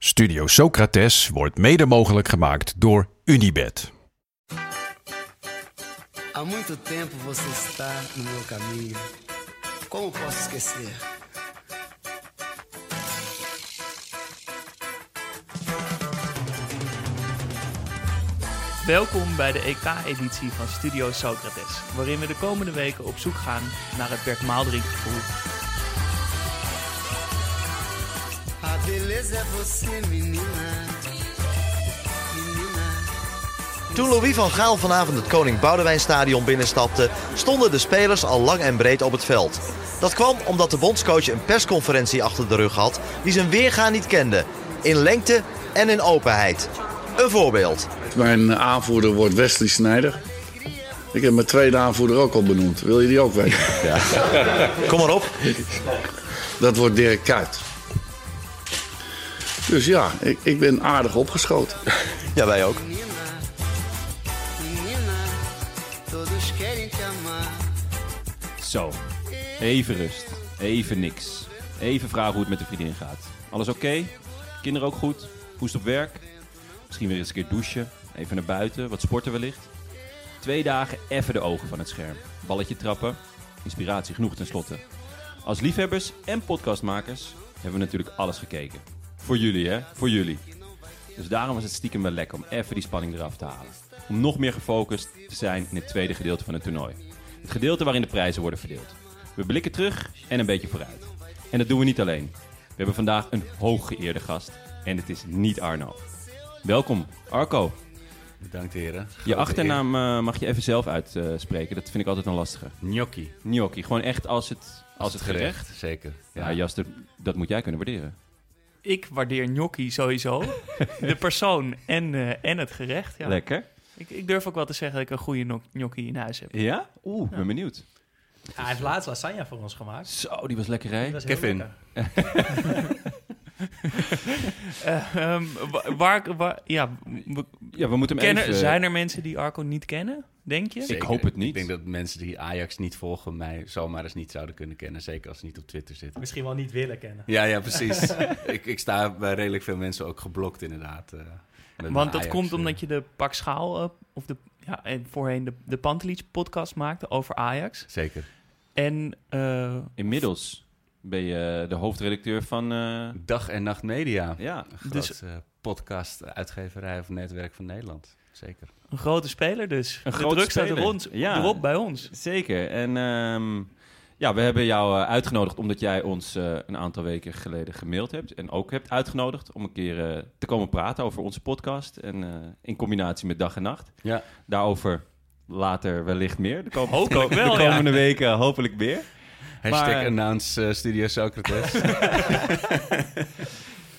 Studio Socrates wordt mede mogelijk gemaakt door Unibed. Há muito tempo você está no meu caminho. Como posso esquecer? Welkom bij de EK-editie van Studio Socrates, waarin we de komende weken op zoek gaan naar het Bert Maaldrink gevoel. Beleza é você, menina. Menina. Toen Louis van Gaal vanavond het Koning Boudewijnstadion binnenstapte, stonden de spelers al lang en breed op het veld. Dat kwam omdat de bondscoach een persconferentie achter de rug had die zijn weergaan niet kende. In lengte en in openheid. Een voorbeeld. Mijn aanvoerder wordt Wesley Snijder. Ik heb mijn tweede aanvoerder ook al benoemd. Wil je die ook weten? Kom maar op. Dat wordt Dirk Kuyt. Dus ja, ik, ik ben aardig opgeschoten. Ja, wij ook. Menina, todos querem te amar. Zo, even rust. Even niks. Even vragen hoe het met de vriendin gaat. Alles oké? Kinderen ook goed? Poest op werk? Misschien weer eens een keer douchen. Even naar buiten, wat sporten wellicht. Twee dagen even de ogen van het scherm. Balletje trappen. Inspiratie genoeg tenslotte. Als liefhebbers en podcastmakers hebben we natuurlijk alles gekeken. Voor jullie hè, voor jullie. Dus daarom was het stiekem wel lekker om even die spanning eraf te halen. Om nog meer gefocust te zijn in het tweede gedeelte van het toernooi. Het gedeelte waarin de prijzen worden verdeeld. We blikken terug en een beetje vooruit. En dat doen we niet alleen. We hebben vandaag een hooggeëerde gast. En het is niet Arno. Welkom, Arco. Bedankt heren. Je achternaam eh, mag je even zelf uitspreken. dat vind ik altijd een lastige. Gnocchi. Gnocchi. Gewoon echt als het, als het gerecht. Zeker. Ja, Jaster, dat moet jij kunnen waarderen. Ik waardeer gnocchi sowieso, de persoon en, eh, en het gerecht. Ja. Lekker. Ik, ik durf ook wel te zeggen dat ik een goede no- gnocchi in huis heb. Ja? Oeh, ben benieuwd. Ja, hij heeft laatst lasagne voor ons gemaakt. Zo, die was lekker hè? Kevin. lekker. Eh, ehm, wa- waar, waar, ja, we Ja, we moeten hem kennen, even... zijn er mensen die Arco niet kennen, denk je? Ik hoop het niet. Ik denk dat mensen die Ajax niet volgen mij zomaar eens niet zouden kunnen kennen. Zeker als ze niet op Twitter zitten. Misschien wel niet willen kennen. Ja, ja, precies. ik, ik sta bij redelijk veel mensen ook geblokt inderdaad. eh, Want dat Ajax, komt eh. omdat je de Pak Schaal, eh, of de, ja, en voorheen de, de Pantelich podcast maakte over Ajax. Zeker. En eh, Inmiddels ben je de hoofdredacteur van... eh, Dag en Nacht Media. ja, Een Dus- groot eh, podcast, uitgeverij of netwerk van Nederland. Zeker. een grote speler dus. Een de grote druk staat speler. erond, Ja. erop bij ons. zeker. En ehm, ja, we hebben jou eh, uitgenodigd omdat jij ons eh, een aantal weken geleden gemaild hebt. En ook hebt uitgenodigd om een keer eh, te komen praten over onze podcast. En eh, in combinatie met dag en nacht. Ja. Daarover later wellicht meer. De, kom- Hopelijk de ja. komende weken hopelijk meer. Hashtag Maar- announce eh, Studio Socrates.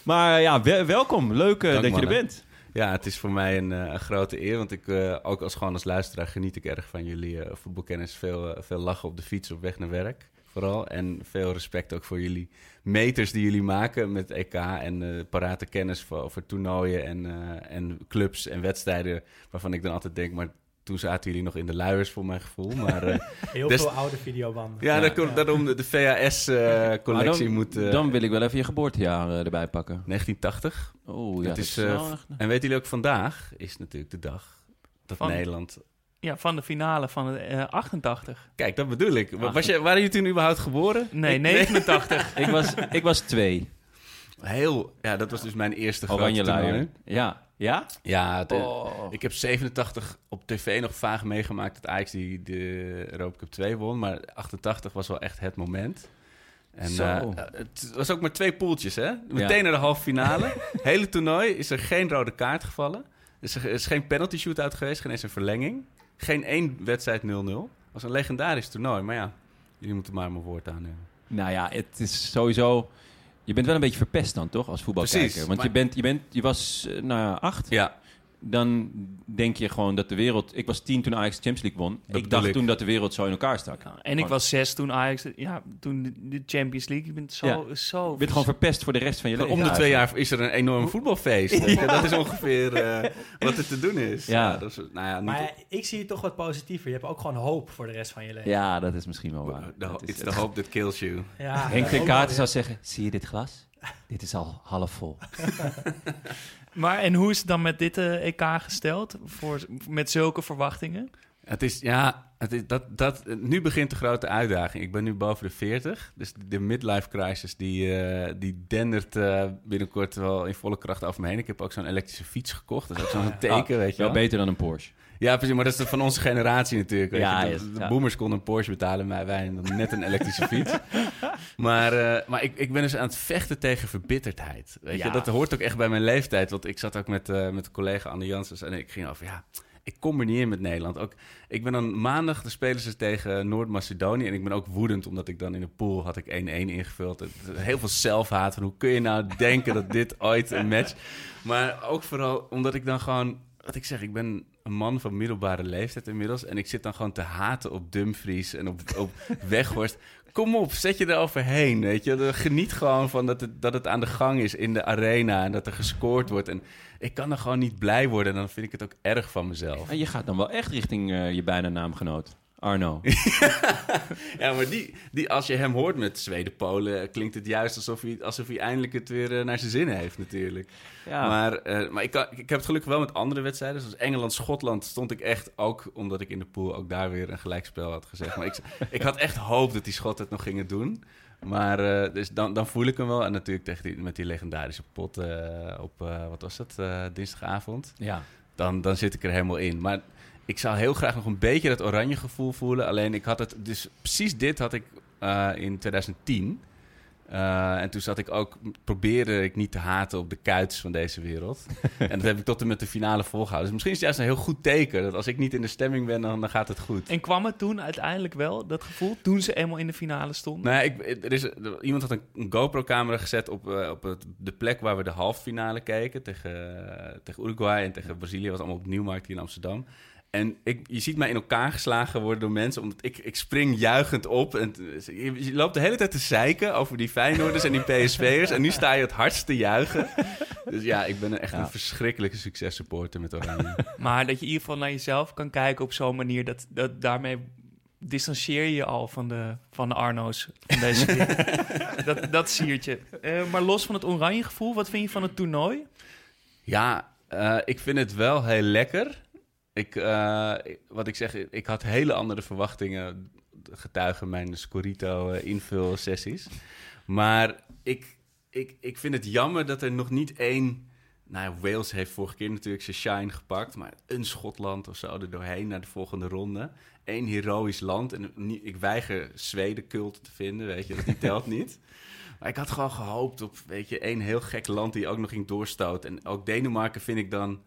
Maar ja, we- welkom. Leuk eh, Dank, dat je er bent. Ja, het is voor mij een, eh, een grote eer. Want ik, eh, ook als gewoon als luisteraar, geniet ik erg van jullie eh, voetbalkennis. Veel, eh, veel lachen op de fiets op weg naar werk, vooral. En veel respect ook voor jullie meters die jullie maken met EK. En eh, parate kennis voor, over toernooien en, eh, en clubs en wedstrijden. Waarvan ik dan altijd denk, maar toen zaten jullie nog in de luiers voor mijn gevoel. Maar eh, Heel Des- veel oude videobanden. ja, dat komt- daarom de, de VHS-collectie moet... eh, dan wil ik wel even je geboortejaar eh, erbij pakken. 1980. Oh ja, Dat dat is, eh, echt- En weten jullie ook, vandaag is natuurlijk de dag dat Van- Nederland Ja, van de finale van het eh, 88. Kijk, dat bedoel ik. Was je, waren jullie toen überhaupt geboren? Nee, Ik- 89. ik, was, ik was twee. Heel, ja, dat was dus mijn eerste Oranje grote. Ja. Ja? Ja, het- Oh. ik heb 87 op tv nog vaag meegemaakt dat Ajax die de Europa Cup 2 won. Maar 88 was wel echt het moment. En Zo. eh, het was ook maar twee poeltjes, hè? Meteen naar de halve finale. Hele toernooi is er geen rode kaart gevallen. Dus er is geen penalty shootout geweest, geen eens een verlenging. Geen één wedstrijd 0-0. Het was een legendarisch toernooi, maar ja, jullie moeten maar mijn woord aannemen. Nou ja, het is sowieso... Je bent wel een beetje verpest dan, toch, als voetbalkijker? Precies, Want je, bent, je, bent, je was, eh, nou ja, acht. Ja, Dan denk je gewoon dat de wereld... Ik was tien toen Ajax de Champions League won. Dat ik dacht ik. toen dat de wereld zo in elkaar stak. Ja, en ik was zes toen Ajax, ja, toen de, de Champions League. Je bent zo, Ja. zo. Je bent gewoon verpest voor de rest van je leven. om de twee jaar is er een enorm voetbalfeest. Dat is ongeveer eh, wat er te doen is. Ja. dat is, nou ja, niet Maar ik zie het toch wat positiever. Je hebt ook gewoon hoop voor de rest van je leven. Ja, dat is misschien wel waar. de, Dat is it's hope that kills you. Ja, Henk ten ook Katen wel zou zeggen, zie je dit glas? Dit is al half vol. Maar en hoe is het dan met dit eh, EK gesteld? Voor, met zulke verwachtingen? Het is, ja, het is, dat, dat, nu begint de grote uitdaging. Ik ben nu boven de 40, dus de midlife crisis die, eh, die dendert eh, binnenkort wel in volle kracht over me heen. Ik heb ook zo'n elektrische fiets gekocht, dat is ook zo'n teken, weet je Wel wel. beter dan een Porsche. Ja, precies, maar dat is van onze generatie natuurlijk. Weet Ja, je. De, de ja. boomers konden een Porsche betalen, maar wij net een elektrische fiets. maar eh, maar ik, ik ben dus aan het vechten tegen verbitterdheid. Weet je, dat hoort ook echt bij mijn leeftijd. Want ik zat ook met, eh, met een collega Anne Janssens en ik ging over, ja, ik kom er niet in met Nederland. Ook, ik ben dan maandag, de spelen ze tegen Noord-Macedonië. En ik ben ook woedend, omdat ik dan in de pool had ik 1-1 ingevuld. Heel veel zelfhaat. Van hoe kun je nou denken dat dit ooit een match... Maar ook vooral omdat ik dan gewoon... Wat ik zeg, ik ben een man van middelbare leeftijd inmiddels. En ik zit dan gewoon te haten op Dumfries en op, op Weghorst. Kom op, zet je er overheen, weet je. Geniet gewoon van dat het, dat het aan de gang is in de arena en dat er gescoord wordt. En ik kan er gewoon niet blij worden en dan vind ik het ook erg van mezelf. En je gaat dan wel echt richting eh, je bijna naamgenoot. Arno. Ja, maar die, die, als je hem hoort met Zweden-Polen, klinkt het juist alsof hij, alsof hij eindelijk het weer eh, naar zijn zin heeft natuurlijk. Ja. Maar, eh, maar ik, kan- ik heb het gelukkig wel met andere wedstrijden. Zoals Engeland-Schotland stond ik echt ook, omdat ik in de pool ook daar weer een gelijkspel had gezegd. Maar ik, ik had echt hoop dat die Schotten het nog gingen doen. Maar eh, dus dan, dan voel ik hem wel. En natuurlijk tegen die, met die legendarische pot op, wat was dat, dinsdagavond. ja. Dan, dan zit ik er helemaal in. Maar ik zou heel graag nog een beetje dat oranje gevoel voelen. Alleen ik had het, dus precies dit had ik eh, in 2010. Eh, en toen zat ik ook, probeerde ik niet te haten op de kuits van deze wereld. en dat heb ik tot en met de finale volgehouden. Dus misschien is het juist een heel goed teken. Dat als ik niet in de stemming ben, dan, dan gaat het goed. En kwam het toen uiteindelijk wel, dat gevoel, toen ze eenmaal in de finale stonden? Nou, ik, er is, er- iemand had een, een GoPro-camera gezet op, eh, op het, de plek waar we de halve finale keken. Tegen, tegen Uruguay en tegen Brazilië. was allemaal op Nieuwmarkt hier in Amsterdam. En ik, je ziet mij in elkaar geslagen worden door mensen. Omdat ik, ik spring juichend op. En je, je loopt de hele tijd te zeiken over die Feyenoorders en die PSV'ers. En nu sta je het hardst te juichen. Dus ja, ik ben echt Ja. een verschrikkelijke successupporter met Oranje. Maar dat je in ieder geval naar jezelf kan kijken op zo'n manier, dat, dat daarmee distancieer je je al van de, van de Arno's van deze dat, dat siert je. Eh, maar los van het oranje gevoel, wat vind je van het toernooi? Ja, eh, ik vind het wel heel lekker. Ik, eh, ik- wat ik zeg, ik had hele andere verwachtingen getuigen mijn Scorito eh, invulsessies. Maar ik, ik, ik vind het jammer dat er nog niet één... Nou, ja, Wales heeft vorige keer natuurlijk zijn shine gepakt. Maar een Schotland of zo er doorheen naar de volgende ronde. Eén heroïsch land. En ik weiger Zweden cult te vinden, weet je. Dat die telt niet. Maar ik had gewoon gehoopt op, weet je, één heel gek land die ook nog ging doorstoten. En ook Denemarken vind ik dan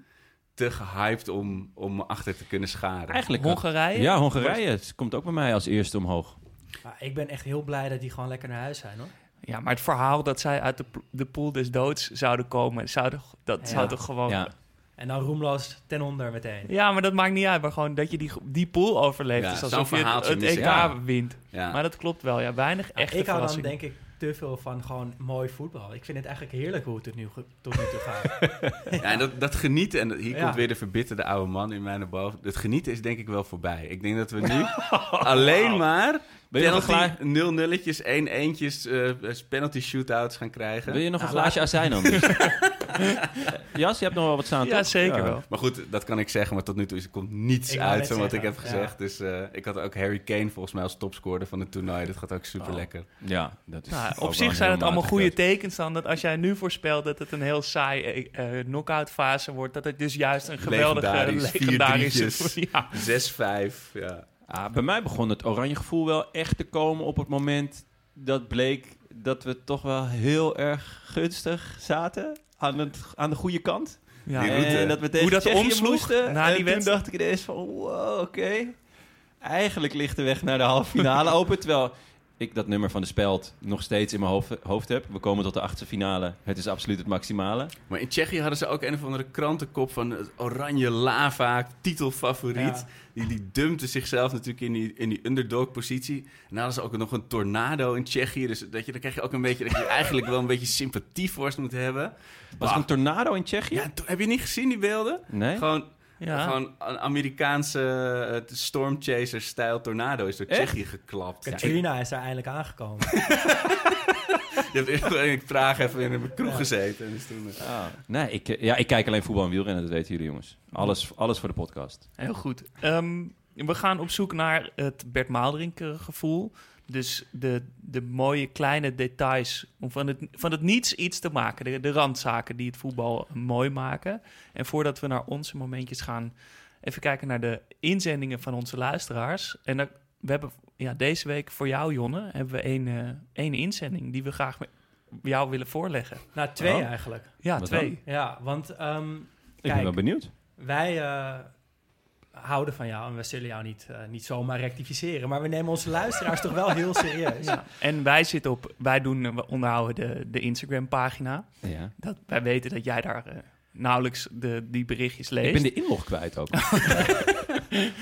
te gehyped om, om achter te kunnen scharen. Eigenlijk Hongarije? Ja, Hongarije. Het komt ook bij mij als eerste omhoog. Maar ik ben echt heel blij dat die gewoon lekker naar huis zijn, hoor. Ja, maar het verhaal dat zij uit de, de pool des doods zouden komen, zou toch- dat Ja. zou toch gewoon... Ja. Ja. En dan roemloos ten onder meteen. maar dat maakt niet uit. Maar gewoon dat je die, die pool overleeft. Ja, is zo'n alsof je het, het. EK Ja. wint. Ja. Maar dat klopt wel. Ja, weinig Ja, echte ik hou dan denk ik te veel van gewoon mooi voetbal. Ik vind het eigenlijk heerlijk hoe het tot nu, tot nu toe gaat. Ja, en dat, dat genieten, en hier Ja. komt weer de verbitterde oude man in mij naar boven. Het genieten is denk ik wel voorbij. Ik denk dat we nu alleen maar Ben je nog een penalty, glaas- nul nulletjes, één eentjes, eh, penalty shootouts gaan krijgen. Wil je nog een glaasje azijn anders? Jas, je hebt nog wel wat staan, Ja, toch? zeker wel. Maar goed, dat kan ik zeggen, maar tot nu toe is, er komt niets Ik uit van wat ik heb gezegd. Dus eh, ik had ook Harry Kane volgens mij als topscorer van het toernooi. Dat gaat ook super lekker. Ja, dat is Nou, op zich zijn het allemaal goede tekens dan dat als jij nu voorspelt dat het een heel saai eh, eh, knock-out fase wordt, dat het dus juist een geweldige Legendarisch, legendarische ja. 6-5, ja. Ah, bij mij begon het oranje gevoel wel echt te komen op het moment dat bleek dat we toch wel heel erg gunstig zaten. Aan, het, aan de goede kant. Ja. En dat we tegen Hoe dat omsloeg na en die toen wedstrijd. dacht ik ineens van, wow, oké. Eigenlijk ligt de weg naar de halve finale open. Terwijl ik dat nummer van de speld nog steeds in mijn hoofd, hoofd heb. We komen tot de achtste finale. Het is absoluut het maximale. Maar in Tsjechië hadden ze ook een of andere krantenkop van het oranje lava, titelfavoriet. Ja. Die, die dumpte zichzelf natuurlijk in die, in die underdog-positie. En dan hadden ze ook nog een tornado in Tsjechië. Dus dat je, dan krijg je ook een beetje dat je eigenlijk wel een beetje sympathie voor ze moet hebben. Was er een tornado in Tsjechië? Ja, to- heb je niet gezien die beelden? Nee? Gewoon, Ja. gewoon een Amerikaanse uh, stormchaser-stijl tornado is door Echt? Tsjechië geklapt. Ja, ik- Katrina is daar eindelijk aangekomen. Je hebt eerst in Praag even in een kroeg gezeten. En dus toen, eh, Ah, nee, ik, eh, ja, ik kijk alleen voetbal en wielrennen, dat weten jullie jongens. Alles, alles voor de podcast. Heel goed. Ehm, we gaan op zoek naar het Bert Maalderink eh, gevoel. Dus de, de mooie kleine details om van het, van het niets iets te maken. De, de randzaken die het voetbal mooi maken. En voordat we naar onze momentjes gaan, even kijken naar de inzendingen van onze luisteraars. En dan, we hebben ja, deze week voor jou, Jonne, hebben we één, eh, één inzending die we graag met jou willen voorleggen. Nou, twee Oh. eigenlijk. Ja, Wat twee. Ja, want ehm, Ik Kijk. ben wel benieuwd. wij eh, houden van jou en we zullen jou niet, eh, niet zomaar rectificeren. Maar we nemen onze luisteraars toch wel heel serieus. Ja. En wij zitten op, wij doen, we onderhouden de, de Instagram-pagina. Ja. Dat, wij weten dat jij daar eh, nauwelijks de, die berichtjes leest. Ik ben de inlog kwijt ook.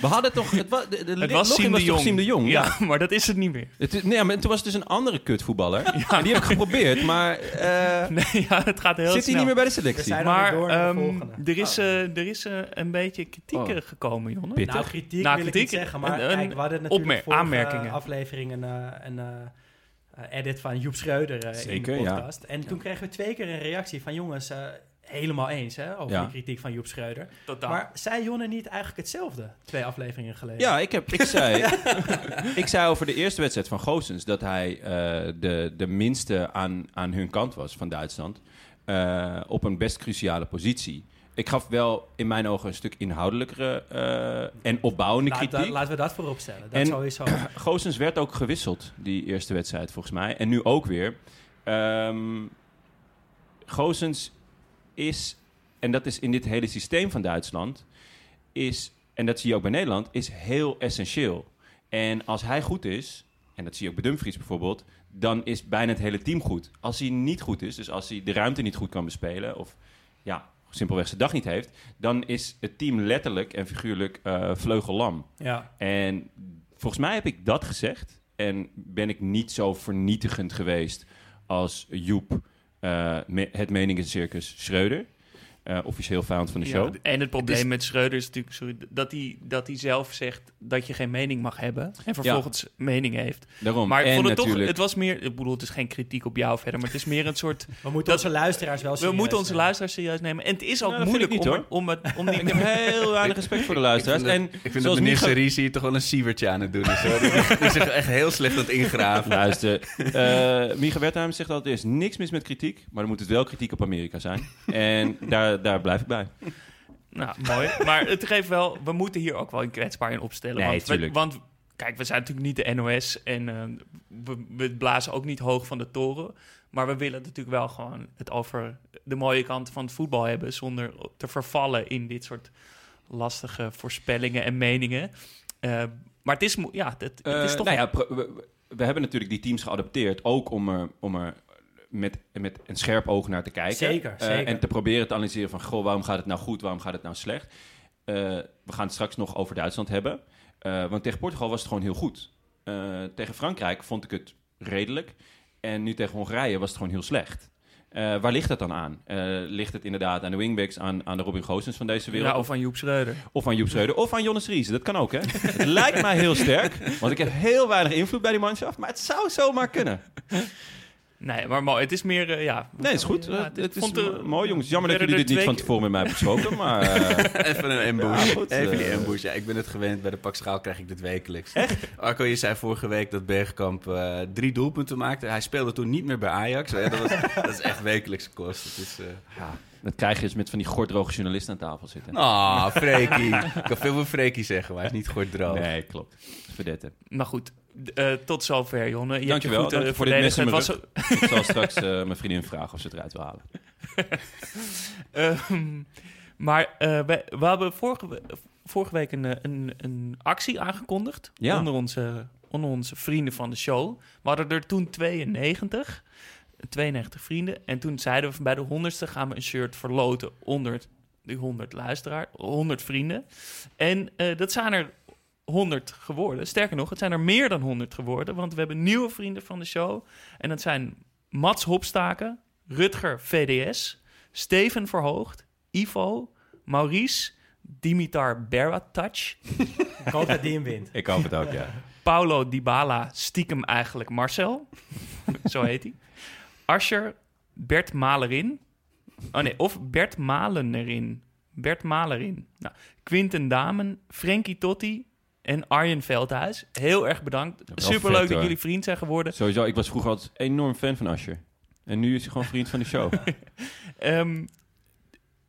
We hadden toch... Het, wa, de, de het was Siem de toch Jong. Siem de Jong. Ja, maar dat is het niet meer. Het, is- nee, maar toen was het dus een andere kutvoetballer. En die heb ik geprobeerd, maar... eh, Nee, ja, het gaat heel zit hij snel. niet meer bij de selectie? maar de ehm, er is, eh, er is eh, een beetje kritiek Oh. gekomen, Jonne. Pittig. Nou, kritiek Nou, wil ik niet zeggen, maar een- kijk, we hadden natuurlijk vorige aanmerkingen. aflevering een, eh, een edit van Joep Schreuder Zeker, in de ja. podcast. En toen kregen we twee keer een reactie van jongens, eh, helemaal eens hè, over Ja. die kritiek van Joep Schreuder. Totaal. Maar zei Jonne niet eigenlijk hetzelfde twee afleveringen geleden? Ja, ik, heb, ik, zei, ik zei over de eerste wedstrijd van Goossens dat hij eh, de, de minste aan, aan hun kant was van Duitsland. eh, op een best cruciale positie. Ik gaf wel in mijn ogen een stuk inhoudelijkere eh, en opbouwende Laat- kritiek. da- laten we dat voorop stellen. Dat En- sowieso. Goossens werd ook gewisseld, die eerste wedstrijd volgens mij. En nu ook weer. Ehm Goossens is, en dat is in dit hele systeem van Duitsland, is, en dat zie je ook bij Nederland, is heel essentieel. En als hij goed is, en dat zie je ook bij Dumfries bijvoorbeeld, dan is bijna het hele team goed. Als hij niet goed is, dus als hij de ruimte niet goed kan bespelen, of ja, simpelweg zijn dag niet heeft, dan is het team letterlijk en figuurlijk eh vleugellam. ja. En volgens mij heb ik dat gezegd. En ben ik niet zo vernietigend geweest als Joep, me- het meningencircus Schreuder. Eh, officieel vijand van de show. Ja, en het probleem Het is- met Schreuder is natuurlijk sorry, dat, hij, dat hij zelf zegt dat je geen mening mag hebben. En vervolgens mening heeft. Daarom. Maar ik vond het toch, natuurlijk, het was meer, ik bedoel, het is geen kritiek op jou verder, maar het is meer een soort, We moeten Dat- onze luisteraars wel we serieus moeten onze nemen. luisteraars serieus nemen. En het is ook Nou, moeilijk niet, om, er- om, het, om die... ik heb heel weinig respect voor de luisteraars. Ik vind, en dat, ik vind dat zoals meneer toch wel een sievertje aan het doen is. hoor. Die zich echt heel slecht aan het ingraven. Luister, eh Micha Wertheim zegt altijd, er is niks mis met kritiek, maar dan moet het wel kritiek op Amerika zijn. En daar, daar blijf ik bij. Nou, mooi. Maar het geeft wel, we moeten hier ook wel een kwetsbaar in opstellen. Nee, want, we, want kijk, we zijn natuurlijk niet de NOS en eh, we, we blazen ook niet hoog van de toren. Maar we willen natuurlijk wel gewoon het over de mooie kanten van het voetbal hebben, zonder te vervallen in dit soort lastige voorspellingen en meningen. Eh, maar het is, ja, het, het is Eh, toch... nou ja, we hebben natuurlijk die teams geadopteerd, ook om er, om er met, met een scherp oog naar te kijken. Zeker, Eh, zeker. en te proberen te analyseren van, goh, waarom gaat het nou goed, waarom gaat het nou slecht? Eh, we gaan het straks nog over Duitsland hebben. Eh, want tegen Portugal was het gewoon heel goed. Tegen Frankrijk vond ik het redelijk. En nu tegen Hongarije was het gewoon heel slecht. Waar ligt dat dan aan? Ligt het inderdaad aan de wingbacks, aan, aan de Robin Goossens van deze wereld? ja, of van Joep Schreuder. Of aan Joep Schreuder, of aan Jonas Ries. Dat kan ook, hè? het lijkt mij heel sterk, want ik heb heel weinig invloed bij die manschaft. Maar het zou zomaar kunnen. Nee, maar mooi. Het is meer, eh, ja... Nee, is goed. Ja, Eh, het- het is mooi, jongens. Jammer dat jullie dit niet van tevoren met mij hebben besproken. Maar eh, Even een ambush. Ja, goed, Even die ambush. Ja, ik ben het gewend. Bij de Pak Schaal krijg ik dit wekelijks. Arco, je zei vorige week dat Bergkamp eh, drie doelpunten maakte. Hij speelde toen niet meer bij Ajax. Ja, dat, was, dat is echt wekelijkse kost. Het is... eh, ja, dat krijg je dus met van die gordroge journalisten aan tafel zitten. Ah, Freekie. ik kan veel van Freekie zeggen, maar hij is niet gordroog. Nee, klopt. Verdette. Maar goed, eh, tot zover, Jonne. Je Dankjewel, hebt je goed, dank eh, voor dit mes mijn was Ik zal straks eh, mijn vriendin vragen of ze het eruit wil halen. Ehm, maar eh, we, we hebben vorige, vorige week een, een, een actie aangekondigd Ja. onder, onze, onder onze vrienden van de show. We hadden er toen 92, 92 vrienden. En toen zeiden we van bij de honderdste gaan we een shirt verloten onder die 100 luisteraar, 100 vrienden. En eh, dat zijn er 100 geworden. Sterker nog, het zijn er meer dan 100 geworden, want we hebben nieuwe vrienden van de show. En dat zijn Mats Hopstaken, Rutger VDS, Steven Verhoogd, Ivo, Maurice, Dimitar Berwatach, Ik hoop dat die hem wint. Ik hoop het ook, ja. Paulo Dybala, stiekem eigenlijk Marcel. Zo heet hij. Ascher, Bert Malerin. Oh nee, of Bert Malenerin. Bert Malerin. Nou, Quinten Damen, Frankie Totti en Arjen Veldhuis. Heel erg bedankt. Superleuk vet, dat hoor. jullie vriend zijn geworden. Sowieso, ik was vroeger altijd enorm fan van Asher. En nu is hij gewoon vriend van de show. Ehm,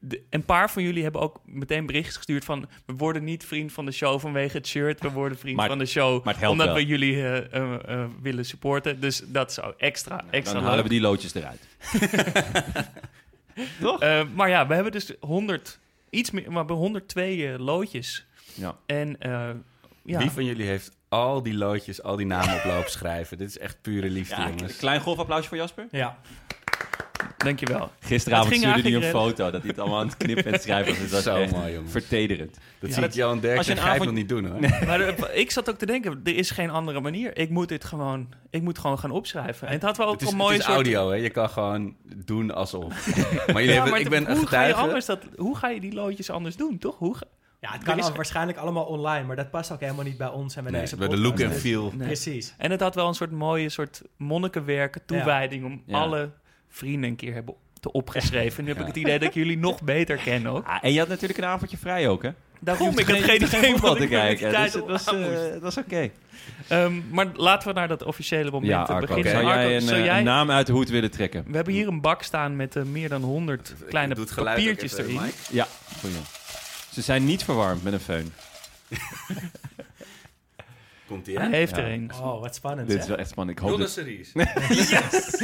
de- een paar van jullie hebben ook meteen berichtjes gestuurd van... we worden niet vriend van de show vanwege het shirt. We worden vriend Maar- van de show maar het helpt omdat wel. we jullie eh, eh, eh, willen supporten. Dus dat zou extra, extra Dan leuk. halen we die loodjes eruit. Eh, maar ja, we hebben dus 100, iets meer, maar we hebben 102 eh, loodjes. Ja. En eh, ja, Wie van jullie heeft al die loodjes, al die namen op loop schrijven? Dit is echt pure liefde, Ja, jongens. een klein golfapplausje voor Jasper. Ja. Dankjewel. Gisteravond Het stuurde hij een foto dat hij het allemaal aan het knippen en het schrijven was. Dus dat is Zo echt mooi, jongens. vertederend. Dat Ja, ziet Johan Derksen een en avond- nog niet doen, hoor. Maar ik zat ook te denken, er is geen andere manier. Ik moet dit gewoon, ik moet gewoon gaan opschrijven. En het had wel ook Het is, een het mooie is soort... audio, hè? Je kan gewoon doen alsof. Maar jullie Ja, hebben, maar ik het- ben een hoe ga, je getuige. anders dat, hoe ga je die loodjes anders doen, toch? Hoe ga- Ja, het kan is- al- waarschijnlijk allemaal online, maar dat past ook helemaal niet bij ons en bij Nee, deze bij de look en feel. Nee. Precies. En het had wel een soort mooie soort monnikenwerk, toewijding... om Ja. alle vrienden een keer hebben te opgeschreven. Nu heb ik het idee dat ik jullie nog beter ken ook. Ah, en je had natuurlijk een avondje vrij ook, hè? Daarom, ik heb geen idee wat te kijken. tijd Dus dat was, eh, dat was oké. Ehm, maar laten we naar dat officiële moment Ja, Arco. beginnen. Zou Arco, jij een, zou eh, jij- een naam uit de hoed willen trekken? We hebben hier een bak staan met eh, meer dan 100 kleine het papiertjes erin. Mike. Ja, goeie. Ze zijn niet verwarmd met een föhn. Komt Hij heeft Ja. er een. Oh, wat spannend. Dit hè? is wel echt spannend. Ik hoop Jonas dat... Series. yes!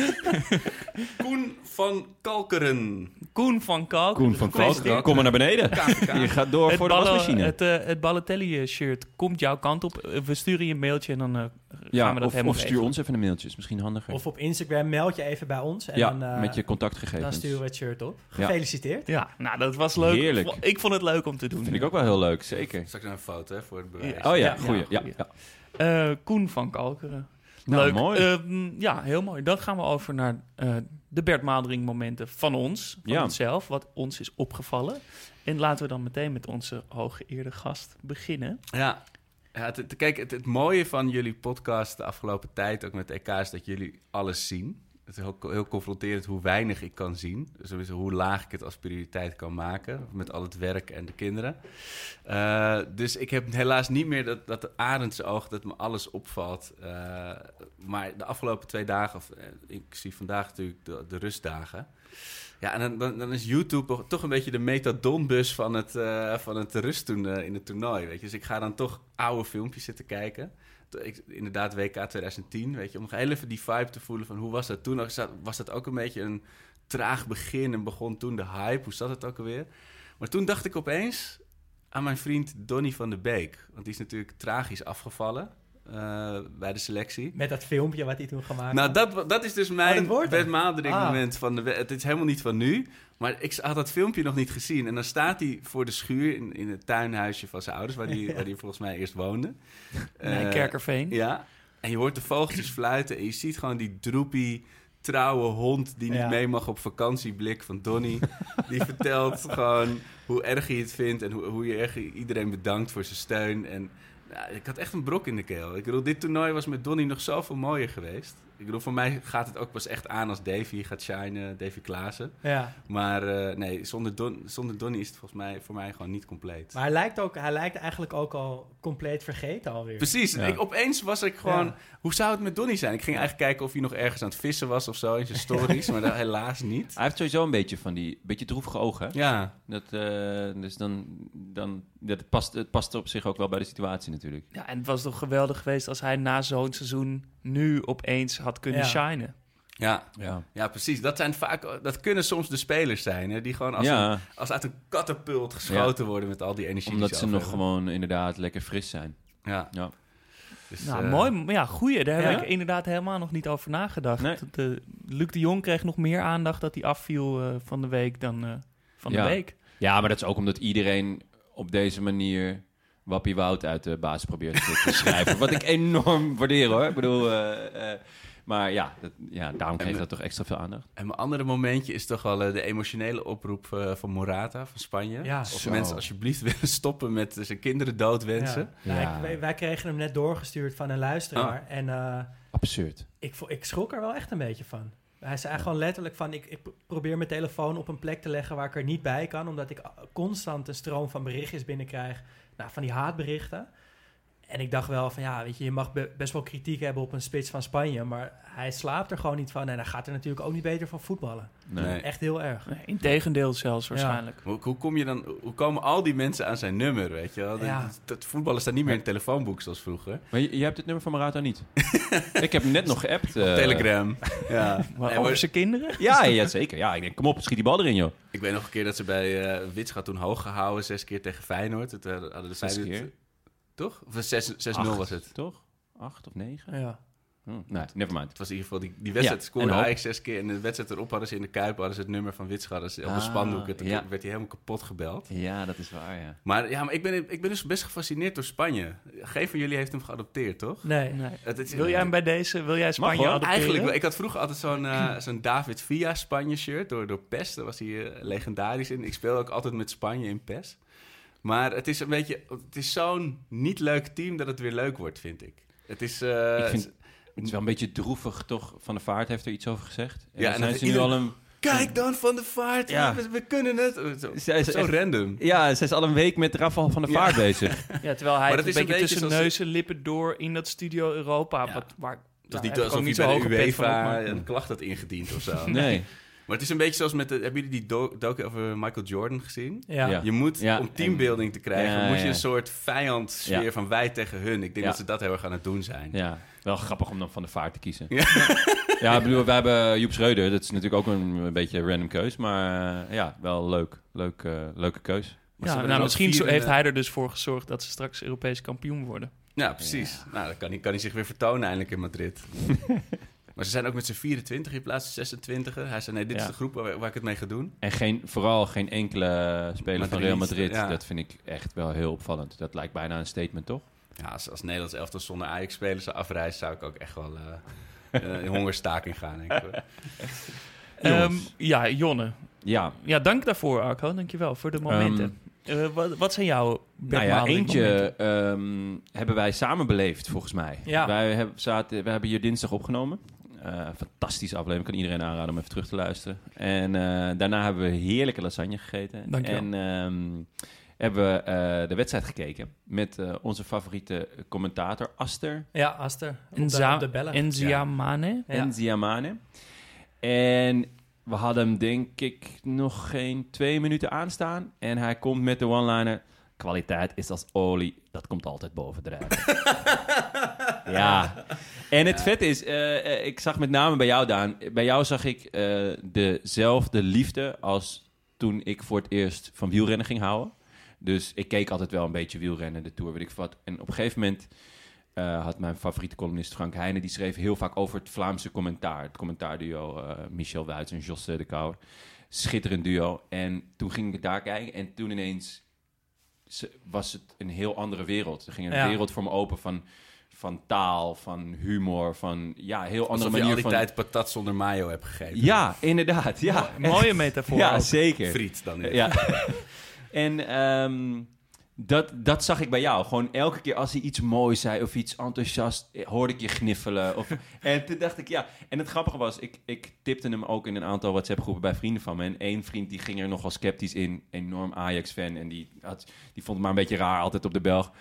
Koen van Kalkeren. Koen van Kalk. Koen van Kalk, kom maar naar beneden. Je gaat door Het, voor de wasmachine. het, eh, het Balotelli-shirt komt jouw kant op. Eh, We sturen je een mailtje en dan eh, ja, gaan we dat of, helemaal of stuur regelen. ons even een mailtje. Is misschien handiger. Of op Instagram meld je even bij ons. En ja, dan, eh, met je dan contactgegevens. sturen we het shirt op. Ja. Gefeliciteerd. Ja, nou dat was leuk. Heerlijk. Ik vond het leuk om te doen. Vind ik ook wel heel leuk, zeker. Straks een foto hè, voor het bewijs. Ja. Oh ja, Ja, goeie. ja, Ja, goeie. ja. Eh, Koen van Kalkeren. Nou, Leuk. mooi. Ehm, ja, heel mooi. Dan gaan we over naar eh, de Bert momenten van ons. Van Ja. onszelf, wat ons is opgevallen. En laten we dan meteen met onze hooggeëerde gast beginnen. Ja. ja het, het- kijk, het, het mooie van jullie podcast de afgelopen tijd, ook met EK, is dat jullie alles zien. Het is heel, heel confronterend hoe weinig ik kan zien. Dus hoe laag ik het als prioriteit kan maken. Met al het werk en de kinderen. Eh, dus ik heb helaas niet meer dat, dat arendsoog dat me alles opvalt. Eh, maar de afgelopen twee dagen, of eh, inclusief vandaag natuurlijk de, de rustdagen. Ja, en dan, dan, is YouTube toch een beetje de metadonbus van het, van het eh, in het toernooi. Weet je? Dus ik ga dan toch oude filmpjes zitten kijken. Ik, inderdaad, WK 2010, weet je, om heel even die vibe te voelen van hoe was dat toen? Was dat ook een beetje een traag begin en begon toen de hype? Hoe zat het ook alweer? Maar toen dacht ik opeens aan mijn vriend Donny van de Beek. Want die is natuurlijk tragisch afgevallen eh, bij de selectie. Met dat filmpje wat hij toen gemaakt Nou, had. dat, dat is dus Oh, mijn hem. Bert Ah. moment van de Het is helemaal niet van nu. Maar ik had dat filmpje nog niet gezien. En dan staat hij voor de schuur in, in het tuinhuisje van zijn ouders... waar hij waar die volgens mij eerst woonde. Nee, Eh, Kerkerveen. Ja. En je hoort de vogeltjes fluiten... en je ziet gewoon die droepie, trouwe hond... die niet Ja. mee mag op vakantieblik van Donny. die vertelt gewoon hoe erg hij het vindt... en hoe, hoe je erg iedereen bedankt voor zijn steun. En ja, ik had echt een brok in de keel. Ik bedoel, dit toernooi was met Donny nog zoveel mooier geweest. Ik bedoel, voor mij gaat het ook pas echt aan als Davy gaat shinen, Davy Klaassen. Ja. Maar eh, nee, zonder, Don, zonder Donny is het volgens mij voor mij gewoon niet compleet. Maar hij lijkt, ook, hij lijkt eigenlijk ook al compleet vergeten alweer. Precies, Ja. ik, opeens was ik gewoon... Ja. Hoe zou het met Donny zijn? Ik ging eigenlijk kijken of hij nog ergens aan het vissen was of zo in zijn stories, maar dat helaas niet. Hij heeft sowieso een beetje van die beetje droevige ogen. hè? Ja, Dat, eh, dus dan, dan dat past, het past op zich ook wel bij de situatie natuurlijk. Ja, en het was toch geweldig geweest als hij na zo'n seizoen nu opeens had kunnen Ja. shinen. ja, Ja, ja, precies. Dat, zijn vaak, dat kunnen soms de spelers zijn, hè, die gewoon als, een, ja als uit een katapult geschoten worden met al die energie omdat die ze zelf nog hebben. gewoon inderdaad lekker fris zijn. Ja. Ja. Dus, Nou, eh, mooi. Maar Ja, goeie. Daar heb ik inderdaad helemaal nog niet over nagedacht. Nee. De, Luc de Jong kreeg nog meer aandacht dat hij afviel eh, van de week dan eh, van Ja. de week. ja, maar dat is ook omdat iedereen op deze manier Wappie Wout uit de baas probeert te, schrijven. Wat ik enorm waardeer hoor. Ik bedoel, eh, eh, maar ja, dat, ja, daarom kreeg En- dat toch extra veel aandacht. En mijn andere momentje is toch wel eh, de emotionele oproep van Morata van Spanje. Ja. of Zo. mensen alsjeblieft willen stoppen met zijn kinderen doodwensen. Ja. Ja. Wij, wij kregen hem net doorgestuurd van een luisteraar. En eh, Absurd. ik, ik schrok er wel echt een beetje van. Hij zei gewoon letterlijk van... Ik, ik probeer mijn telefoon op een plek te leggen waar ik er niet bij kan... omdat ik constant een stroom van berichtjes binnenkrijg. Nou, van die haatberichten. En ik dacht wel van ja, weet je, je mag be- best wel kritiek hebben op een spits van Spanje, maar hij slaapt er gewoon niet van en hij gaat er natuurlijk ook niet beter van voetballen. Nee. Echt heel erg. Nee, integendeel zelfs waarschijnlijk. Hoe, hoe kom je dan, hoe komen al die mensen aan zijn nummer, weet je wel? Ja. Dat, dat voetballen staat niet meer in het telefoonboek zoals vroeger. Maar je, je hebt het nummer van Marato niet. ik heb hem net nog geappt. eh. Telegram. ja. Maar Nee, over maar zijn kinderen? Ja, ja, zeker. Ja, ik denk, kom op, schiet die bal erin, joh. ik weet nog een keer dat ze bij eh Witscha toen hoog gehouden, zes keer tegen Feyenoord. Het, eh, hadden de Feyenoord- keer? Toch? Of 6 6-0 Acht, was het. Toch? Acht of negen? Ja. Hm, nee, nevermind. Het was in ieder geval die, die wedstrijd Ja, scoorde. Ajax zes keer. En de wedstrijd erop hadden ze in de Kuip hadden ze het nummer van Witscha hadden ze op de Ah, spandoek. En toen ja. werd hij helemaal kapot gebeld. Ja, dat is waar, ja. Maar, ja, maar ik, ben, ik ben dus best gefascineerd door Spanje. Geen van jullie heeft hem geadopteerd, toch? Nee. Nee. Het Wil jij hem bij deze, wil jij Spanje adopteren? Eigenlijk, wel. ik had vroeger altijd zo'n eh, zo'n David Villa Spanje shirt door, door PES. Daar was hij eh, legendarisch in. Ik speel ook altijd met Spanje in PES. Maar het is een beetje, het is zo'n niet leuk team dat het weer leuk wordt, vind ik. Het is, eh, Ik vind- Het is wel een beetje droevig, toch? Van de Vaart heeft er iets over gezegd. En Ja, en zijn ze nu al een... kijk dan van de vaart, Ja. we, we kunnen het. Zo, Zij is zo echt- random. Ja, ze is al een week met Rafal van de Vaart bezig. Ja, terwijl hij Maar het dat een beetje een beetje tussen zoals- neus en lippen door in dat studio Europa. Ja. Wat, waar, Het is niet alsof zo bij hoge de UEFA maar- een klacht had ingediend of zo. Nee. Maar het is een beetje zoals met... De, hebben jullie die do- docu over Michael Jordan gezien? Ja. Ja. Je moet, Ja, om teambuilding te krijgen, Ja, moet je ja. een soort vijandsfeer Ja. van wij tegen hun. Ik denk Ja. dat ze dat heel erg aan het doen zijn. Ja, wel grappig om dan van de Vaart te kiezen. Ja. Ja, ik bedoel, we hebben Joep Schreuder. Dat is natuurlijk ook een, een beetje een random keus. Maar eh, ja, wel leuk. leuk eh, leuke keus. Maar Ja, nou, misschien heeft hij er dus voor gezorgd dat ze straks Europees kampioen worden. Ja, precies. Nou, dan kan hij, kan hij zich weer vertonen eindelijk in Madrid. maar ze zijn ook met z'n 24 in plaats van 26. Hij zei, nee, dit is de groep waar, waar ik het mee ga doen. En geen, vooral geen enkele speler van Real Madrid. ja. Dat vind ik echt wel heel opvallend. Dat lijkt bijna een statement, toch? Ja, als, als Nederlands elftal zonder Ajax-spelers zou afreizen... zou ik ook echt wel eh, eh, in hongerstaking gaan, denk ik. Ehm, ja, Jonne. Ja, Ja, dank daarvoor, Arco. Dankjewel voor de momenten. Eh, wat, wat zijn jouw nou ja, eentje ehm, hebben wij samen beleefd, volgens mij. Ja. Wij, hebben, zaten, wij hebben hier dinsdag opgenomen. Eh fantastische aflevering. Kan iedereen aanraden om even terug te luisteren. En eh, daarna hebben we heerlijke lasagne gegeten. Dankjewel. En ehm, hebben we eh, de wedstrijd gekeken met eh, onze favoriete commentator Aster Ja, Aster. Op de, bellen. Nzia Mane. Ja. en Ziamane. En we hadden hem denk ik nog geen twee minuten aanstaan. En hij komt met de one-liner... Kwaliteit is als olie, dat komt altijd bovendrijven. ja. En het vet is, eh, eh, ik zag met name bij jou, Daan... Bij jou zag ik eh, dezelfde liefde als toen ik voor het eerst van wielrennen ging houden. Dus ik keek altijd wel een beetje wielrennen, de Tour, weet ik wat. En op een gegeven moment had mijn favoriete columnist Frank Heijnen... die schreef heel vaak over het Vlaamse commentaar. Het commentaarduo Michel Wuits en Jos de Kouwer. Schitterend duo. En toen ging ik daar kijken en toen ineens was het een heel andere wereld. Er ging een Ja. wereld voor me open van, van taal, van humor, van ja, heel andere Alsof je al manier die van... tijd patat zonder mayo hebt gegeten. Ja, inderdaad. Ja, Mooie metafoor. ja ook. zeker. Friet dan. weer. Ja. en ehm, dat, dat zag ik bij jou. Gewoon elke keer als hij iets moois zei of iets enthousiast, eh, hoorde ik je gniffelen. Of, en toen dacht ik, ja. En het grappige was, ik, ik tipte hem ook in een aantal WhatsApp-groepen bij vrienden van me. En één vriend die ging er nogal sceptisch in. Enorm Ajax-fan. En die, had, die vond het maar een beetje raar altijd op de Belg.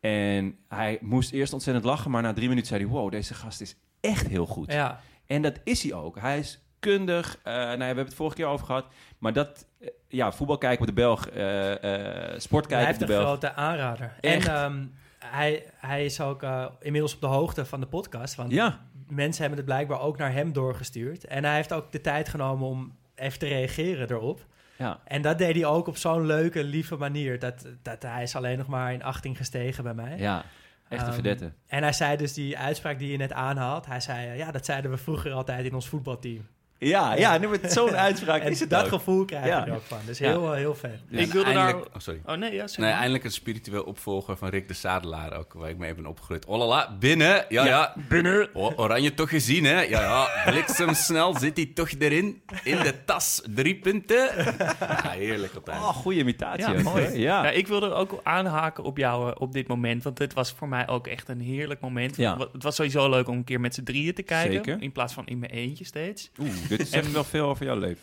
En hij moest eerst ontzettend lachen, maar na drie minuten zei hij... wow, deze gast is echt heel goed. Ja, En dat is hij ook. Hij is kundig. eh, nou ja, we hebben het vorige keer over gehad. Maar dat, eh, ja, voetbal kijken op de Belg, eh, sport hij kijken heeft op de een Belg. grote aanrader. Echt. En ehm, hij, hij is ook inmiddels op de hoogte van de podcast. Want Ja, mensen hebben het blijkbaar ook naar hem doorgestuurd. En hij heeft ook de tijd genomen om even te reageren erop. Ja. En dat deed hij ook op zo'n leuke, lieve manier. Dat, dat hij is alleen nog maar in 18 gestegen bij mij. ja. Echt een Ehm, verdette. En hij zei dus die uitspraak die je net aanhaalt. Hij zei, ja, dat zeiden we vroeger altijd in ons voetbalteam. Ja, ja, nee, maar zo'n uitspraak En is het dat ook. gevoel krijg je Ja. er ook van. Dus Ja. heel, heel vet. Ja, ik wilde eindelijk- daar... Oh, sorry. Oh nee, ja, zeg Nee, eindelijk een spiritueel opvolger van Rick de Zadelaar ook, waar ik mee ben opgegroeid. Olala, binnen. Ja, ja. Binnen. O- oranje toch gezien, hè? Ja, ja. Bliksemsnel zit hij toch erin. In de tas. Drie punten. Ja, heerlijk altijd. Oh, goede imitatie. Ja, mooi. Ja. Ja, ik wilde ook aanhaken op jou eh, op dit moment. Want het was voor mij ook echt een heerlijk moment. Het was sowieso leuk om een keer met z'n drieën te kijken. Zeker. In plaats van in mijn eentje steeds. Oeh, dit zegt wel veel over jouw leven.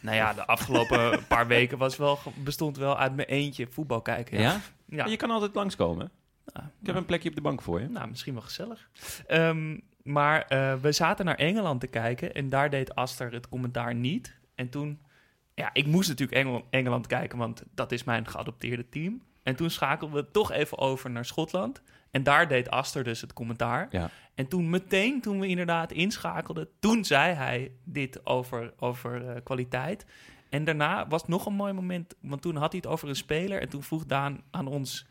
Nou ja, de afgelopen paar weken was wel, bestond wel uit mijn eentje voetbal kijken. ja? Ja. Je kan altijd langskomen. Ja, Ik heb een plekje op de bank voor je. Nou, misschien wel gezellig. Ehm, maar eh, we zaten naar Engeland te kijken en daar deed Aster het commentaar niet. En toen, ja, ik moest natuurlijk Engel- Engeland kijken, want dat is mijn geadopteerde team. En toen schakelden we toch even over naar Schotland. En daar deed Aster dus het commentaar. Ja. En toen meteen, toen we inderdaad inschakelden, toen zei hij dit over, over eh, kwaliteit. En daarna was nog een mooi moment, want toen had hij het over een speler. En toen vroeg Daan aan ons,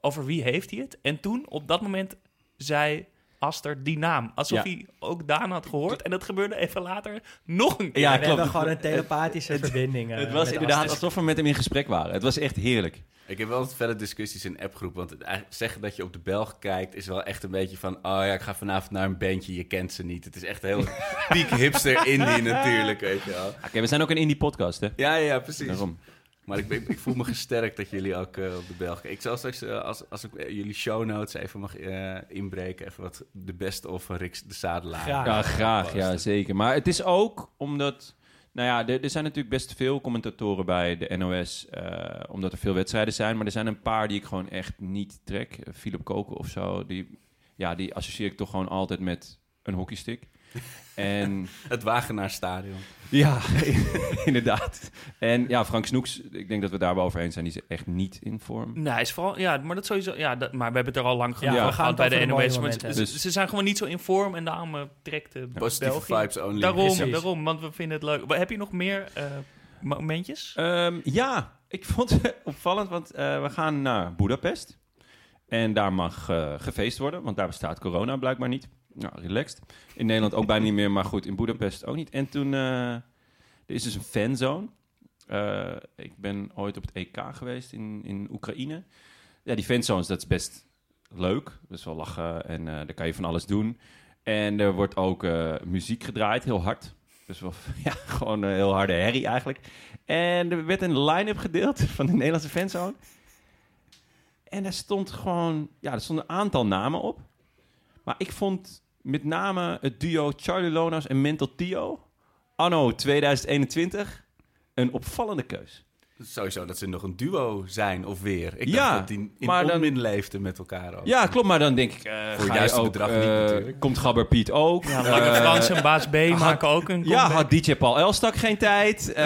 over wie heeft hij het? En toen, op dat moment, zei Aster die naam. Alsof Ja. hij ook Daan had gehoord. En dat gebeurde even later nog een keer. Ja, we hebben gewoon een telepathische verbinding. eh, Het was met inderdaad alsof we met hem in gesprek waren. Het was echt heerlijk. Ik heb wel wat verder discussies in appgroep. Want het, zeggen dat je op de Belg kijkt is wel echt een beetje van... Oh ja, ik ga vanavond naar een bandje, je kent ze niet. Het is echt heel piek hipster indie natuurlijk, weet je wel. Oké, we zijn ook een indie podcast, hè? Ja, ja, precies. Daarom. Maar ik, ik, ik voel me gesterkt dat jullie ook eh, op de Belg kijken. Ik zal straks, eh, als, als ik eh, jullie show notes even mag eh, inbreken... even wat de beste of van Rick de Zadelaar. Graag. Ja, graag. Ja, zeker. Maar het is ook omdat... Nou ja, er, er zijn natuurlijk best veel commentatoren bij de NOS... eh, omdat er veel wedstrijden zijn. Maar er zijn een paar die ik gewoon echt niet trek. Philip Koken of zo. Die, ja, die associeer ik toch gewoon altijd met een hockeystick. En Het Wagenaarstadion. ja, inderdaad. En ja, Frank Snoeks, ik denk dat we daar wel over eens zijn. Die is echt niet in vorm. Nee, hij is vooral, ja, maar dat sowieso, ja, dat, maar we hebben het er al lang genoeg Ja, over we gaan gehad bij de NOS. Maar ze, zijn gewoon niet zo in vorm en daarom eh, trekt de Positieve België. vibes only. Daarom, Precies. daarom, want we vinden het leuk. Maar Heb je nog meer eh, momentjes? Ehm, ja, ik vond het opvallend, want eh, we gaan naar Budapest. En daar mag gefeest worden, want daar bestaat corona blijkbaar niet. Nou, relaxed. In Nederland ook bijna niet meer, maar goed, in Budapest ook niet. En toen, eh, er is dus een fanzone. Eh, ik ben ooit op het EK geweest in, in Oekraïne. Ja, die fanzones, dat is best leuk. Best wel lachen en eh, daar kan je van alles doen. En er wordt ook muziek gedraaid, heel hard. Dus wel, ja, gewoon een heel harde herrie eigenlijk. En er werd een line-up gedeeld van de Nederlandse fanzone. En daar stond gewoon... Ja, er stonden een aantal namen op. Maar ik vond met name het duo Charlie Lonas en Mental Tio... anno 2021 een opvallende keus. Sowieso dat ze nog een duo zijn of weer. Ik Ja, dacht dat die in maar dan- onmin leefden met elkaar ook. Ja, klopt. Maar dan denk ik... eh, Voor ga je juiste ook, bedrag niet eh, natuurlijk. Komt Gabber Piet ook? Ja, Lange Frans en Baas B maken ook een Ja, comeback. had DJ Paul Elstak geen tijd. Eh,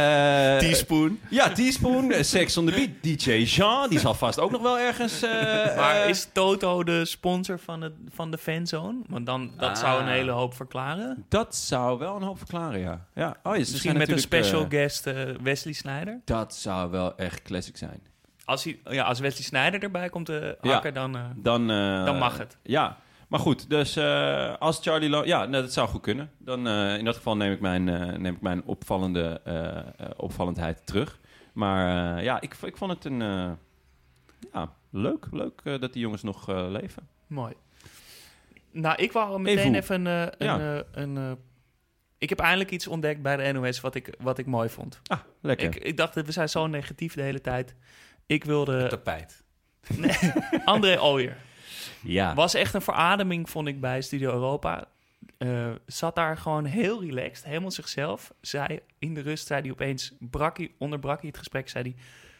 Teaspoon. Ja, Teaspoon, Sex on the Beat. DJ Jean, die zal vast ook nog wel ergens... eh, Maar is Toto de sponsor van, het, van de fanzone? Want dan, dat Ah. zou een hele hoop verklaren. Dat zou wel een hoop verklaren, ja. ja. Oh, ja ze Misschien zijn met een natuurlijk, special guest Wesley Snyder. dat zou wel echt classic zijn. Als, hij, ja, als Wesley Snyder erbij komt te hakken, dan... eh, Dan, eh, Dan mag het. Ja, maar goed. Dus eh, als Charlie... Lo ja, nou, dat zou goed kunnen. Dan eh, in dat geval neem ik mijn, eh, neem ik mijn opvallende eh, eh, opvallendheid terug. Maar eh, ja, ik, ik vond het een... eh, ja, leuk. Leuk eh, dat die jongens nog eh, leven. Mooi. Nou, ik wou meteen Evo. even een... eh, Ja. een, eh, een eh, ik heb eindelijk iets ontdekt bij de NOS wat ik, wat ik mooi vond. Ah, lekker. Ik, ik dacht, dat we zijn zo negatief de hele tijd. Ik wilde Tapijt. André Ooyer. ja. Was echt een verademing, vond ik, bij Studio Europa. Eh, zat daar gewoon heel relaxed, helemaal zichzelf. Zei, in de rust zei hij opeens, brak hij, onderbrak hij het gesprek, zei hij...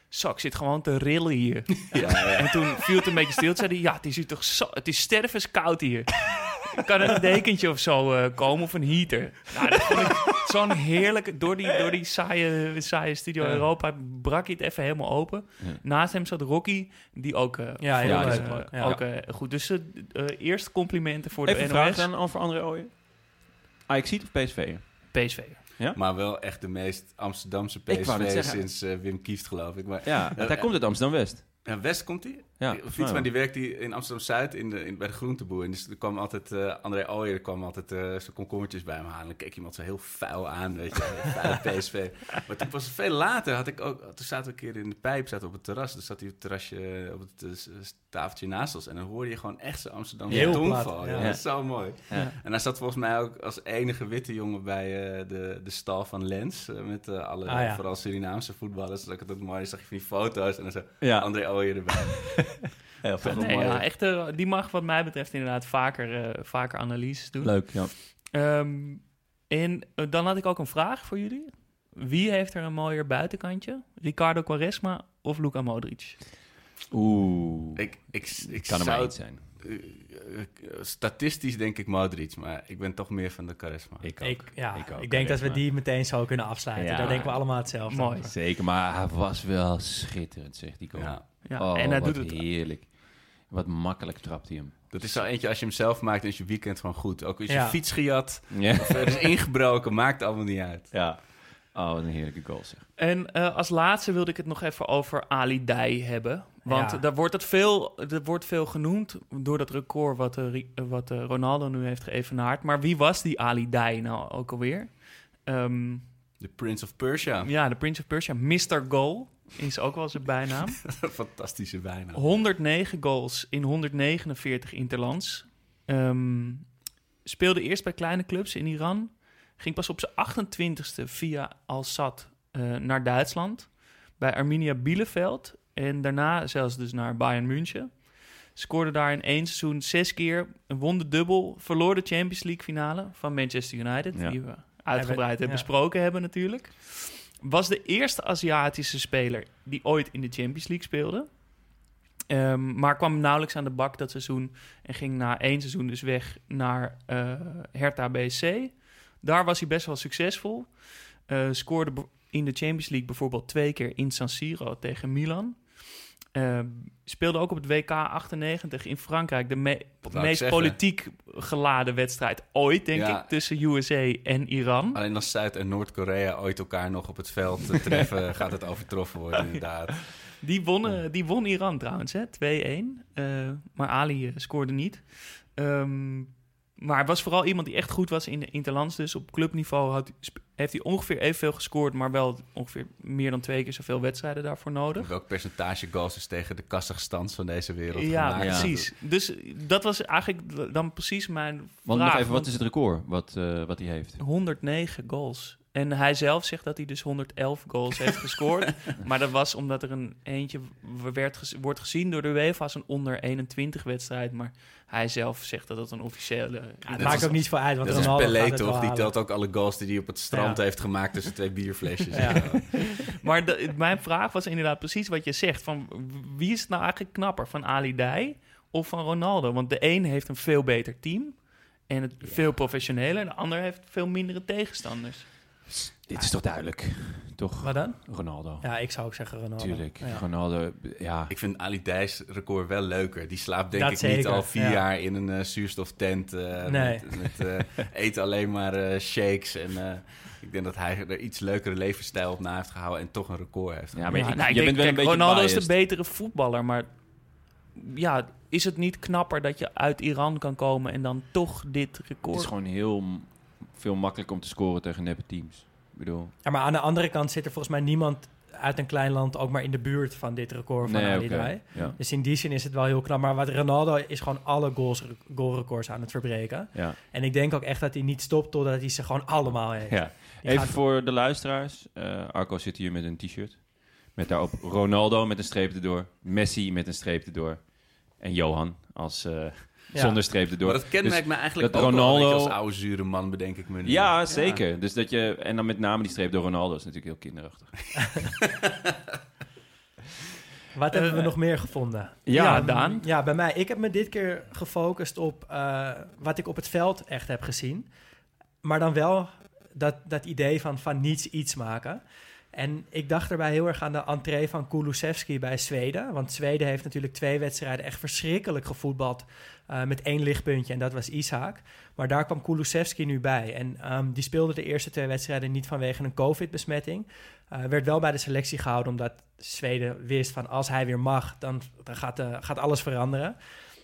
Zo, ik zit gewoon te rillen hier. En toen viel het een beetje stil. Toen zei hij, ja, het is hier toch zo... Het is stervenskoud hier. Kan er een dekentje of zo eh, komen of een heater? Nou, dat vond ik zo'n heerlijk... Door die, door die saaie, saaie Studio Ja. Europa brak hij het even helemaal open. Ja. Naast hem zat Rocky, die ook... eh, Ja, Ja, leuk. eh, Ja. ook eh, goed. Dus eerst complimenten voor Even de vraag NOS. dan over André Ooyer. Ajax of PSV? PSV. Maar wel echt de meest Amsterdamse PSV sinds Wim Kieft, geloof ik. Maar, Ja, hij komt uit Amsterdam-West. Ja, West komt hij? Ja, Een fietsman die werkte in Amsterdam-Zuid in de, in, bij de groenteboer. En dus er kwam altijd, eh André Ooyer kwam altijd eh zijn komkommertjes bij me halen. En dan keek iemand zo heel vuil aan, weet je. Vuil PSV. Maar toen was het veel later, had ik ook, toen zaten we een keer in de pijp, zaten op het terras. Dus zat hij op het terrasje, op het eh, tafeltje naast ons. En dan hoorde je gewoon echt zo'n Amsterdamse tongval. Ja. ja. Dat is zo mooi. Ja. En hij zat volgens mij ook als enige witte jongen bij de, de stal van Lens. met alle, Ah, vooral Surinaamse voetballers. Dat ik het ook mooi, zag je van die foto's. En dan zo. André Ooyer erbij. Heel Nee, ja, echt, eh, die mag wat mij betreft inderdaad vaker, eh, vaker analyses doen. Leuk, ja. Ehm, en eh, dan had ik ook een vraag voor jullie. Wie heeft er een mooier buitenkantje? Ricardo Quaresma of Luka Modric? Oeh, Ik, ik, ik kan er zou maar eens zijn. Eh, statistisch denk ik Modric, maar ik ben toch meer van de charisma. Ik ook. Ik, ja, Ik denk dat we die meteen zo kunnen afsluiten. Ja. Daar denken we allemaal hetzelfde Mooi. over. Zeker, maar hij was wel schitterend, zegt die goal. Ja. Ja, oh, en hij wat doet het. heerlijk. Wat makkelijk trapt hij hem. Dat is zo eentje, als je hem zelf maakt, dan is je weekend gewoon goed. Ook als je Ja. fiets gejat, Ja. of er is ingebroken, maakt allemaal niet uit. ja. Oh, wat een heerlijke goal zeg. En eh, als laatste wilde ik het nog even over Ali Dai hebben. Want Ja. daar wordt het veel, er wordt veel genoemd door dat record wat, eh, eh, wat Ronaldo nu heeft geëvenaard. Maar wie was die Ali Dai nou ook alweer? Ehm, De Prince of Persia. ja, de Prince of Persia. Mr. Goal is ook wel zijn bijnaam. Fantastische bijnaam. 109 goals in 149 interlands. Ehm, speelde eerst bij kleine clubs in Iran. Ging pas op zijn 28ste via Al-Sad eh, naar Duitsland. Bij Arminia Bielefeld. En daarna zelfs dus naar Bayern München. Scoorde daar in één seizoen zes keer. Won de dubbel. Verloor de Champions League finale van Manchester United. Ja. Die we uitgebreid hebben Ja. besproken hebben natuurlijk. Was de eerste Aziatische speler die ooit in de Champions League speelde. Ehm, maar kwam nauwelijks aan de bak dat seizoen. En ging na één seizoen dus weg naar eh Hertha BSC. Daar was hij best wel succesvol. Eh, scoorde in de Champions League bijvoorbeeld twee keer in San Siro tegen Milan. Ehm, speelde ook op het WK 98 in Frankrijk. De me- meest politiek geladen wedstrijd ooit, denk Ja. ik, tussen USA en Iran. Alleen als Zuid- en Noord-Korea ooit elkaar nog op het veld treffen, gaat het overtroffen worden, inderdaad. Die won, eh, die won Iran trouwens, hè? 2-1. Eh, maar Ali scoorde niet. Ehm, maar hij was vooral iemand die echt goed was in de interlands. Dus op clubniveau had, heeft hij ongeveer evenveel gescoord... maar wel ongeveer meer dan twee keer zoveel wedstrijden daarvoor nodig. Welk percentage goals is tegen de Kazachstans van deze wereld Ja, gemaakt? precies. Dus dat was eigenlijk dan precies mijn Want vraag. nog even, wat is het record wat, eh, wat hij heeft? 109 goals. En hij zelf zegt dat hij dus 111 goals heeft gescoord. Maar dat was omdat er een eentje werd wordt gezien door de UEFA als een onder 21 wedstrijd. Maar hij zelf zegt dat het een officiële... Ja, maakt ook niet veel uit, want Dat is Pelé toch? Die telt ook alle goals die hij op het strand Ja. heeft gemaakt tussen twee bierflesjes. Ja. Maar de- mijn vraag was inderdaad precies wat je zegt. Van wie is het nou eigenlijk knapper? Van Ali Dai of van Ronaldo? Want de een heeft een veel beter team en het veel professioneler. En de ander heeft veel mindere tegenstanders. Dit is toch duidelijk? Toch? Wat dan? Ronaldo. Ja, ik zou ook zeggen Ronaldo. Tuurlijk. Ja. Ronaldo, ja. Ik vind Ali Dijs record wel leuker. Die slaapt denk Dat ik niet al vier ja. jaar in een eh, zuurstoftent. eh Nee. Met, met eh, eet alleen maar eh, shakes. En eh, ik denk dat hij er iets leukere levensstijl op na heeft gehouden en toch een record heeft. Ja, maar Ja, ik- nou, ik je denk, bent wel een beetje Ronaldo is de betere voetballer, maar ja, is het niet knapper dat je uit Iran kan komen en dan toch dit Het record? is gewoon heel veel makkelijker om te scoren tegen neppe teams. Ik bedoel, Ja, maar aan de andere kant zit er volgens mij niemand uit een klein land ook maar in de buurt van dit record van nee, Ali. Ja, Dus in die zin is het wel heel knap. Maar wat Ronaldo is gewoon alle goals, goalrecords aan het verbreken. ja. En ik denk ook echt dat hij niet stopt totdat hij ze gewoon allemaal heeft. ja. Even gaat- voor de luisteraars. Eh, Arco zit hier met een t-shirt. Met daarop Ronaldo met een streep erdoor. Messi met een streep erdoor. En Johan als, eh. Zonder streep erdoor. Maar dat kenmerkt me eigenlijk dat ook Ronaldo- als oude zure man, bedenk ik me nu. Ja, zeker. Dus dat je, en dan met name die streep door Ronaldo is natuurlijk heel kinderachtig. Wat hebben we nog meer gevonden? ja, Daan? Ja, bij mij. Ik heb me dit keer gefocust op eh, wat ik op het veld echt heb gezien. Maar dan wel dat, dat idee van van niets iets maken. En ik dacht daarbij heel erg aan de entree van Kulusevski bij Zweden. Want Zweden heeft natuurlijk twee wedstrijden echt verschrikkelijk gevoetbald. eh, met één lichtpuntje en dat was Isaac. Maar daar kwam Kulusevski nu bij. En ehm, die speelde de eerste twee wedstrijden niet vanwege een COVID-besmetting. Eh, werd wel bij de selectie gehouden omdat Zweden wist van als hij weer mag, dan, gaat, eh, gaat alles veranderen.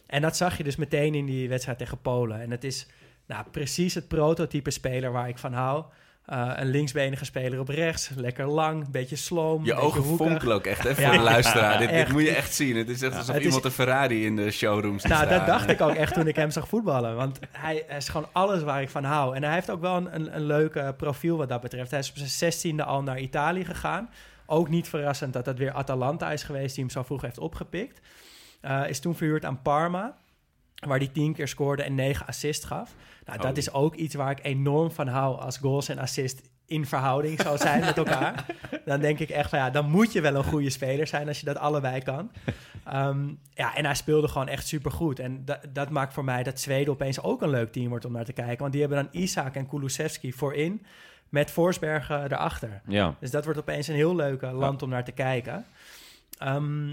En dat zag je dus meteen in die wedstrijd tegen Polen. En het is nou, precies het prototype speler waar ik van hou. Eh, een linksbenige speler op rechts, lekker lang, beetje sloom, Je beetje ogen fonkelen ook echt, hè, voor Ja. de luisteraar. Dit, dit moet je echt zien. Het is echt alsof het is- iemand een Ferrari in de showroom ziet Nou, dat dacht ik ook echt toen ik hem zag voetballen. Want hij, hij is gewoon alles waar ik van hou. En hij heeft ook wel een, een, een leuk eh, profiel wat dat betreft. Hij is op zijn zestiende al naar Italië gegaan. Ook niet verrassend dat dat weer Atalanta is geweest die hem zo vroeg heeft opgepikt. Eh, is toen verhuurd aan Parma, waar hij tien keer scoorde en negen assists gaf. Nou, dat Oh. is ook iets waar ik enorm van hou als goals en assist in verhouding zou zijn met elkaar. Dan denk ik echt van ja, dan moet je wel een goede speler zijn als je dat allebei kan. Ehm, ja, en hij speelde gewoon echt supergoed. En da- dat maakt voor mij dat Zweden opeens ook een leuk team wordt om naar te kijken. Want die hebben dan Isaac en Kulusevski voorin met Forsberg erachter. Ja. Dus dat wordt opeens een heel leuk eh, land om naar te kijken. Ehm,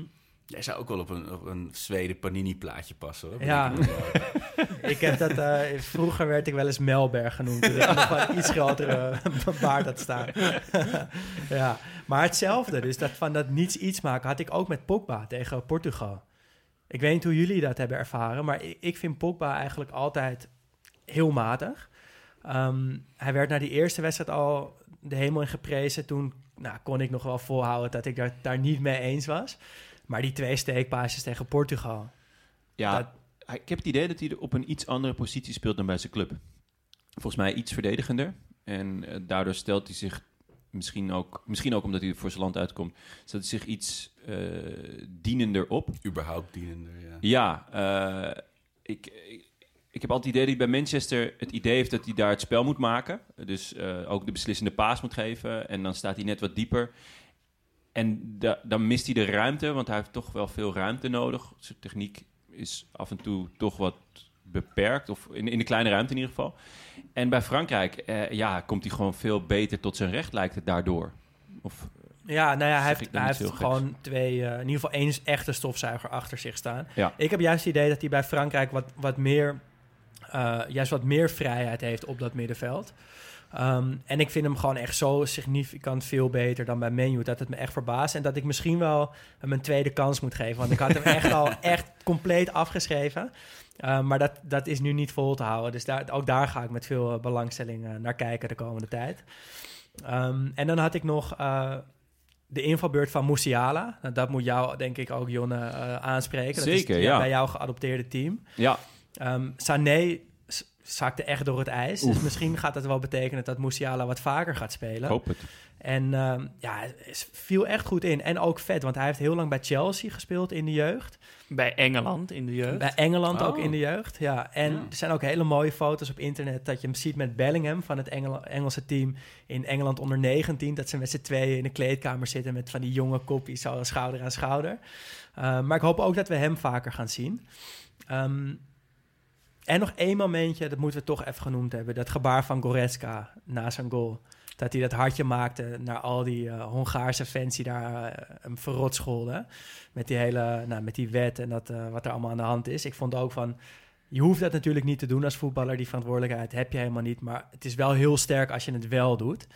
Jij zou ook wel op een, op een Zweden Panini-plaatje passen, hoor. Ja. Ik heb dat, eh, vroeger werd ik wel eens Melberg genoemd. Ik nog wel een iets grotere baard had staan. ja, maar hetzelfde. Dus dat van dat niets iets maken had ik ook met Pogba tegen Portugal. Ik weet niet hoe jullie dat hebben ervaren, maar ik, ik vind Pogba eigenlijk altijd heel matig. Ehm, hij werd na die eerste wedstrijd al de hemel in geprezen. Toen nou, kon ik nog wel volhouden dat ik daar, daar niet mee eens was. Maar die twee steekpaasjes tegen Portugal. Ja, Dat- ik heb het idee dat hij er op een iets andere positie speelt dan bij zijn club. Volgens mij iets verdedigender. En eh, daardoor stelt hij zich misschien ook, misschien ook omdat hij voor zijn land uitkomt, stelt hij zich iets eh, dienender op. Überhaupt dienender, ja. Ja, eh, ik, ik, ik heb altijd het idee dat hij bij Manchester het idee heeft dat hij daar het spel moet maken. Dus eh, ook de beslissende paas moet geven. En dan staat hij net wat dieper. En da- dan mist hij de ruimte, want hij heeft toch wel veel ruimte nodig. Zijn techniek is af en toe toch wat beperkt, of in, in de kleine ruimte in ieder geval. En bij Frankrijk, eh, ja, komt hij gewoon veel beter tot zijn recht, lijkt het daardoor. Of, Ja, nou ja, hij heeft, hij geks? gewoon twee, eh, in ieder geval één echte stofzuiger achter zich staan. Ja. Ik heb juist het idee dat hij bij Frankrijk wat, wat meer, eh, juist wat meer vrijheid heeft op dat middenveld. Ehm, en ik vind hem gewoon echt zo significant veel beter dan bij Menu. Dat het me echt verbaast. En dat ik misschien wel hem een tweede kans moet geven. Want ik had hem echt al echt compleet afgeschreven. Ehm, maar dat, dat is nu niet vol te houden. Dus daar, ook daar ga ik met veel eh, belangstelling eh, naar kijken de komende tijd. Ehm, en dan had ik nog eh, de invalbeurt van Musiala. Nou, dat moet jou denk ik ook, Jonne, aanspreken. Dat Zeker, is ja. bij jouw geadopteerde team. ja, Sané zakte echt door het ijs. Dus misschien gaat dat wel betekenen dat Musiala wat vaker gaat ik spelen. hoop het. En ehm, ja, viel echt goed in. En ook vet, want hij heeft heel lang bij Chelsea gespeeld in de jeugd. Bij Engeland in de jeugd. Bij Engeland ook Oh. in de jeugd, ja. En Ja. er zijn ook hele mooie foto's op internet... dat je hem ziet met Bellingham van het Engel- Engelse team... in Engeland onder 19. Dat ze met z'n tweeën in de kleedkamer zitten... met van die jonge koppies zo schouder aan schouder. Uh, maar ik hoop ook dat we hem vaker gaan zien. Um, en nog één momentje, dat moeten we toch even genoemd hebben. Dat gebaar van Goretzka na zijn goal. Dat hij dat hartje maakte naar al die uh, Hongaarse fans die daar uh, hem verrot scholden. Met die hele, nou, met die wet en dat, uh, wat er allemaal aan de hand is. Ik vond ook van, je hoeft dat natuurlijk niet te doen als voetballer. Die verantwoordelijkheid heb je helemaal niet. Maar het is wel heel sterk als je het wel doet.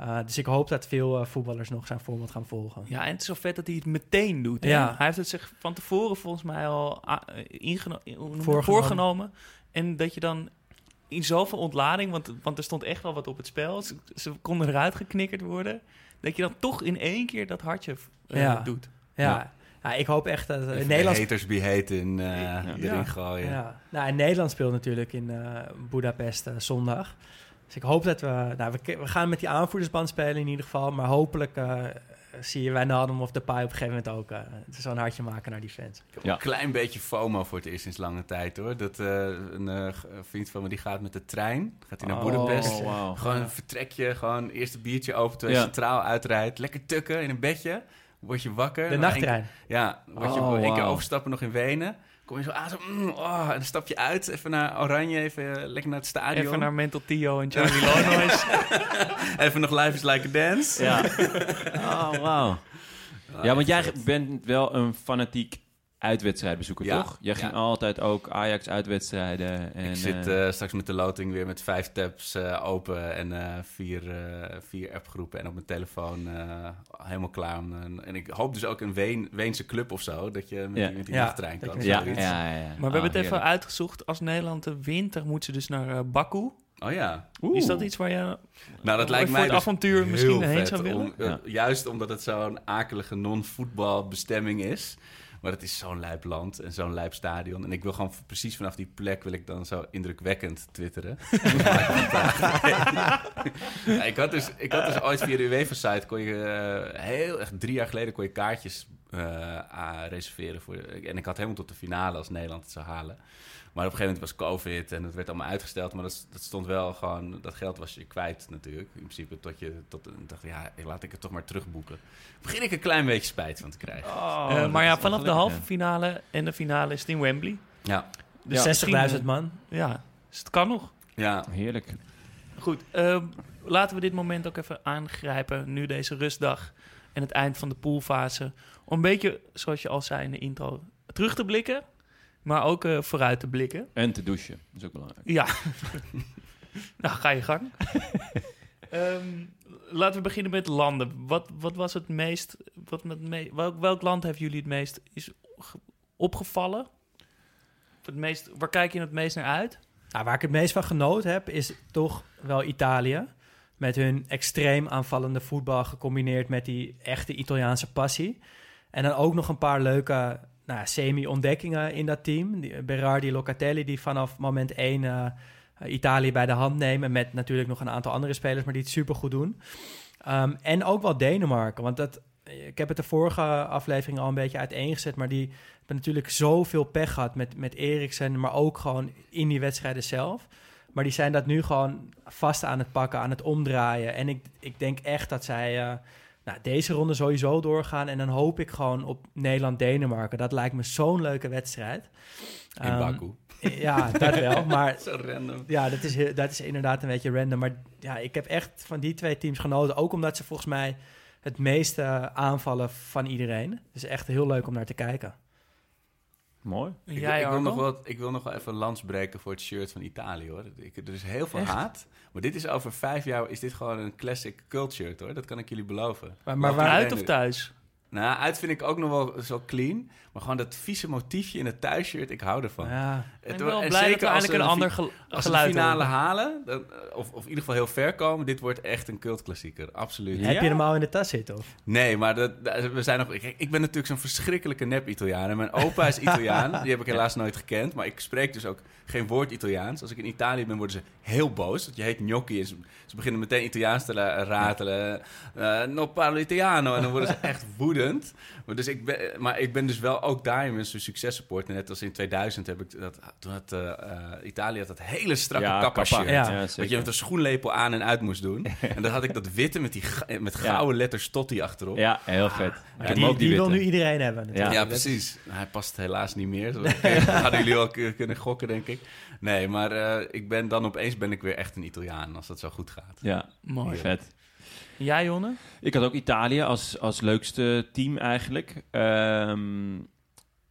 Uh, dus ik hoop dat veel uh, voetballers nog zijn voorbeeld gaan volgen. Ja, en het is zo vet dat hij het meteen doet. Hè? Ja. Hij heeft het zich van tevoren volgens mij al uh, ingeno- Voorgenomen. voorgenomen. En dat je dan in zoveel ontlading, want, want er stond echt wel wat op het spel. Ze, ze konden eruit geknikkerd worden. Dat je dan toch in één keer dat hartje uh, Ja. doet. Ja. ja. Ja, ik hoop echt dat... In Nederland... haters be haten uh, ja. erin ja. gooien. Ja. Nou, in Nederland speelt natuurlijk in uh, Budapest uh, zondag. Dus ik hoop dat we... Nou, we, we, gaan met die aanvoerdersband spelen in ieder geval. Maar hopelijk uh, zie je Wijnaldum of Depay op een gegeven moment ook uh, zo'n hartje maken naar die fans. Ik heb ja. een klein beetje FOMO voor het eerst sinds lange tijd hoor. Dat uh, een uh, vriend van me die gaat met de trein. Gaat hij naar oh, Budapest. Wow. Gewoon een vertrekje, gewoon eerst een biertje open terwijl je ja. centraal uitrijdt. Lekker tukken in een bedje. Word je wakker. De nachttrein. Ja, word je oh, één wow. keer overstappen nog in Wenen. Kom je zo aan, zo, mm, oh, en dan stap je uit, even naar Oranje, even eh, lekker naar het stadion. Even naar Mental Tio en Charlie Lonois. Even nog Life is Like a Dance. Ja. Oh, wauw. Ja, want jij bent wel een fanatiek uitwedstrijdbezoeker, Ja, toch? Jij ging ja. altijd ook Ajax uitwedstrijden. En, Ik zit eh, eh, straks met de loting weer met vijf tabs eh, open en eh, vier, eh, vier appgroepen en op mijn telefoon eh, helemaal klaar. Om, en ik hoop dus ook een Ween, Weense club of zo, dat je met Ja. die, met die nachttrein kan. je- ja, zoiets. ja, ja, ja. Maar we hebben het even heerlijk. uitgezocht. Als Nederland de wint, dan moeten ze dus naar Baku. Oh ja. Is dat iets waar je Nou, dat lijkt voor mij het dus avontuur misschien heen zou willen? om, Ja. Juist omdat het zo'n akelige non-voetbalbestemming is. Maar het is zo'n lijp land en zo'n lijp stadion. En ik wil gewoon precies vanaf die plek wil ik dan zo indrukwekkend twitteren. ja, ik, had dus, ik had dus ooit via de UEFA-site... kon je eh, heel echt drie jaar geleden kon je kaartjes ah, reserveren. Voor, en ik had helemaal tot de finale als Nederland het zou halen. Maar op een gegeven moment was COVID en het werd allemaal uitgesteld. Maar dat, dat stond wel gewoon... Dat geld was je kwijt natuurlijk. In principe tot je... Tot, dacht, ja, laat ik het toch maar terugboeken. Begin ik een klein beetje spijt van te krijgen. Oh, Eh, maar ja, vanaf de halve finale en de finale is het in Wembley. Ja, De Ja, 60.000 misschien, man. Ja, dus het kan nog. ja. Heerlijk. Goed, eh, laten we dit moment ook even aangrijpen. Nu deze rustdag en het eind van de poolfase. Om een beetje, zoals je al zei in de intro, terug te blikken. Maar ook eh, vooruit te blikken. En te douchen, dat is ook belangrijk. Ja. nou, ga je gang. Ehm, laten we beginnen met landen. Wat, wat was het meest... Wat met me, welk, welk land heeft jullie het meest is ge- opgevallen? Het meest, waar kijk je het meest naar uit? Nou, waar ik het meest van genoten heb, is toch wel Italië. Met hun extreem aanvallende voetbal gecombineerd met die echte Italiaanse passie. En dan ook nog een paar leuke nou, semi-ontdekkingen in dat team. Die, Berardi, Locatelli, die vanaf moment 1 eh, Italië bij de hand nemen. Met natuurlijk nog een aantal andere spelers, maar die het supergoed doen. Ehm, en ook wel Denemarken, want dat, ik heb het de vorige aflevering al een beetje uiteengezet, maar die hebben natuurlijk zoveel pech gehad met, met Eriksen, maar ook gewoon in die wedstrijden zelf. Maar die zijn dat nu gewoon vast aan het pakken, aan het omdraaien. En ik, ik denk echt dat zij eh, nou, deze ronde sowieso doorgaan. En dan hoop ik gewoon op Nederland-Denemarken. Dat lijkt me zo'n leuke wedstrijd. In Ehm, Baku. Ja, dat wel. Maar Zo random. ja, dat is, dat is inderdaad een beetje random. Maar ja, ik heb echt van die twee teams genoten. Ook omdat ze volgens mij het meeste aanvallen van iedereen. Dus echt heel leuk om naar te kijken. Mooi. Ik, Jij, ik, wil nog wel, ik wil nog wel even een lans breken voor het shirt van Italië, hoor. Ik, er is heel veel haat. Maar dit is over vijf jaar is dit gewoon een classic cult shirt, hoor. Dat kan ik jullie beloven. Maar, maar Laat waar, Uit of thuis? Nou, uit vind ik ook nog wel zo clean. Maar gewoon dat vieze motiefje in het thuisshirt, ik hou ervan. ja, Ik Het- ben wel en blij dat we zeker als eindelijk ze een de ander fi- gel- Als ze de geluid finale halen, dan, eh, of, of in ieder geval heel ver komen, dit wordt echt een cultklassieker. Absoluut. Ja? Heb je hem al in de tas zitten? Of? Nee, maar dat, dat- we zijn nog. Ik, ik ben natuurlijk zo'n verschrikkelijke nep-Italiaan. En mijn opa is Italiaan. Die heb ik helaas nooit gekend. Maar ik spreek dus ook geen woord Italiaans. Als ik in Italië ben, worden ze heel boos. Want je heet gnocchi. En ze, ze beginnen meteen Italiaans te ratelen. Eh no parlo Italiano. En dan worden ze echt woedend. Maar, dus ik ben, maar ik ben dus wel ook daarin een successupporter. Net als in 2000 heb ik dat. Toen had eh, eh, Italië had dat hele strakke Ja, kappa kappa. shirt. Ja. Zeker. je met een schoenlepel aan en uit moest doen. en dan had ik dat witte met, die, met gouden letters Totti achterop. Ja, heel vet. Heb die wil nu iedereen hebben. Ja. Dat precies. Hij past helaas niet meer. Dat hadden jullie al k- kunnen gokken, denk ik. Nee, maar eh, ik ben dan opeens ben ik weer echt een Italiaan als dat zo goed gaat. Ja, Mooi. vet. Jij, Jonne? Ik had ook Italië als, als leukste team eigenlijk. Ehm,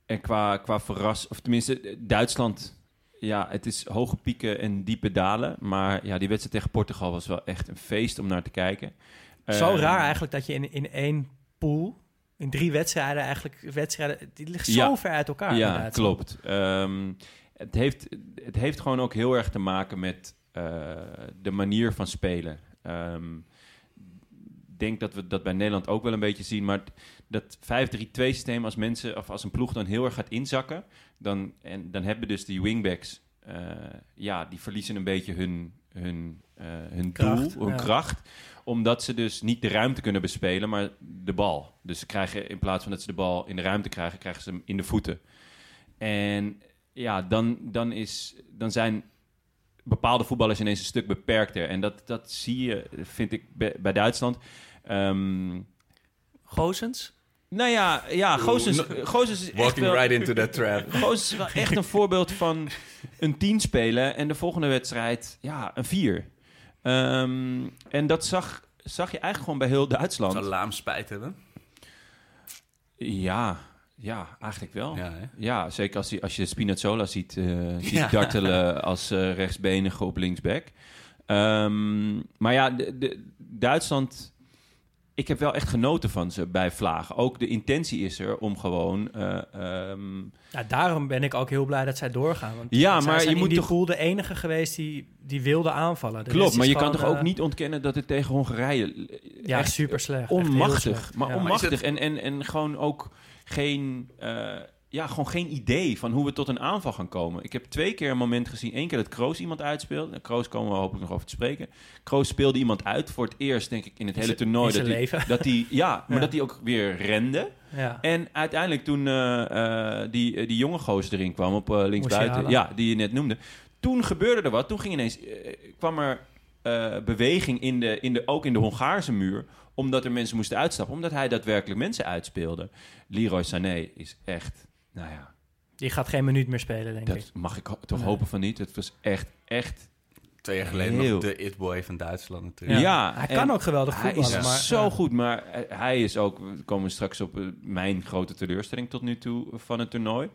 en qua, qua verras... Of tenminste, Duitsland... Ja, het is hoge pieken en diepe dalen. Maar ja, die wedstrijd tegen Portugal was wel echt een feest om naar te kijken. Zo Ehm, raar eigenlijk dat je in, in één pool, in drie wedstrijden eigenlijk, wedstrijden, die liggen Ja. zo ver uit elkaar. Ja, inderdaad. klopt. Ehm, het, heeft, het heeft gewoon ook heel erg te maken met eh, de manier van spelen. Ehm, Ik denk dat we dat bij Nederland ook wel een beetje zien. Maar dat 5-3-2 systeem, als mensen of als een ploeg dan heel erg gaat inzakken, dan, en, dan hebben dus die wingbacks, eh, ja, die verliezen een beetje hun, hun, eh, hun Kracht, doel, hun ja. kracht. Omdat ze dus niet de ruimte kunnen bespelen, maar de bal. Dus ze krijgen in plaats van dat ze de bal in de ruimte krijgen, krijgen ze hem in de voeten. En ja, dan, dan, is, dan zijn bepaalde voetballers ineens een stuk beperkter. En dat, dat zie je, vind ik, bij, bij Duitsland. Ehm, Gozens? Nou ja, ja Gozens, no- Gozens is echt Walking wel... right into that trap. Gozens is wel echt een voorbeeld van een 10 spelen en de volgende wedstrijd, ja, een 4. Ehm, en dat zag, zag je eigenlijk gewoon bij heel Duitsland. Zou Laam spijt hebben? Ja, ja, eigenlijk wel. Ja, hè? Ja, zeker als, je- als je Spinazzola ziet, eh, ziet Ja. dartelen als eh, rechtsbenige op linksback. Ehm, maar ja, de, de- Duitsland... Ik heb wel echt genoten van ze bij Vlagen. Ook de intentie is er om gewoon... eh, ehm, Ja, daarom ben ik ook heel blij dat zij doorgaan. Want Ja, zij maar zijn je in moet die toch- pool de enige geweest die, die wilde aanvallen. De klopt, maar je kan toch ook niet ontkennen dat het tegen Hongarije... Ja, echt super slecht. Onmachtig. slecht. Maar Ja. onmachtig. En, en, en gewoon ook geen, eh, ja, gewoon geen idee van hoe we tot een aanval gaan komen. Ik heb twee keer een moment gezien. Eén keer dat Kroos iemand uitspeelt. En Kroos komen we hopelijk nog over te spreken. Kroos speelde iemand uit voor het eerst, denk ik, in het hele toernooi. dat hij-. Dat hij, ja, maar Ja. dat hij ook weer rende. Ja. En uiteindelijk toen eh, eh, die, die jonge gozer erin kwam op linksbuiten, ja, die je net noemde. Toen gebeurde er wat. Toen ging ineens, kwam er beweging in de, in de, ook in de Hongaarse muur, omdat er mensen moesten uitstappen, omdat hij daadwerkelijk mensen uitspeelde. Leroy Sané is echt, nou ja, Die gaat geen minuut meer spelen, denk ik. dat mag ik ho- toch Nee. hopen van niet. Het was echt, echt, Twee jaar geleden Heel. nog de it-boy van Duitsland natuurlijk. ja. hij kan ook geweldig Hij voetballen. is maar, zo ja. goed, maar hij- hij is ook... We komen straks op eh, mijn grote teleurstelling tot nu toe van het toernooi.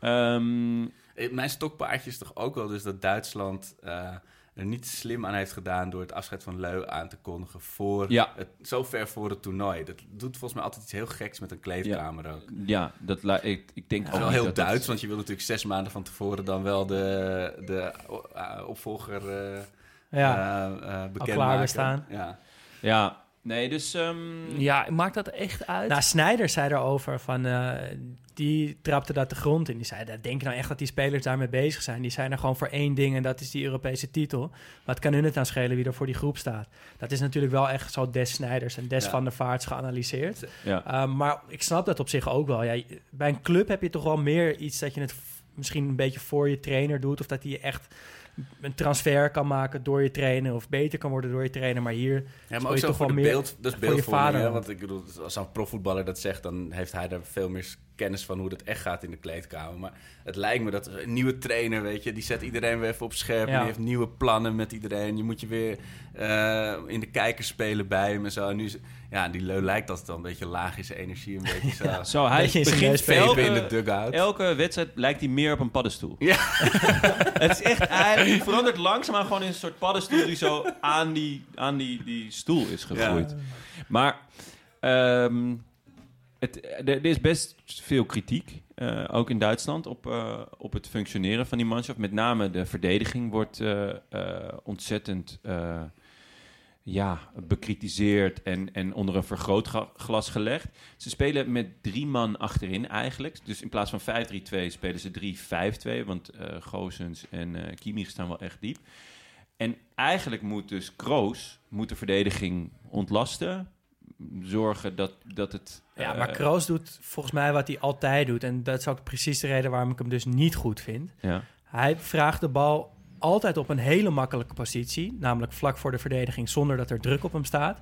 Ehm, Eh, Mijn stokpaardje is toch ook wel dus dat Duitsland eh, er niet slim aan heeft gedaan door het afscheid van Leu aan te kondigen voor Ja. het, zo ver voor het toernooi. Dat doet volgens mij altijd iets heel geks met een kleedkamer ook. ja, dat ik, ik denk ook wel heel dat dat- Duits, want je wil natuurlijk zes maanden van tevoren dan wel de, de eh, opvolger eh Ja, eh, al bekend maken. staan. Ja. Ja, nee, dus... ehm, Ja, maakt dat echt uit? Nou, Snyder zei erover van... eh, die trapte dat de grond in. Die zei, "Dat denk je nou echt dat die spelers daarmee bezig zijn? Die zijn er gewoon voor één ding en dat is die Europese titel. Maar het kan hun het aan schelen wie er voor die groep staat. Dat is natuurlijk wel echt zo Des Snijders en Des Ja. van der Vaarts geanalyseerd. ja. Uh, maar ik snap dat op zich ook wel. Ja, bij een club heb je toch wel meer iets dat je het misschien een beetje voor je trainer doet. Of dat hij echt een transfer kan maken door je trainer. Of beter kan worden door je trainer. Maar hier Ja, maar ook je toch wel meer beeld, dat is voor je vader. hè? Want ik bedoel, als een profvoetballer dat zegt, dan heeft hij er veel meer kennis van hoe dat echt gaat in de kleedkamer. Maar het lijkt me dat een nieuwe trainer, weet je, die zet iedereen weer even op scherp. En die heeft nieuwe plannen met iedereen. Je moet je weer eh, in de kijkers spelen bij hem en zo. En nu is, ja, die leu lijkt dat dan een beetje laag zijn energie, een beetje zo. Zo, hij zijn begint elke, in de dugout. elke wedstrijd lijkt hij meer op een paddenstoel. Ja. het is echt, hij verandert langzaamaan gewoon in een soort paddenstoel die zo aan die, aan die, die stoel is gegroeid. Maar ehm, het, er, is best veel kritiek, eh, ook in Duitsland, op, eh, op het functioneren van die manschaft. Met name de verdediging wordt eh, eh, ontzettend eh, ja, bekritiseerd en, en onder een vergrootglas gelegd. Ze spelen met drie man achterin eigenlijk. Dus in plaats van 5-3-2 spelen ze 3-5-2, want eh Gozens en eh Kimmich staan wel echt diep. En eigenlijk moet dus Kroos moet de verdediging ontlasten. Zorgen dat, dat het... Ja, eh, maar Kroos doet volgens mij wat hij altijd doet. En dat is ook precies de reden waarom ik hem dus niet goed vind. Ja. Hij vraagt de bal altijd op een hele makkelijke positie. Namelijk vlak voor de verdediging zonder dat er druk op hem staat.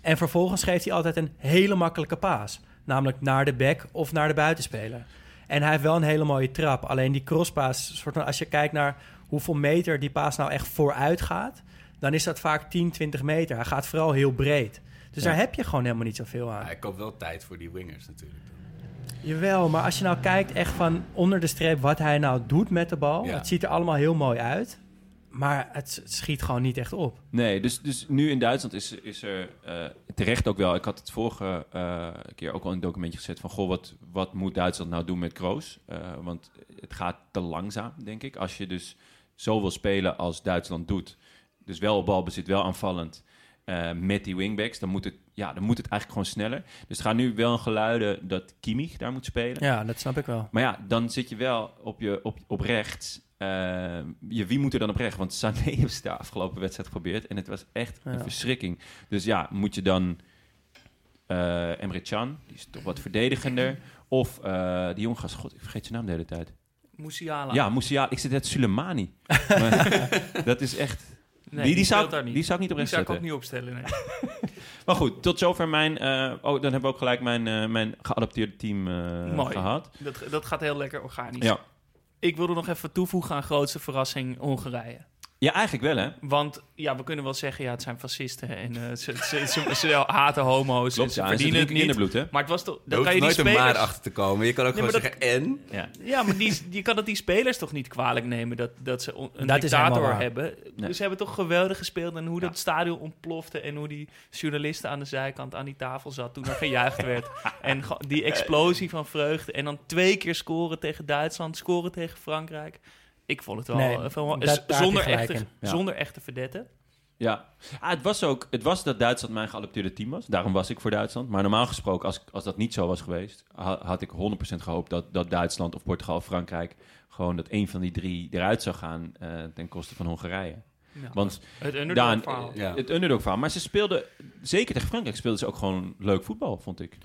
En vervolgens geeft hij altijd een hele makkelijke paas. Namelijk naar de back of naar de buitenspeler. En hij heeft wel een hele mooie trap. Alleen die crosspaas, soort van, als je kijkt naar hoeveel meter die paas nou echt vooruit gaat... dan is dat vaak 10, 20 meter. Hij gaat vooral heel breed. Dus Ja. daar heb je gewoon helemaal niet zoveel aan. Ja, ik koop wel tijd voor die wingers natuurlijk. Jawel, maar als je nou kijkt echt van onder de streep wat hij nou doet met de bal. Ja. Het ziet er allemaal heel mooi uit. Maar het, schiet gewoon niet echt op. Nee, dus, dus nu in Duitsland is, is er eh, terecht ook wel. Ik had het vorige eh, keer ook al in een documentje gezet van goh, wat, wat moet Duitsland nou doen met Kroos? Eh, want het gaat te langzaam, denk ik. Als je dus zo wil spelen als Duitsland doet, dus wel op balbezit, wel aanvallend, eh, met die wingbacks, dan moet, het, ja, dan moet het eigenlijk gewoon sneller. Dus het gaat nu wel een geluiden dat Kimmich daar moet spelen. Ja, dat snap ik wel. Maar ja, dan zit je wel op, je, op, op rechts. Eh, je, wie moet er dan op rechts? Want Sané heeft de afgelopen wedstrijd geprobeerd. En het was echt een verschrikking. Dus ja, moet je dan eh Emre Can, die is toch wat verdedigender. Of eh, die jonge gast, god, ik vergeet zijn naam de hele tijd. Musiala. Ja, Musiala. Ik zit net Sulemani. Dat is echt... Nee, die, die, zou, daar niet. die zou ik niet op Die zou ik ook niet opstellen, nee. Maar goed, tot zover mijn... eh, oh, dan hebben we ook gelijk mijn, eh, mijn geadopteerde team eh, Mooi. gehad. Dat, dat gaat heel lekker organisch. Ja. Ik wilde nog even toevoegen aan grootste verrassing Hongarije. Ja, eigenlijk wel, hè? Want ja, we kunnen wel zeggen, ja, het zijn fascisten en eh, ze, ze, ze, ze haten homo's. Klopt, en ze ja. Verdienen het niet. kinderbloed, hè? Maar het was toch... Daar Dan kan je die nooit een spelers... maar achter te komen. Je kan ook Nee, gewoon zeggen en. Ja. Ja, maar die, je kan het die spelers toch niet kwalijk nemen dat, dat ze on- een Dat dictator hebben. Nee. Ze hebben toch geweldig gespeeld en hoe Ja. dat stadion ontplofte en hoe die journalisten aan de zijkant aan die tafel zat toen er gejuicht werd. En die explosie van vreugde en dan twee keer scoren tegen Duitsland, scoren tegen Frankrijk. Ik vond het wel, Nee, eh, wel- dat- zonder, echte. Ja. zonder echte verdetten. Ja, ah, het was ook het was dat Duitsland mijn geadopteerde team was. Daarom was ik voor Duitsland. Maar normaal gesproken, als, als dat niet zo was geweest, ha- had ik 100% gehoopt dat, dat Duitsland of Portugal of Frankrijk gewoon dat een van die drie eruit zou gaan eh, ten koste van Hongarije. Ja. Want het underdog Daan, verhaal. Ja. het underdog verhaal. Maar ze speelden, zeker tegen Frankrijk, speelden ze ook gewoon leuk voetbal, vond ik.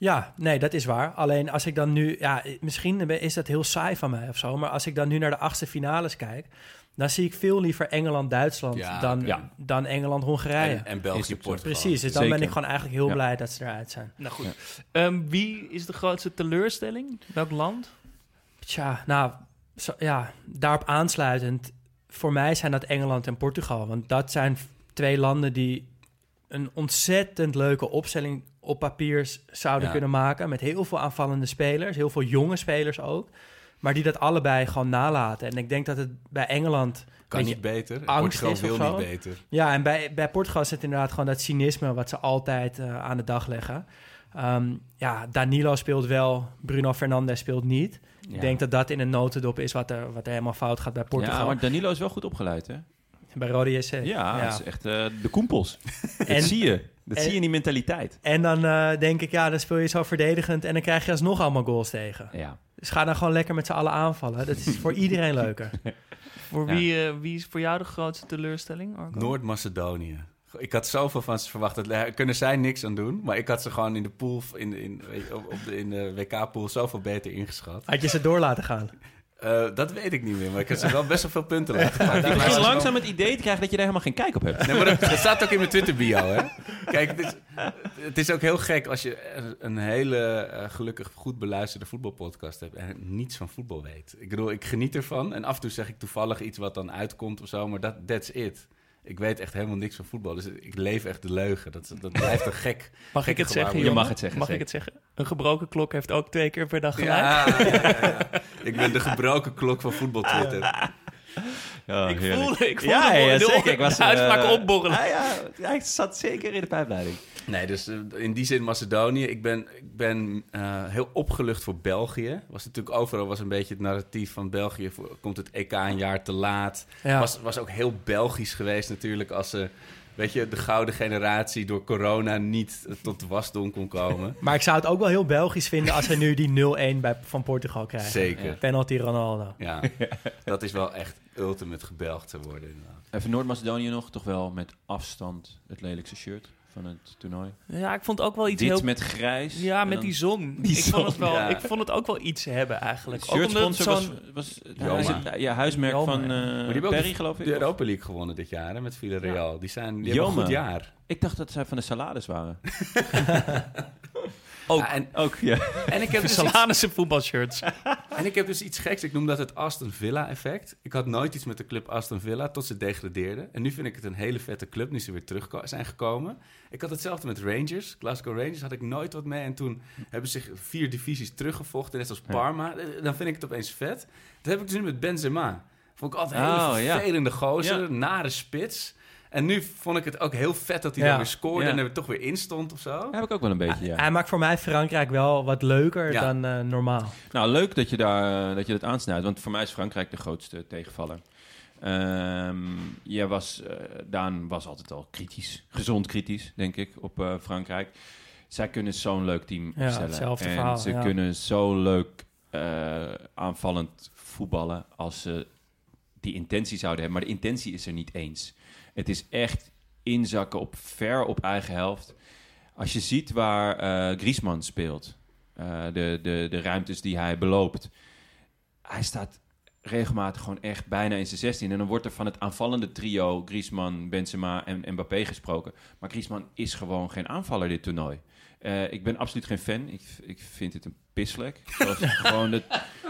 Ja, nee, dat is waar. Alleen als ik dan nu, ja, misschien is dat heel saai van mij of zo, maar als ik dan nu naar de achtste finales kijk, dan zie ik veel liever Engeland-Duitsland Ja, dan, ja. dan Engeland-Hongarije. En, en België, Is het zo. Portugal. Precies, dus dan Zeker. ben ik gewoon eigenlijk heel Ja. blij dat ze eruit zijn. Nou goed. Ehm, wie is de grootste teleurstelling? Welk land? Tja, nou, zo- ja, daarop aansluitend, voor mij zijn dat Engeland en Portugal. Want dat zijn twee landen die een ontzettend leuke opstelling op papier zouden Ja. kunnen maken. Met heel veel aanvallende spelers, heel veel jonge spelers ook. Maar die dat allebei gewoon nalaten. En ik denk dat het bij Engeland... Kan niet beter. angst Portugal is wil niet beter. Ja, en bij, bij Portugal zit inderdaad gewoon dat cynisme... wat ze altijd eh, aan de dag leggen. Ehm, ja, Danilo speelt wel, Bruno Fernandes speelt niet. Ik denk dat dat in een notendop is wat er, wat er helemaal fout gaat bij Portugal. Ja, maar Danilo is wel goed opgeleid, hè? Bij Rode JC. Ja, het is echt eh, de koempels. En- dat zie je. Dat en- zie je in die mentaliteit. En dan eh, denk ik, ja, dan speel je zo verdedigend... en dan krijg je alsnog allemaal goals tegen. Ja. Dus ga dan gewoon lekker met z'n allen aanvallen. Dat is voor iedereen leuker. Voor Ja. wie, eh, wie is voor jou de grootste teleurstelling? Noord-Macedonië. Ik had zoveel van ze verwacht. Dat, daar kunnen zij niks aan doen. Maar ik had ze gewoon in de pool, in, in, weet je, op, op de, in de WK-pool zoveel beter ingeschat. Had je ze door laten gaan? Eh, dat weet ik niet meer. Maar ik had ze wel best wel veel punten laten begin ze langzaam het idee te krijgen dat je daar helemaal geen kijk op hebt. Nee, maar dat, dat staat ook in mijn Twitter-bio, hè? Kijk, het is, het is ook heel gek als je een hele eh, gelukkig goed beluisterde voetbalpodcast hebt en niets van voetbal weet. Ik bedoel, ik geniet ervan en af en toe zeg ik toevallig iets wat dan uitkomt of zo, maar dat that's it. Ik weet echt helemaal niks van voetbal, dus ik leef echt de leugen. Dat, dat blijft een gek. Mag ik het zeggen, jongen? mag het zeggen, Mag ik het zeggen? Een gebroken klok heeft ook twee keer per dag gelijk. Ja, ja, ja. ik ben de gebroken klok van voetbal Twitter. Ja, ik heerlijk. voelde, ik voelde Ja, de, ja, de- zeker. Ik was, de uitspraak eh, opborrelen. Ja, ja, hij zat zeker in de pijpleiding. Nee, dus eh, in die zin Macedonië. Ik ben, ik ben eh, heel opgelucht voor België. Was natuurlijk overal was een beetje het narratief van België. voor- komt het EK een jaar te laat. Ja. Was, was ook heel Belgisch geweest natuurlijk als ze... Weet je, de gouden generatie door corona niet eh, tot de wasdom kon komen. Maar ik zou het ook wel heel Belgisch vinden... als we nu die 0-1 bij, van Portugal krijgen. Zeker. Penalty Ronaldo. Ja, dat is wel echt ultimate gebelgd te worden inderdaad. Even Noord-Macedonië nog, toch wel met afstand het lelijkste shirt van het toernooi. Ja, ik vond ook wel iets Dit heel... met grijs. Ja, met dan- die zon. Die ik, Vond het wel, ja. ik vond het ook wel iets hebben eigenlijk. Het Shirtsponsor was, zo'n... was huis- ja, huismerk Joma, van ja. eh, Maar die hebben ook Perry, de- geloof ik. De? Europa League gewonnen dit jaar hè, met Villarreal. Die, zijn, die hebben een goed jaar. Ik dacht dat zij van de salades waren. Ook. Ja, en, Ook, ja. en ik heb dus voetbalshirts. En ik heb dus iets geks. Ik noem dat het Aston Villa-effect. Ik had nooit iets met de club Aston Villa tot ze degradeerden. En nu vind ik het een hele vette club, nu ze weer terug zijn gekomen. Ik had hetzelfde met Rangers. Glasgow Rangers had ik nooit wat mee. En toen hebben ze zich vier divisies teruggevochten, net als Parma. Eh, Dan vind ik het opeens vet. Dat heb ik dus nu met Benzema. Vond ik altijd een hele Oh, ja. vervelende gozer, nare spits. En nu vond ik het ook heel vet dat hij Ja. dan weer scoorde Ja. en er toch weer in stond of zo. heb ik ook wel een beetje, ja. Hij maakt voor mij Frankrijk wel wat leuker Ja. dan eh, normaal. Nou, leuk dat je, daar, dat je dat aansnijdt, want voor mij is Frankrijk de grootste tegenvaller. Ehm jij was, eh, Daan was altijd al kritisch, gezond kritisch, denk ik, op eh, Frankrijk. Zij kunnen zo'n leuk team Ja, opstellen. hetzelfde en verhaal, ze ja. kunnen zo leuk eh, aanvallend voetballen als ze die intentie zouden hebben. Maar de intentie is er niet eens. Het is echt inzakken op ver op eigen helft. Als je ziet waar eh Griezmann speelt, eh, de, de, de ruimtes die hij beloopt, hij staat regelmatig gewoon echt bijna in zijn 16. En dan wordt er van het aanvallende trio Griezmann, Benzema en Mbappé gesproken. Maar Griezmann is gewoon geen aanvaller dit toernooi. Eh, ik ben absoluut geen fan. Ik, ik vind het een pislek. Zoals gewoon dat,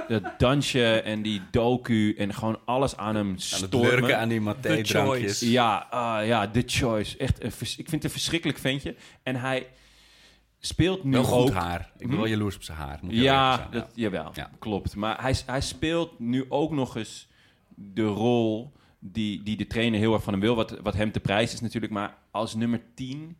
dat dansje en die docu en gewoon alles aan hem Aan het aan die maté-drankjes. choice. Ja, ah, ja, The Choice. Echt, een ik vind het een verschrikkelijk ventje. En hij speelt nu Wel goed ook... haar. Ik ben Hm? wel jaloers op zijn haar. moet Ja, dat, jawel, Ja. klopt. Maar hij, hij speelt nu ook nog eens de rol die, die de trainer heel erg van hem wil. Wat, wat hem te prijs is natuurlijk. Maar als nummer 10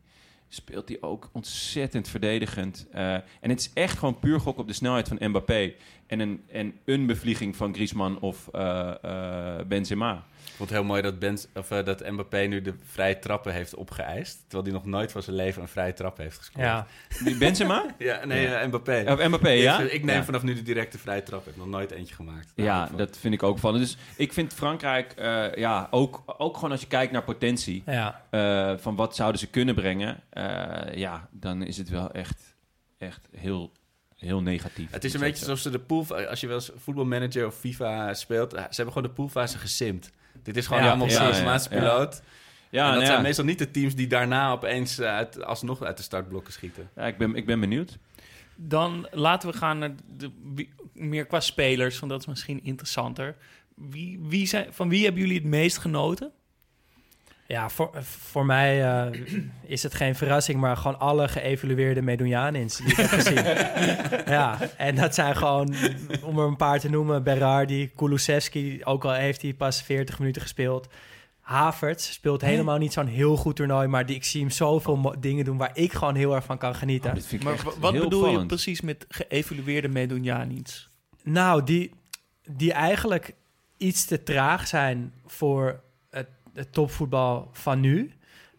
speelt hij ook ontzettend verdedigend. Eh, en het is echt gewoon puur gok op de snelheid van Mbappé. En een, en een bevlieging van Griezmann of eh, eh, Benzema. Ik vond het heel mooi dat, ben, of, dat Mbappé nu de vrije trappen heeft opgeëist. Terwijl hij nog nooit van zijn leven een vrije trap heeft gescoord. Ja, Die Benzema? ja nee, Ja. Mbappé. Of Mbappé, Die ja? Ik neem Ja. vanaf nu de directe vrije trap. Ik heb nog nooit eentje gemaakt. Nou, Ja, ik dat vind ik ook van. Dus ik vind Frankrijk, eh, ja, ook, ook gewoon als je kijkt naar potentie, ja. eh, van wat zouden ze kunnen brengen, ja, dan is het wel echt, echt heel, heel negatief. Het is een beetje alsof ze de pool... Als je wel eens voetbalmanager of FIFA speelt... Ze hebben gewoon de poolfase gesimd. Dit is gewoon Ja, allemaal ja, Ja, ja, automatische piloot. Ja, en dat nou zijn ja. meestal niet de teams die daarna opeens eh, uit, alsnog uit de startblokken schieten. Ja, ik, ben, ik ben benieuwd. Dan laten we gaan naar de, meer qua spelers, want dat is misschien interessanter. Wie, wie zijn, van wie hebben jullie het meest genoten? Ja, voor, voor mij eh, is het geen verrassing, maar gewoon alle geëvalueerde Medunjanins die ik heb gezien. ja, en dat zijn gewoon, om er een paar te noemen, Berardi, Kulusevski, ook al heeft hij pas 40 minuten gespeeld. Havertz speelt helemaal niet zo'n heel goed toernooi, maar die, ik zie hem zoveel dingen doen waar ik gewoon heel erg van kan genieten. Oh, Maar wat bedoel je precies met geëvalueerde Medunjani's? Nou, die, die eigenlijk iets te traag zijn voor het, topvoetbal van nu.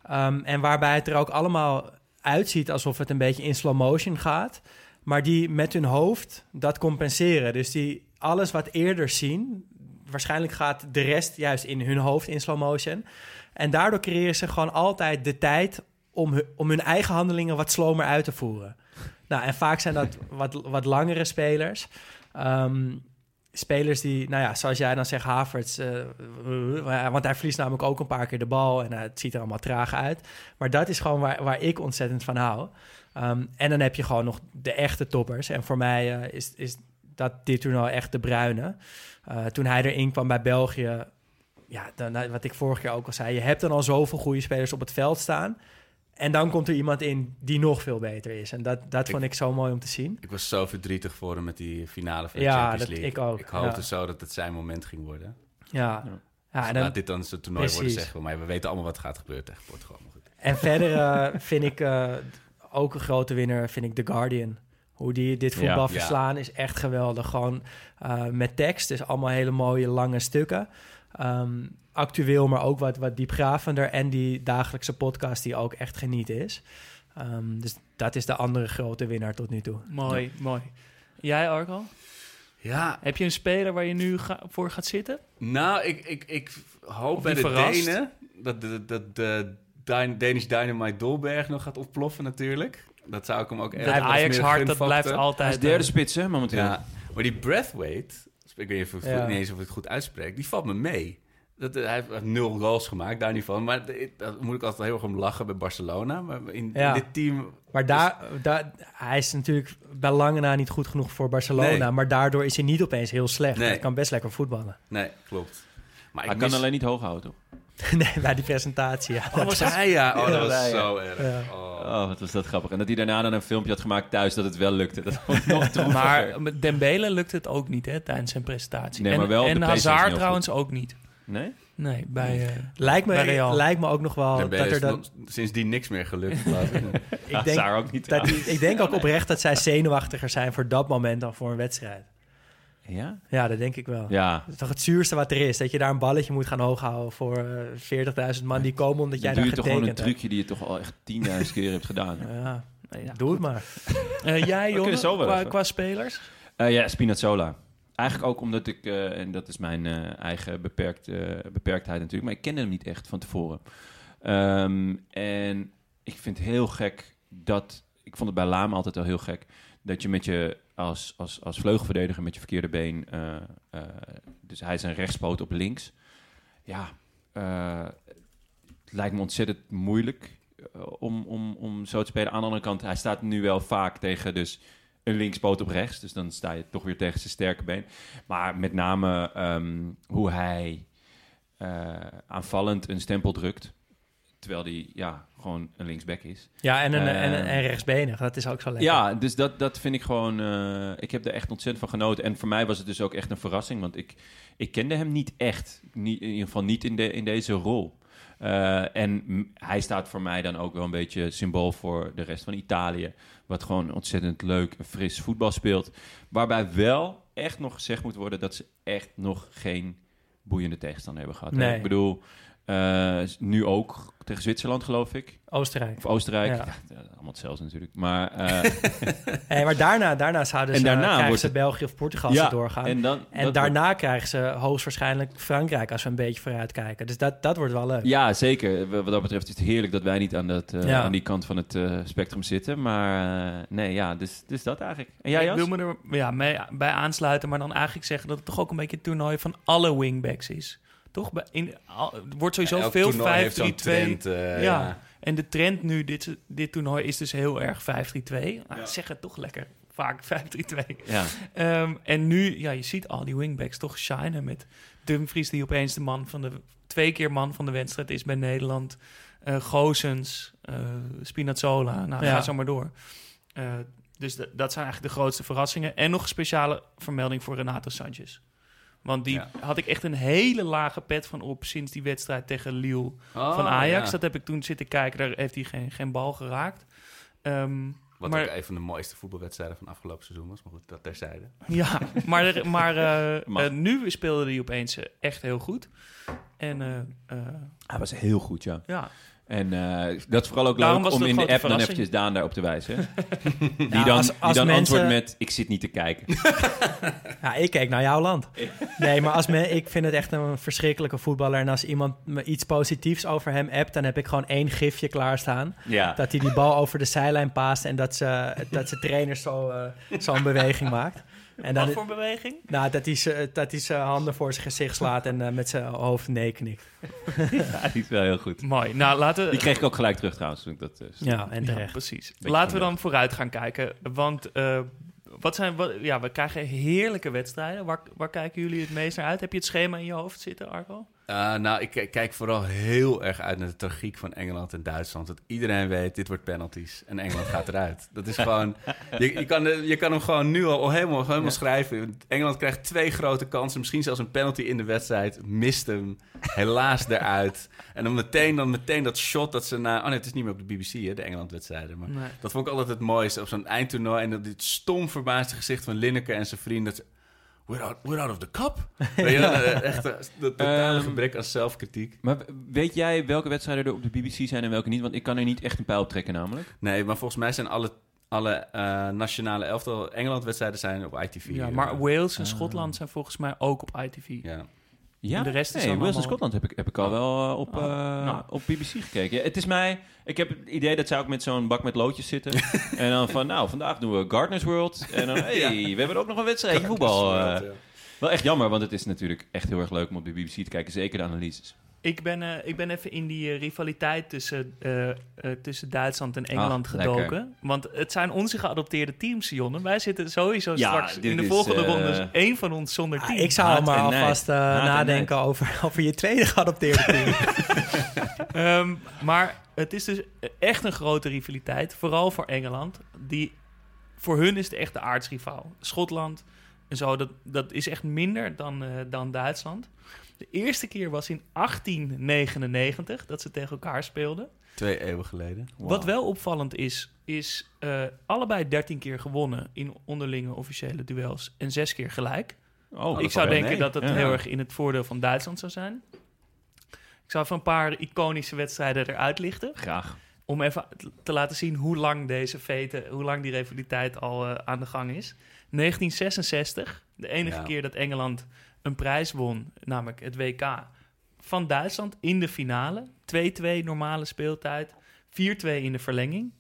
Ehm, en waarbij het er ook allemaal uitziet alsof het een beetje in slow motion gaat. Maar die met hun hoofd dat compenseren. Dus die alles wat eerder zien, waarschijnlijk gaat de rest juist in hun hoofd in slow motion. En daardoor creëren ze gewoon altijd de tijd om hun, om hun eigen handelingen wat slomer uit te voeren. Nou, en vaak zijn dat wat, wat langere spelers. Ehm, spelers die, nou ja, zoals jij dan zegt, Havertz... eh, eh, want hij verliest namelijk ook een paar keer de bal... en het ziet er allemaal traag uit. Maar dat is gewoon waar, waar ik ontzettend van hou. Ehm, en dan heb je gewoon nog de echte toppers. En voor mij eh, is, is dat dit toernooi echt de bruine. Toen hij erin kwam bij België... Ja, dan, wat ik vorige keer ook al zei... je hebt dan al zoveel goede spelers op het veld staan... En dan komt er iemand in die nog veel beter is. En dat, dat Ik- vond ik zo mooi om te zien. Ik was zo verdrietig voor hem met die finale van de Ja, Champions dat- League. ik ook, Ik hoopte ja. zo dat het zijn moment ging worden. Ja, Ja. ja. en, Laat dan, dit dan zijn toernooi worden, Precies. zeggen we. Maar we weten allemaal wat er gaat gebeuren tegen Portugal. Maar goed. en verder eh, vind ik eh, ook een grote winnaar, vind ik The Guardian. Hoe die dit voetbal Ja. verslaan is echt geweldig. Gewoon eh, met tekst, dus allemaal hele mooie lange stukken. Ehm, actueel, maar ook wat, wat diepgravender. En die dagelijkse podcast die ook echt genieten is. Ehm, dus dat is de andere grote winnaar tot nu toe. Mooi, mooi. Jij, Arco? Ja, Heb je een speler waar je nu ga- voor gaat zitten? nou, ik, ik, ik hoop Of bij de verrast? Denen dat de, dat de Dyn- Danish Dynamite Dolberg nog gaat ontploffen natuurlijk. Dat zou ik hem ook echt meer Ajax-hart, dat blijft Hij altijd... is derde eh, spits, hè, momenteel. Ja, maar die Breathwaite, ik weet niet, of Ja. niet eens of ik het goed uitspreek, die valt me mee. Dat, eh, hij heeft nul goals gemaakt, daar niet van. Maar daar moet ik altijd heel erg om lachen bij Barcelona. Maar in, Ja. in dit team... Maar daar, daar, hij is natuurlijk bij lange na niet goed genoeg voor Barcelona. Nee. Maar daardoor is hij niet opeens heel slecht. Nee. Hij kan best lekker voetballen. Nee, klopt. Maar Hij ik kan mis- alleen niet hoog houden, toch? nee, bij die presentatie. Ja. Oh, was hij ja? Oh, dat was Ja, ja. zo erg. Ja. Oh. Oh, wat was dat grappig. En dat hij daarna dan een filmpje had gemaakt thuis dat het wel lukte. Dat was nog droeviger. Maar met Dembele lukt het ook niet hè, tijdens zijn presentatie. Nee, en maar wel en PlayStation Hazard trouwens ook niet. Nee? Nee, bij... eh, Lijkt, Bij me, Real. lijkt me ook nog wel Dembele dat er is dan... sindsdien niks meer gelukt. ik. Denk, Hazard ook niet. dat, ik denk ook oprecht dat zij zenuwachtiger zijn voor dat moment dan voor een wedstrijd. Ja? Ja, dat denk ik wel. Ja. Dat is toch het zuurste wat er is. Dat je daar een balletje moet gaan hooghouden voor eh 40.000 man die komen omdat jij daar doe je toch gewoon een getekend hebt. trucje die je toch al echt 10.000 keer hebt gedaan. Ja, nee, ja. doe het maar. Eh, jij, jongen, qua, spelers? Eh, ja, Spinazzola. Eigenlijk ook omdat ik, eh, en dat is mijn eh, eigen beperkt, eh, beperktheid natuurlijk, maar ik kende hem niet echt van tevoren. Ehm, en ik vind het heel gek dat, ik vond het bij Laam altijd al heel gek, dat je met je als, als, als vleugelverdediger met je verkeerde been, eh, eh, dus hij is een rechtspoot op links. Ja, eh, het lijkt me ontzettend moeilijk om, om, om zo te spelen. Aan de andere kant, hij staat nu wel vaak tegen dus een linkspoot op rechts. Dus dan sta je toch weer tegen zijn sterke been. Maar met name ehm, hoe hij aanvallend een stempel drukt. Terwijl hij ja, gewoon een linksback is. Ja, en, een, en, Eh, en rechtsbenig. Dat is ook zo lekker. Ja, dus dat, dat vind ik gewoon... eh, ik heb er echt ontzettend van genoten. En voor mij was het dus ook echt een verrassing. Want ik, ik kende hem niet echt. Niet, in ieder geval niet in, de, in deze rol. Eh, en hij staat voor mij dan ook wel een beetje symbool voor de rest van Italië. Wat gewoon ontzettend leuk en fris voetbal speelt. Waarbij wel echt nog gezegd moet worden dat ze echt nog geen boeiende tegenstander hebben gehad. Nee. Ik bedoel, eh, nu ook tegen Zwitserland geloof ik. Oostenrijk. Of Oostenrijk. Ja. Ja. allemaal hetzelfde natuurlijk. Maar, eh, Hey, maar daarna, daarna zouden En ze, daarna krijgen wordt ze het- België of Portugal als Ja, ze doorgaan. En, en dan, dat daarna krijgen ze hoogstwaarschijnlijk Frankrijk als we een beetje vooruit kijken. Dus dat, dat wordt wel leuk. ja, zeker. Wat dat betreft is het heerlijk dat wij niet aan, dat, eh, Ja. aan die kant van het spectrum zitten. Maar eh, nee, ja, dus, dus dat eigenlijk. En jij, ik wil me er ja, mee, bij aansluiten, maar dan eigenlijk zeggen dat het toch ook een beetje een toernooi van alle wingbacks is. Toch? Bij- In, al, wordt sowieso veel toernooi heeft zo'n 5-3-2. trend, eh, ja. ja. En de trend nu, dit, dit toernooi, is dus heel erg 5-3-2. Nou, Zeg het toch lekker vaak 5-3-2. Ja. Ehm, en nu, ja, je ziet al die wingbacks toch shinen met Dumfries, die opeens de man van de twee keer man van de wedstrijd is bij Nederland. Eh Gozens, eh Spinazzola, nou Ja. ga zo maar door. Eh, dus dat zijn eigenlijk de grootste verrassingen. En nog een speciale vermelding voor Renato Sanchez. Want die Ja. had ik echt een hele lage pet van op sinds die wedstrijd tegen Lille Oh, van Ajax. ja. Dat heb ik toen zitten kijken, daar heeft hij geen, geen bal geraakt. Ehm, Wat maar, ook een van de mooiste voetbalwedstrijden van afgelopen seizoen was. Maar goed, dat terzijde. Ja, maar, er- maar eh, eh, nu speelde hij opeens eh, echt heel goed. En eh, eh, Hij was heel goed, ja. ja, En eh, dat is vooral ook Daarom leuk om in de app dan eventjes Daan daarop te wijzen. die Ja, dan, als- die dan mensen- antwoordt met, ik zit niet te kijken. Ja, ik kijk naar jouw land. Nee, maar als me, ik vind het echt een verschrikkelijke voetballer. En als iemand me iets positiefs over hem appt, dan heb ik gewoon één gifje klaarstaan. ja. Dat hij die bal over de zijlijn paast en dat ze, dat ze trainer zo, eh, zo'n beweging maakt. En dan, wat voor beweging? nou, dat hij ze- dat hij zijn handen voor zijn gezicht slaat en eh, met zijn hoofd nee knikt. ja, die is wel heel goed. Mooi. Nou, laten we... Die kreeg ik ook gelijk terug trouwens. Toen ik dat, eh, Ja, en Ja, precies. Beetje Laten we dan vooruit gaan kijken. Want eh, wat zijn, wat, ja, we krijgen heerlijke wedstrijden. Waar, waar kijken jullie het meest naar uit? Heb je het schema in je hoofd zitten, Arco? Uh, nou, ik kijk vooral heel erg uit naar de tragiek van Engeland en Duitsland. Dat iedereen weet, dit wordt penalties en Engeland gaat eruit. Dat is gewoon... Je, je, kan, de- je kan hem gewoon nu al helemaal, helemaal schrijven. Engeland krijgt twee grote kansen, misschien zelfs een penalty in de wedstrijd. Mist hem, helaas eruit. En dan meteen, dan meteen dat shot dat ze na... Oh nee, het is niet meer op de BBC, hè, de Engeland-wedstrijden. Maar Nee. dat vond ik altijd het mooiste op zo'n eindtoernooi. En dat dit stom verbaasde gezicht van Lineker en zijn vrienden. Dat ze, we're, out, we're out of the cup. Je, eh, echt eh, dat totale Ehm, gebrek aan zelfkritiek. Maar weet jij welke wedstrijden er op de BBC zijn en welke niet? Want ik kan er niet echt een pijl op trekken namelijk. Nee, maar volgens mij zijn alle, alle eh, nationale elftal Engeland-wedstrijden zijn op ITV. Ja, maar Wales en Ah. Schotland zijn volgens mij ook op ITV. ja. Ja, En de rest nee, Wales allemaal- Schotland heb ik, heb ik al wel eh, op, Oh, eh, nou. op BBC gekeken. Ja, het is mij... Ik heb het idee dat zij ook met zo'n bak met loodjes zitten. en dan van, nou, vandaag doen we Gardeners World. En dan, hey, we hebben ook nog een wedstrijdje voetbal. eh. Wel echt jammer, want het is natuurlijk echt heel erg leuk om op de BBC te kijken. Zeker de analyses. Ik ben, eh, ik ben even in die eh, rivaliteit tussen, eh, eh, tussen Duitsland en Engeland Ah, gedoken. lekker. Want het zijn onze geadopteerde teams, Jonne. Wij zitten sowieso Ja, straks in de is, volgende ronde één van ons zonder Ah, team. ik zou Haat maar alvast eh, nadenken over, over je tweede geadopteerde team. Ehm, maar het is dus echt een grote rivaliteit. Vooral voor Engeland. Die, voor hun is het echt de aardsrivaal. Schotland en zo, dat, dat is echt minder dan, eh, dan Duitsland. De eerste keer was in 1899 dat ze tegen elkaar speelden. Twee eeuwen geleden. Wat wel opvallend is, is eh, allebei 13 keer gewonnen in onderlinge officiële duels en zes keer gelijk. Oh, ik zou denken dat Ja. heel erg in het voordeel van Duitsland zou zijn. Ik zou even een paar iconische wedstrijden eruit lichten. Graag. Om even te laten zien hoe lang deze veten, hoe lang die rivaliteit al eh, aan de gang is. 1966, de enige Ja. keer dat Engeland een prijs won, namelijk het WK van Duitsland in de finale. 2-2 normale speeltijd, 4-2 in de verlenging.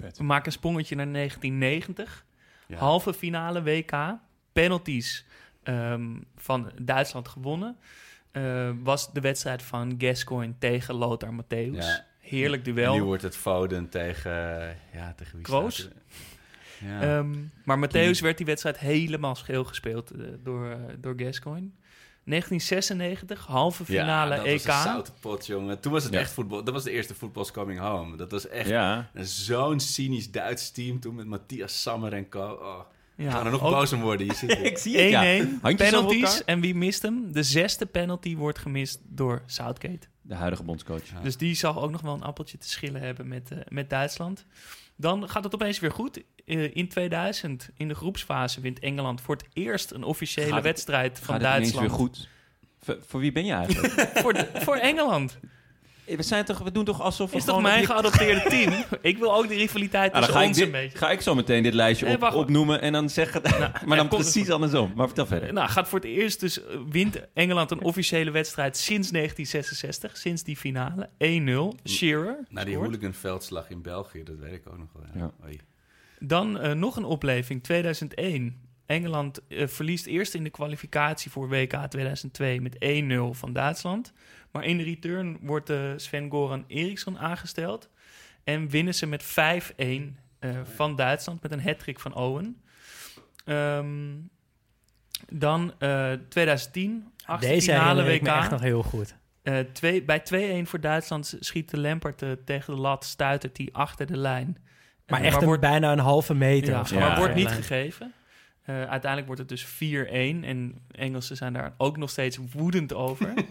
Vet. We maken een sprongetje naar 1990. Ja. Halve finale WK. Penalties ehm, van Duitsland gewonnen. Eh, was de wedstrijd van Gascoigne tegen Lothar Matthäus. Ja. Heerlijk En duel. nu wordt het Foden tegen... Ja, tegen wie Kroos? staat? Ja. Ehm, maar Matthäus werd die wedstrijd helemaal scheel gespeeld eh, door, eh, door Gascoigne. 1996, halve finale ja, dat EK. was een zoute pot, jongen. Toen was het Ja. echt voetbal. Dat was de eerste Football's Coming Home. Dat was echt Ja, zo'n cynisch Duits team toen met Matthias Sammer en co. Oh, Ja, ga er nog ook boos om worden. Je ziet het. ik zie het, ja. 1-1, Handjes over penalties. En wie mist hem? De zesde penalty wordt gemist door Southgate. De huidige bondscoach. Ja. Dus die zal ook nog wel een appeltje te schillen hebben met, eh, met Duitsland. Dan gaat het opeens weer goed. Eh, in 2000, in de groepsfase, wint Engeland voor het eerst een officiële het- wedstrijd van Gaat het ineens Duitsland. weer goed? Voor, voor wie ben je eigenlijk? Voor, de- voor Engeland. We, zijn toch, we doen toch alsof we Is toch gewoon... mijn geadopteerde team? Ik wil ook die rivaliteit dan tussen ga ik, ons dit- een beetje. ga ik zo meteen dit lijstje Nee, op, wacht. opnoemen en dan zeggen... maar ja, dan precies andersom. Maar vertel verder. Nou, gaat voor het eerst dus eh, wint Engeland een officiële wedstrijd sinds 1966, sinds die finale. 1-0. Shearer. Na die scoort. hooliganveldslag in België, dat weet ik ook nog wel. Ja. Ja. Oei. Dan eh, nog een opleving, 2001. Engeland eh, verliest eerst in de kwalificatie voor WK 2002 met 1-0 van Duitsland. Maar in de return wordt eh, Sven-Goran Eriksson aangesteld. En winnen ze met 5-1 eh, van Duitsland met een hat van Owen. Ehm, dan eh 2010, achtste Deze finale WK. echt nog heel goed. Eh, twee, bij 2-1 voor Duitsland schiet de Lampert eh, tegen de lat, stuitert die achter de lijn. Maar Eh, echt een, wordt, bijna een halve meter ja, of zo. maar wordt niet gegeven. Eh, uiteindelijk wordt het dus 4-1 en Engelsen zijn daar ook nog steeds woedend over.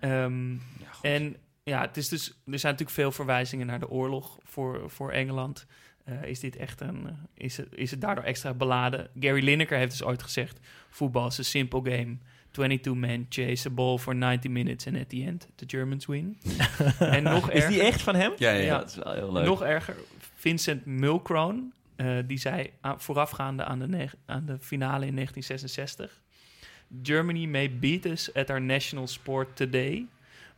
Ehm, en ja, het is dus, er zijn natuurlijk veel verwijzingen naar de oorlog voor, voor Engeland. Eh, is dit echt een, eh, is het, is het daardoor extra beladen? Gary Lineker heeft dus ooit gezegd: voetbal is een simple game. 22 men chase a ball for 90 minutes and at the end the Germans win. en nog Is die erger, echt van hem? Ja, ja, ja. dat is wel heel leuk. nog erger, Vincent Mulcrone, eh, die zei aan- voorafgaande aan de, aan de finale in 1966... Germany may beat us at our national sport today...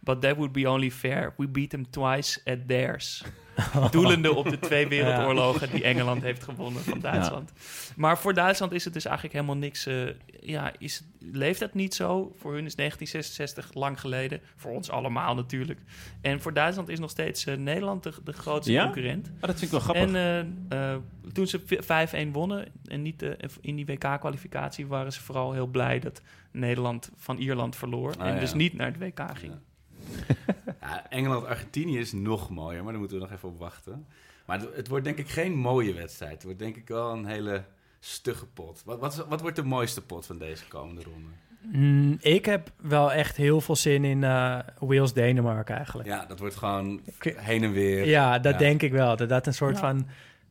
but that would be only fair. We beat them twice at theirs. Doelende op de twee wereldoorlogen die Engeland heeft gewonnen van Duitsland. Maar voor Duitsland is het dus eigenlijk helemaal niks... eh, ja, is, het- leeft dat niet zo? Voor hun is 1966 lang geleden. Voor ons allemaal natuurlijk. En voor Duitsland is nog steeds eh, Nederland de, de grootste Ja? concurrent. Oh, dat vind ik wel grappig. En eh, toen ze v- 5-1 wonnen en niet in die WK-kwalificatie waren ze vooral heel blij dat Nederland van Ierland verloor. Ah, en ja. dus niet naar het WK ging. Ja, Engeland-Argentinië is nog mooier, maar daar moeten we nog even op wachten. Maar het, het wordt denk ik geen mooie wedstrijd. Het wordt denk ik wel een hele stugge pot. Wat, wat, is- wat wordt de mooiste pot van deze komende ronde? Mm, ik heb wel echt heel veel zin in eh Wales-Denemarken eigenlijk. Ja, dat wordt gewoon heen en weer. Ja, dat Ja. denk ik wel. Dat dat een soort Ja. van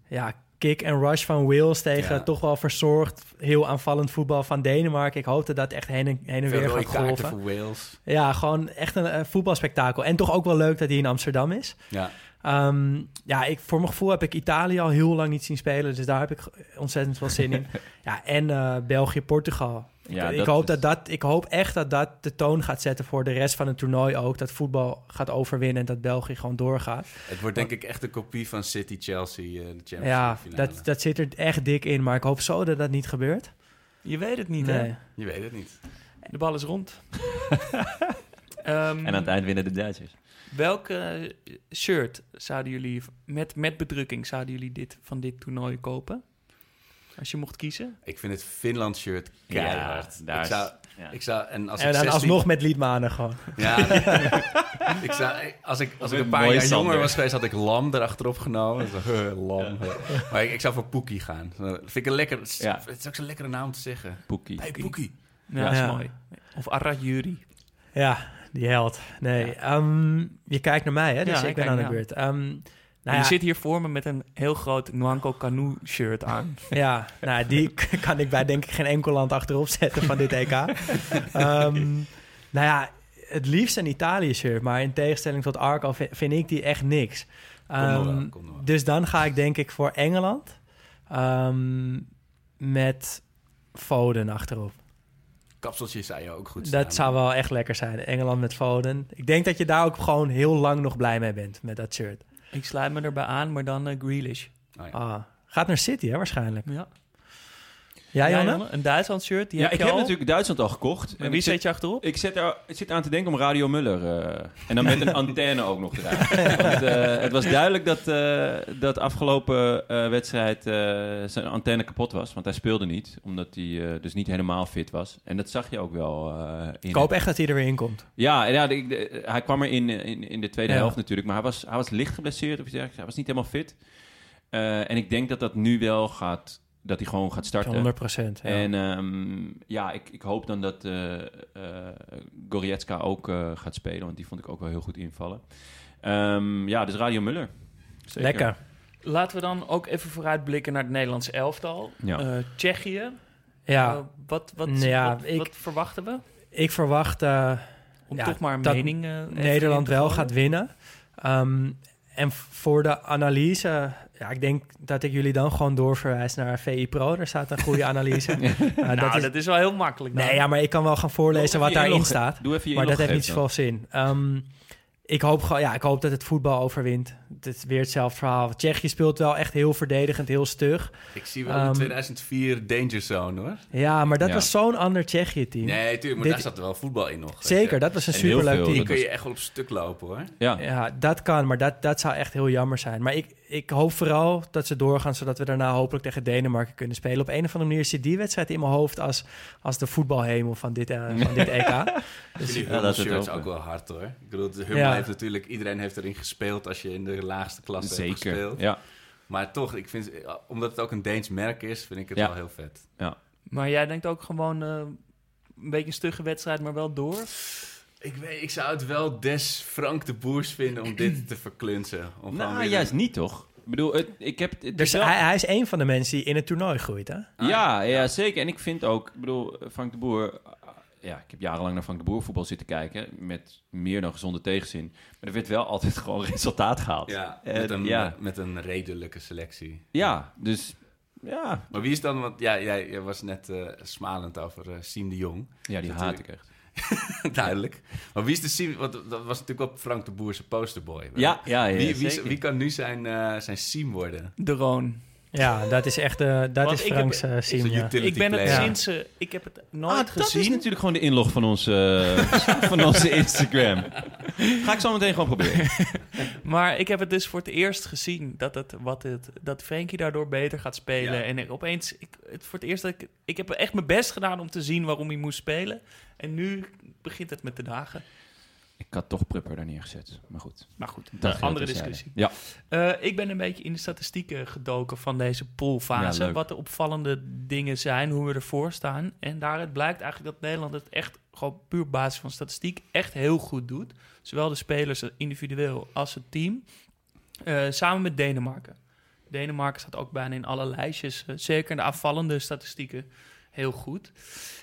ja, kick en rush van Wales tegen Ja. toch wel verzorgd, heel aanvallend voetbal van Denemarken. Ik hoop dat echt heen en, heen en weer gaat golven. voor Wales. Ja, gewoon echt een, eh, voetbalspektakel. En toch ook wel leuk dat hij in Amsterdam is. Ja. Ehm, ja, ik, voor mijn gevoel heb ik Italië al heel lang niet zien spelen. Dus daar heb ik ontzettend veel zin in. Ja, en eh, België, Portugal. Ja, ik, dat hoop is- dat dat, ik hoop echt dat dat de toon gaat zetten voor de rest van het toernooi ook. Dat voetbal gaat overwinnen en dat België gewoon doorgaat. Het wordt denk ik echt een kopie van City-Chelsea, eh, de Champions Ja, League finale. dat, dat zit er echt dik in. Maar ik hoop zo dat dat niet gebeurt. Je weet het niet, Nee. hè? Je weet het niet. De bal is rond. Ehm, En aan het eind winnen de Duitsers. Welke eh, shirt zouden jullie met, met bedrukking zouden jullie dit, van dit toernooi kopen? Als je mocht kiezen. Ik vind het Finland-shirt keihard. daar ik, is- zou, ja. ik zou... En als en ik dan 16 alsnog met Liedmanen gewoon. Ja, ik zou, als ik, als ik een paar jaar Sander. jonger was geweest, had ik Lam erachterop genomen. Zo, lam. Maar ik, ik zou voor Poekie gaan. Dat vind ik een lekker... Ja. Het is ook zo'n lekkere naam om te zeggen. Poekie. Hey, Poekie. Ja, dat is Ja. mooi. Of Arad Yuri. Ja, die held. Nee, ehm, je kijkt naar mij, hè? Dus Ja, ik ben aan de beurt. Ehm, nou je ja, zit hier voor me met een heel groot Nwanko Canoe shirt aan. Ja, nou, die kan ik bij denk ik geen enkel land achterop zetten van dit EK. Ehm, nou ja, het liefst een Italië-shirt, maar in tegenstelling tot Arco vi- vind ik die echt niks. Ehm, kom dus dan ga ik denk ik voor Engeland ehm, met Foden achterop. Kapseltje zou je ook goed Dat staan. zou wel echt lekker zijn, Engeland met Foden. Ik denk dat je daar ook gewoon heel lang nog blij mee bent met dat shirt. Ik sluit me erbij aan, maar dan eh, Grealish. Oh, ja. Ah, gaat naar City, hè, waarschijnlijk. Ja. Ja, Ja, Janne? Janne? Een Duitsland shirt, die Ja, heb ik je heb al. natuurlijk Duitsland al gekocht. En wie zit- zet je achterop? Ik zit, er, ik zit aan te denken om Radio Muller. eh, en dan met een antenne ook nog erbij. Want, eh, het was duidelijk dat, eh dat afgelopen eh, wedstrijd eh, zijn antenne kapot was. Want hij speelde niet, omdat hij dus niet helemaal fit was. En dat zag je ook wel eh, in. Ik hoop echt dat hij er weer in komt. Ja, ja de- de- hij kwam er in, in, in de tweede Ja. helft natuurlijk. Maar hij was, hij was licht geblesseerd of iets dergelijks. Hij was niet helemaal fit. Eh, en ik denk dat dat nu wel gaat... Dat hij gewoon gaat starten. 100 procent. Ja. En ehm, ja, ik, ik hoop dan dat eh eh, Goretzka ook eh, gaat spelen. Want die vond ik ook wel heel goed invallen. Ehm, ja, dus Radio Muller. Zeker. Lekker. Laten we dan ook even vooruitblikken naar het Nederlandse elftal. Ja. Eh, Tsjechië. Ja, wat, wat, Ja, wat, ik- wat verwachten we? ik verwacht eh, Om Ja, toch maar een dat mening eh, Nederland wel gaat winnen. Ehm, en voor de analyse, ja, ik denk dat ik jullie dan gewoon doorverwijs naar VI Pro. Daar staat een goede analyse. Uh, Nou, dat dat is, wel heel makkelijk. dan. nee, ja, maar ik kan wel gaan voorlezen wat daarin staat. Doe even je Maar dat heeft niet zoveel zin. Ehm, ik, hoop gewoon, ja, ik hoop dat het voetbal overwint. Het is weer hetzelfde verhaal. Tsjechië speelt wel echt heel verdedigend, heel stug. Ik zie wel Ehm, de 2004 Danger Zone, hoor. Ja, maar dat Ja. was zo'n ander Tsjechië-team. Nee, tuurlijk, maar Dit- daar zat er wel voetbal in nog. Zeker, je. dat was een superleuk team. Die kun je echt wel op stuk lopen, hoor. Ja. Ja, dat kan, maar dat, dat zou echt heel jammer zijn. Maar ik, ik hoop vooral dat ze doorgaan, zodat we daarna hopelijk tegen Denemarken kunnen spelen. Op een of andere manier zit die wedstrijd in mijn hoofd als, als de voetbalhemel van dit, eh, van dit EK. Dus, die Ja, shirts hopen. ook wel hard, hoor. Ik bedoel, Hummel Ja. heeft natuurlijk... Iedereen heeft erin gespeeld als je in de laagste klasse hebt Zeker. gespeeld. Ja. Maar toch, ik vind, omdat het ook een Deens merk is, vind ik het Ja. wel heel vet. Maar jij denkt ook gewoon eh, een beetje een stugge wedstrijd, maar wel door? Ik, weet, ik zou het wel des Frank de Boers vinden om dit te verklunsen. Om gewoon Nou, weer- juist niet, toch? Ik bedoel, het, ik heb... Het dus wel- hij, hij is een van de mensen die in het toernooi groeit, hè? Ja, ja, zeker. En ik vind ook, ik bedoel, Frank de Boer. uh, Ja, ik heb jarenlang naar Frank de Boer voetbal zitten kijken. Met meer dan gezonde tegenzin. Maar er werd wel altijd gewoon resultaat gehaald. Ja, Eh, met, een, ja. met een redelijke selectie. Ja, dus ja, Maar wie is dan, want ja, jij, jij was net eh, smalend over eh Siem de Jong. ja die haat ik echt. Duidelijk. Maar wie is de Siem, want dat was natuurlijk wel Frank de Boerse posterboy. Ja, ja, ja, wie, wie, zeker. wie kan nu zijn, eh, zijn Siem worden? De Roon. Ja, dat is echt eh, dat Want is ik Franks heb- eh, Is ja. utility Ik ben het player. sinds... eh, ik heb het nooit Ah, dat gezien. is natuurlijk gewoon de inlog van onze, van onze Instagram. Ga ik zo meteen gewoon proberen. Maar ik heb het dus voor het eerst gezien dat, het, wat het, dat Frenkie daardoor beter gaat spelen. Ja. En ik, opeens, ik, het voor het eerst dat ik, ik heb echt mijn best gedaan om te zien waarom hij moest spelen. En nu begint het met de dagen. Ik had toch Prupper daar neergezet. Maar goed. Maar goed, Dat een andere discussie. Ja. Eh, ik ben een beetje in de statistieken gedoken van deze poolfase. Ja, wat de opvallende dingen zijn, hoe we ervoor staan. En daaruit blijkt eigenlijk dat Nederland het echt gewoon puur op basis van statistiek echt heel goed doet. Zowel de spelers individueel als het team. Eh, samen met Denemarken. Denemarken staat ook bijna in alle lijstjes. eh, zeker in de aanvallende statistieken heel goed.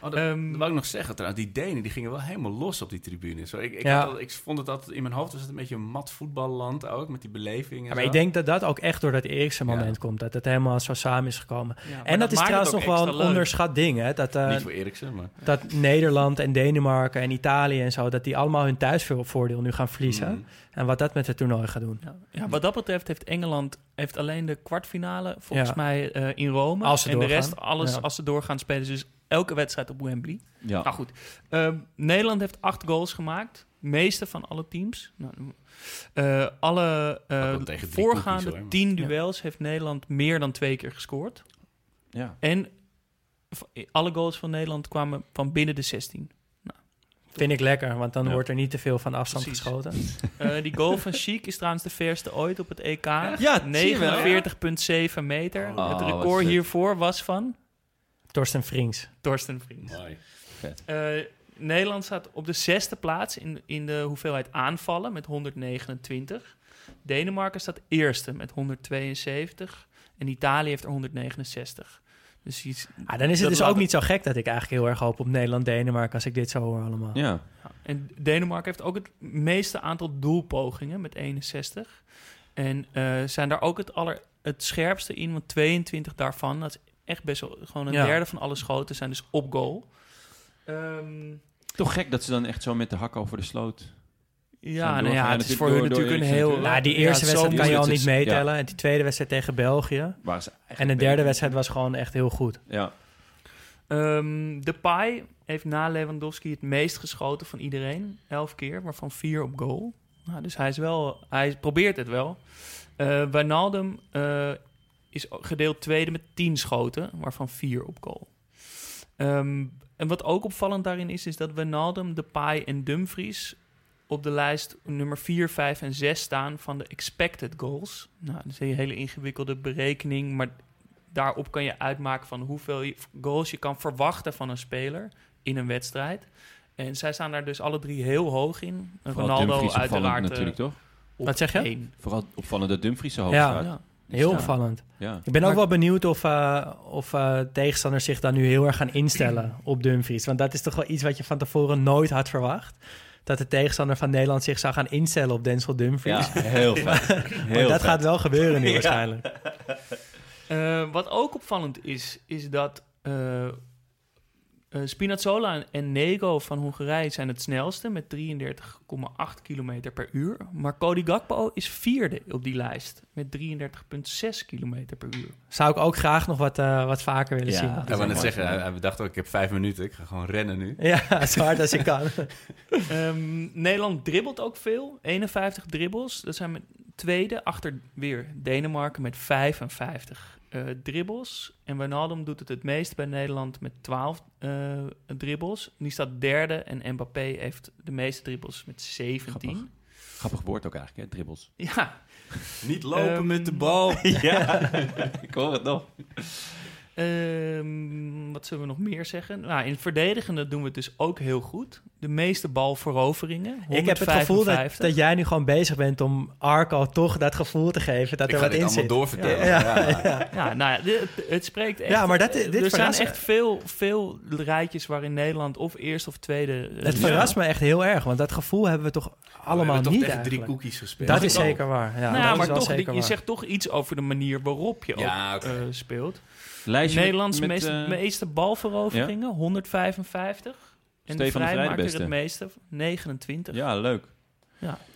Oh, dat, Ehm, dat wou ik nog zeggen trouwens. Die Denen die gingen wel helemaal los op die tribune. Zo, ik, ik, Ja. had al- ik vond het altijd in mijn hoofd was het een beetje een mat voetballand ook. Met die beleving en Ja, maar zo. ik denk dat dat ook echt door dat Eriksen moment Ja. komt. Dat het helemaal zo samen is gekomen. En dat, is trouwens nog wel een leuk. onderschat ding. Hè? Dat, eh, Niet voor Eriksen, maar... dat Nederland en Denemarken en Italië en zo... dat die allemaal hun thuisvoordeel nu gaan verliezen. Mm. En wat dat met het toernooi gaat doen. Ja, wat dat betreft heeft Engeland heeft alleen de kwartfinale volgens mij eh, in Rome. En de rest alles als ze doorgaan spelen. Ze Dus elke wedstrijd op Wembley. Ja. Nou goed, Ehm, Nederland heeft acht goals gemaakt. Meeste van alle teams. Nou, eh, alle eh, voorgaande hoor. tien Ja. duels heeft Nederland meer dan twee keer gescoord. ja. En alle goals van Nederland kwamen van binnen de 16. Vind ik lekker, want dan Ja. wordt er niet te veel van afstand Precies. geschoten. Eh, die goal van Chic is trouwens de verste ooit op het EK. Ja, zie je wel. 49,7 meter. Oh, het record hiervoor was van Torsten Frings. Torsten Vriends. Mooi. Eh, Nederland staat op de zesde plaats in, in de hoeveelheid aanvallen met 129. Denemarken staat eerste met 172. En Italië heeft er 169. Dus iets, Ah, dan is het dus ook niet zo gek dat ik eigenlijk heel erg hoop op Nederland-Denemarken... als ik dit zo hoor allemaal. Ja. Ja, En Denemarken heeft ook het meeste aantal doelpogingen met 61. En eh, zijn daar ook het, aller, het scherpste in, want 22 daarvan, dat is echt best wel gewoon een Ja. derde van alle schoten, zijn dus op goal. Ehm, Toch gek dat ze dan echt zo met de hak over de sloot Ja, nou ja, het is natuurlijk voor hun door- door natuurlijk een heel... natuurlijk. Nou, die eerste wedstrijd kan je al niet meetellen. ja. En die tweede wedstrijd tegen België. En de derde wedstrijd was gewoon echt heel goed. Ja, Ehm de Pai heeft na Lewandowski het meest geschoten van iedereen. Elf keer, waarvan vier op goal. Nou, dus hij, is wel, hij probeert het wel. Eh Wijnaldum eh, is gedeeld tweede met tien schoten, waarvan vier op goal. Ehm, en wat ook opvallend daarin is, is dat Wijnaldum, de Pai en Dumfries op de lijst nummer 4, 5 en 6 staan van de expected goals. Nou, dat is een hele ingewikkelde berekening, maar daarop kan je uitmaken van hoeveel goals je kan verwachten van een speler in een wedstrijd. En zij staan daar dus alle drie heel hoog in. vooral Ronaldo Dumfries uiteraard eh, natuurlijk, toch? op Wat zeg je? één. Vooral opvallend dat Dumfries zo hoog Ja. staat. Ja. Heel Ja. opvallend. Ja. Ik ben ook wel benieuwd of, eh, of eh, tegenstanders zich dan nu heel erg gaan instellen op Dumfries. Want dat is toch wel iets wat je van tevoren nooit had verwacht. Dat de tegenstander van Nederland zich zou gaan instellen op Denzel Dumfries. Ja, heel vet. Maar Heel dat vet. gaat wel gebeuren nu Ja. waarschijnlijk. Eh, wat ook opvallend is, is dat eh, Spinazzola en Nego van Hongarije zijn het snelste met 33,8 km per uur. Maar Cody Gakpo is vierde op die lijst met 33,6 km per uur. Zou ik ook graag nog wat, eh, wat vaker willen Ja. zien. Ja, we net zeggen, hij- we dachten ook, ik heb vijf minuten, ik ga gewoon rennen nu. Ja, zo hard als ik kan. Ehm, Nederland dribbelt ook veel, 51 dribbles. Dat zijn met tweede achter weer Denemarken met 55 eh dribbles. En Wijnaldum doet het het meest bij Nederland met 12 eh dribbles. Die staat derde en Mbappé heeft de meeste dribbles met 17. Grappig. Grappig woord ook eigenlijk, hè? Dribbels. Ja, Niet lopen Ehm, met de bal. ja, ik hoor het nog. Ehm, wat zullen we nog meer zeggen? Nou, in het verdedigende doen we het dus ook heel goed. De meeste balveroveringen. Ik heb het gevoel dat, 155. dat jij nu gewoon bezig bent om Arco toch dat gevoel te geven dat Ik er ga wat in allemaal zit. doorvertellen. Ja, Ja. Ja, nou ja, dit- het, spreekt echt. Ja, maar dat- dit er zijn echt veel, veel rijtjes waarin Nederland of eerst of tweede. Het ja. verrast me echt heel erg, want dat gevoel hebben we toch allemaal we hebben toch niet tegen drie koekjes gespeeld. Dat is zeker waar. Ja, nou dat ja, is maar toch, zeker je waar. zegt toch iets over de manier waarop je Ja, ook eh, speelt. Lijstje Nederlands met, meeste, eh, meeste balveroveringen, 155. En Stefan de de Vrij het meeste, 29. Ja, leuk.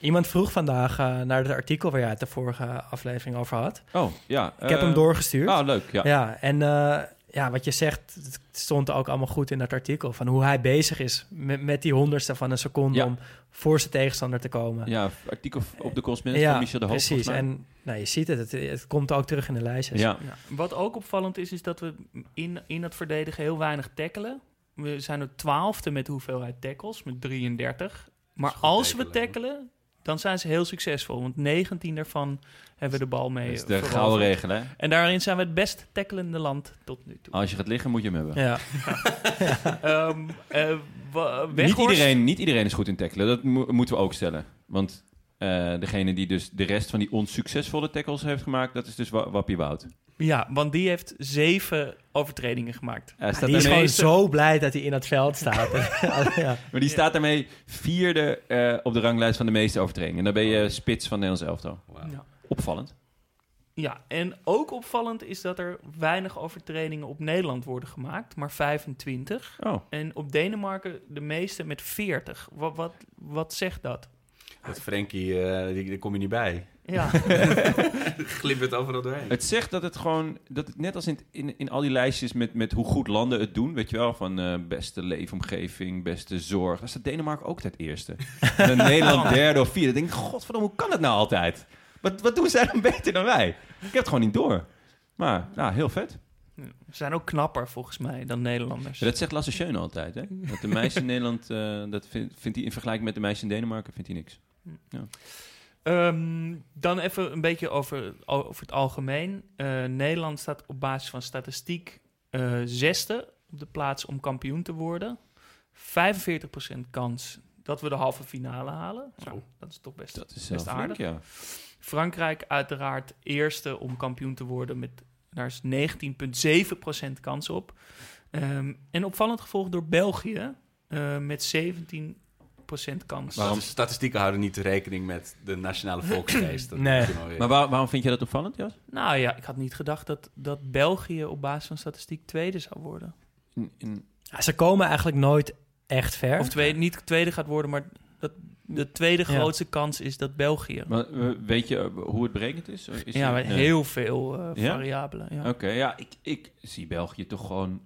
Iemand vroeg vandaag eh, naar het artikel waar jij het de vorige aflevering over had. Oh, ja. Ik heb hem doorgestuurd. Oh, leuk, ja. Ja, en eh, ja, wat je zegt, het stond ook allemaal goed in dat artikel. Van hoe hij bezig is met, met die honderdste van een seconde Ja. om voor zijn tegenstander te komen. Ja, artikel op de Correspondent van Michel de Hoog. precies. En nou, je ziet het, het, het komt ook terug in de lijstjes. Ja, Ja. Wat ook opvallend is, is dat we in, in het verdedigen heel weinig tackelen. We zijn er twaalfde met hoeveelheid tackles, met 33. Maar als we tackelen, tackelen, dan zijn ze heel succesvol. Want 19 daarvan hebben we de bal mee dat is de veroverd. gouden regel, hè. En daarin zijn we het best tackelende land tot nu toe. Als je gaat liggen, moet je hem hebben. Ja. Ehm, eh, Niet iedereen, niet iedereen is goed in tackelen. Dat mo- moeten we ook stellen. Want eh, degene die dus de rest van die onsuccesvolle tackles heeft gemaakt... dat is dus Wa- Wappie Wout. Ja, want die heeft zeven overtredingen gemaakt. Hij staat Die is gewoon zo blij dat hij in het veld staat. ja. maar die staat daarmee vierde eh, op de ranglijst van de meeste overtredingen. En dan ben je spits van Nederlands elftal. Wauw. Ja. Opvallend. Ja, en ook opvallend is dat er weinig overtredingen op Nederland worden gemaakt, maar 25. Oh, En op Denemarken de meeste met 40. Wat, wat, wat zegt dat? Dat Frenkie, eh, die, daar kom je niet bij. Ja, het overal doorheen. Het zegt dat het gewoon, dat het net als in, in, in al die lijstjes met, met hoe goed landen het doen, weet je wel, van eh, beste leefomgeving, beste zorg. Daar staat Denemarken ook het eerste. En Nederland derde of vierde. Dan denk ik, godverdomme, hoe kan het nou altijd? Wat, wat doen zij dan beter dan wij? Ik heb het gewoon niet door. Maar, ja, heel vet. ze zijn ook knapper volgens mij dan Nederlanders. Ja, dat zegt Lasse Schöne altijd, hè? Dat de meisjes in Nederland, eh, dat vindt, vindt hij in vergelijking met de meisjes in Denemarken, vindt hij niks. Ehm, dan even een beetje over, over het algemeen. Eh, Nederland staat op basis van statistiek eh, zesde op de plaats om kampioen te worden. 45% kans dat we de halve finale halen. Nou, dat is toch best, Dat is best aardig, ja. Frankrijk uiteraard eerste om kampioen te worden. Met, daar is 19,7% kans op. Ehm, en opvallend gevolgd door België eh, met 17% kans. Waarom? Statistieken houden niet rekening met de nationale volksgeest. Dat Nee. Maar waar- waarom vind je dat opvallend, Jas? Nou ja, ik had niet gedacht dat, dat België op basis van statistiek tweede zou worden. In, in, Ja, Ze komen eigenlijk nooit echt ver. Of tweede, niet tweede gaat worden, maar De tweede Ja. grootste kans is dat België. Maar, eh, weet je eh, hoe het berekend is? is ja, met heel veel eh, variabelen. Ja. Oké, ja, ik, ik zie België toch gewoon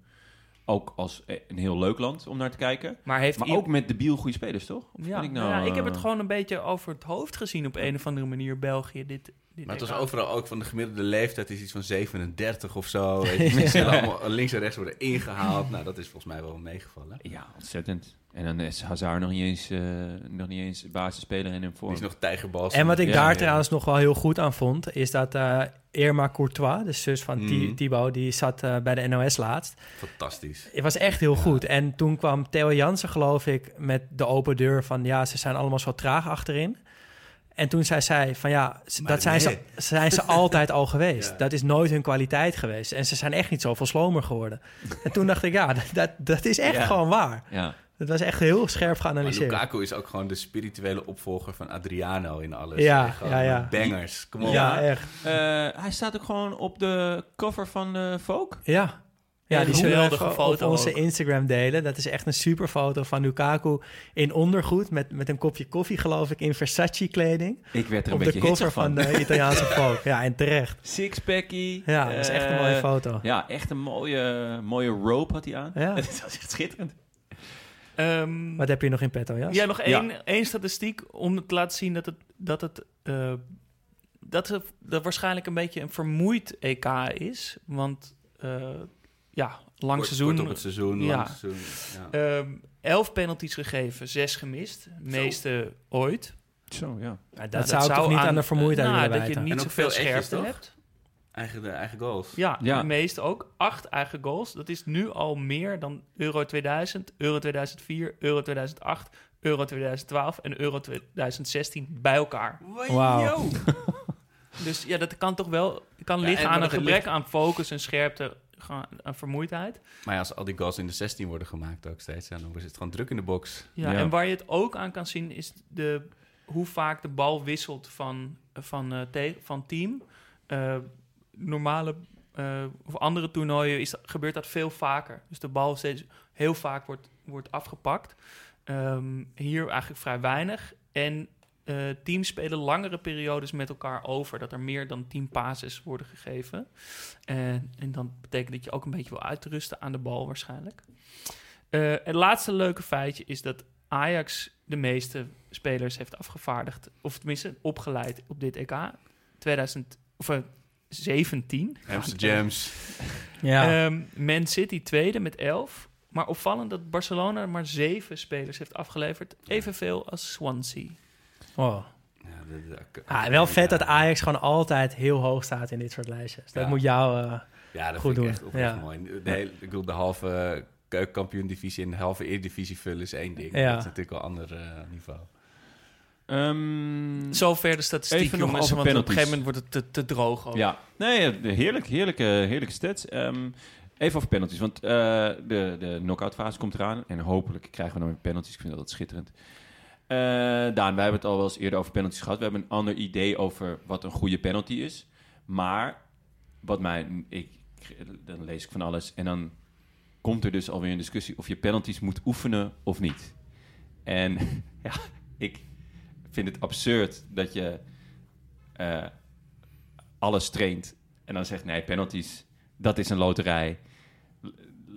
ook als eh, een heel leuk land om naar te kijken. Maar heeft Maar ook met debiel goede spelers, toch? Of Ja, ik, nou, ja, ik heb eh, het gewoon een beetje over het hoofd gezien op een of andere manier, België. Dit, dit Maar het was overal ook van de gemiddelde leeftijd is iets van 37 of zo. Weet je, Mensen willen allemaal links en rechts worden ingehaald. Nou, dat is volgens mij wel meegevallen. Ja, ontzettend. En dan is Hazard nog niet eens, eh, nog niet eens basisspeler in een Die vorm. is nog tijgerbal. En wat ik Ja, daar ja. trouwens nog wel heel goed aan vond, is dat eh Irma Courtois, de zus van Mhm. Thibaut, die zat eh, bij de NOS laatst. Fantastisch. Het was echt heel goed. En toen kwam Theo Jansen, geloof ik, met de open deur van... ja, ze zijn allemaal zo traag achterin. En toen zei zij van ja, Maar dat zijn ze, zijn ze altijd al geweest. Ja. Dat is nooit hun kwaliteit geweest. En ze zijn echt niet zoveel slomer geworden. En toen dacht ik, ja, dat, dat, dat is echt Ja. gewoon waar. Ja, Dat was echt heel scherp Maar geanalyseerd. Lukaku is ook gewoon de spirituele opvolger van Adriano in alles. Ja, ja, ja. Bangers. Kom op. Ja, echt. Eh, hij staat ook gewoon op de cover van eh Vogue. Ja. Ja, die zullen we op onze ook. Instagram delen. Dat is echt een super foto van Lukaku in ondergoed... met, met een kopje koffie, geloof ik, in Versace-kleding. Ik werd er een Op de beetje cover hitsig van van. de Italiaanse Vogue. Ja, en terecht. Sixpackie. Ja, dat is echt een eh, mooie foto. Ja, echt een mooie, mooie rope had hij aan. Ja. Het was echt schitterend. Ehm, Wat heb je nog in petto, Jas? Ja, nog Ja. één, één statistiek om te laten zien dat het, dat het eh, dat het dat waarschijnlijk een beetje een vermoeid EK is. Want eh, ja, lang Kort- seizoen. Kort op het seizoen, Ja. lang seizoen. Ja. ehm, elf penalties gegeven, zes gemist. meeste ooit. Zo, ja. Maar dat, zou toch niet aan, de vermoeidheid nou, willen dat je niet zoveel scherpte hebt. Eigen, de eigen goals. Ja, Ja. de meeste ook. Acht eigen goals. Dat is nu al meer dan Euro 2000, Euro 2004, Euro 2008, Euro 2012 en Euro 2016 bij elkaar. Wauw. Dus ja, dat kan toch wel kan Ja, liggen en aan een gebrek ligt- aan focus en scherpte, aan vermoeidheid. Maar ja, als al die goals in de 16 worden gemaakt ook steeds, ja, dan is het gewoon druk in de box. Ja, Ja. En waar je het ook aan kan zien is de, hoe vaak de bal wisselt van, van, eh, te- van team. Eh, normale eh, of andere toernooien is, gebeurt dat veel vaker. Dus de bal steeds heel vaak wordt, wordt afgepakt. Ehm, hier eigenlijk vrij weinig. En eh, teams spelen langere periodes met elkaar over. Dat er meer dan 10 passes worden gegeven. En, dan betekent dat je ook een beetje wil uitrusten aan de bal waarschijnlijk. Eh, het laatste leuke feitje is dat Ajax de meeste spelers heeft afgevaardigd. Of tenminste opgeleid op dit EK. 2000, of, 17. Amsterdams. Ja. Ehm, Man City tweede met 11. Maar opvallend dat Barcelona maar zeven spelers heeft afgeleverd. Evenveel als Swansea. Wow. Ja, Ah, wel vet dat Ajax gewoon altijd heel hoog staat in dit soort lijstjes. Dat Ja. moet jou... eh, Ja, dat Goed vind ik doen. echt oprecht Ja. mooi. De hele, ik bedoel, de halve keukenkampioen-divisie en de halve Eredivisie vullen is één ding. Ja. Dat is natuurlijk wel een ander eh, niveau. Ehm, Zover de statistiek, Even nog jongens. Want op een gegeven moment wordt het te, te droog. Ook. Ja, nee, eh, heerlijk, heerlijke, heerlijke stats. Ehm, even over penalties, want eh, de, de knock-out fase komt eraan. En hopelijk krijgen we dan weer penalties. Ik vind dat schitterend. Eh, Daan, wij hebben het al wel eens eerder over penalties gehad. We hebben een ander idee over wat een goede penalty is. Maar wat mij, ik, dan lees ik van alles en dan komt er dus alweer een discussie of je penalties moet oefenen of niet. En ja, ik vind het absurd dat je eh, alles traint en dan zegt nee, penalties, dat is een loterij.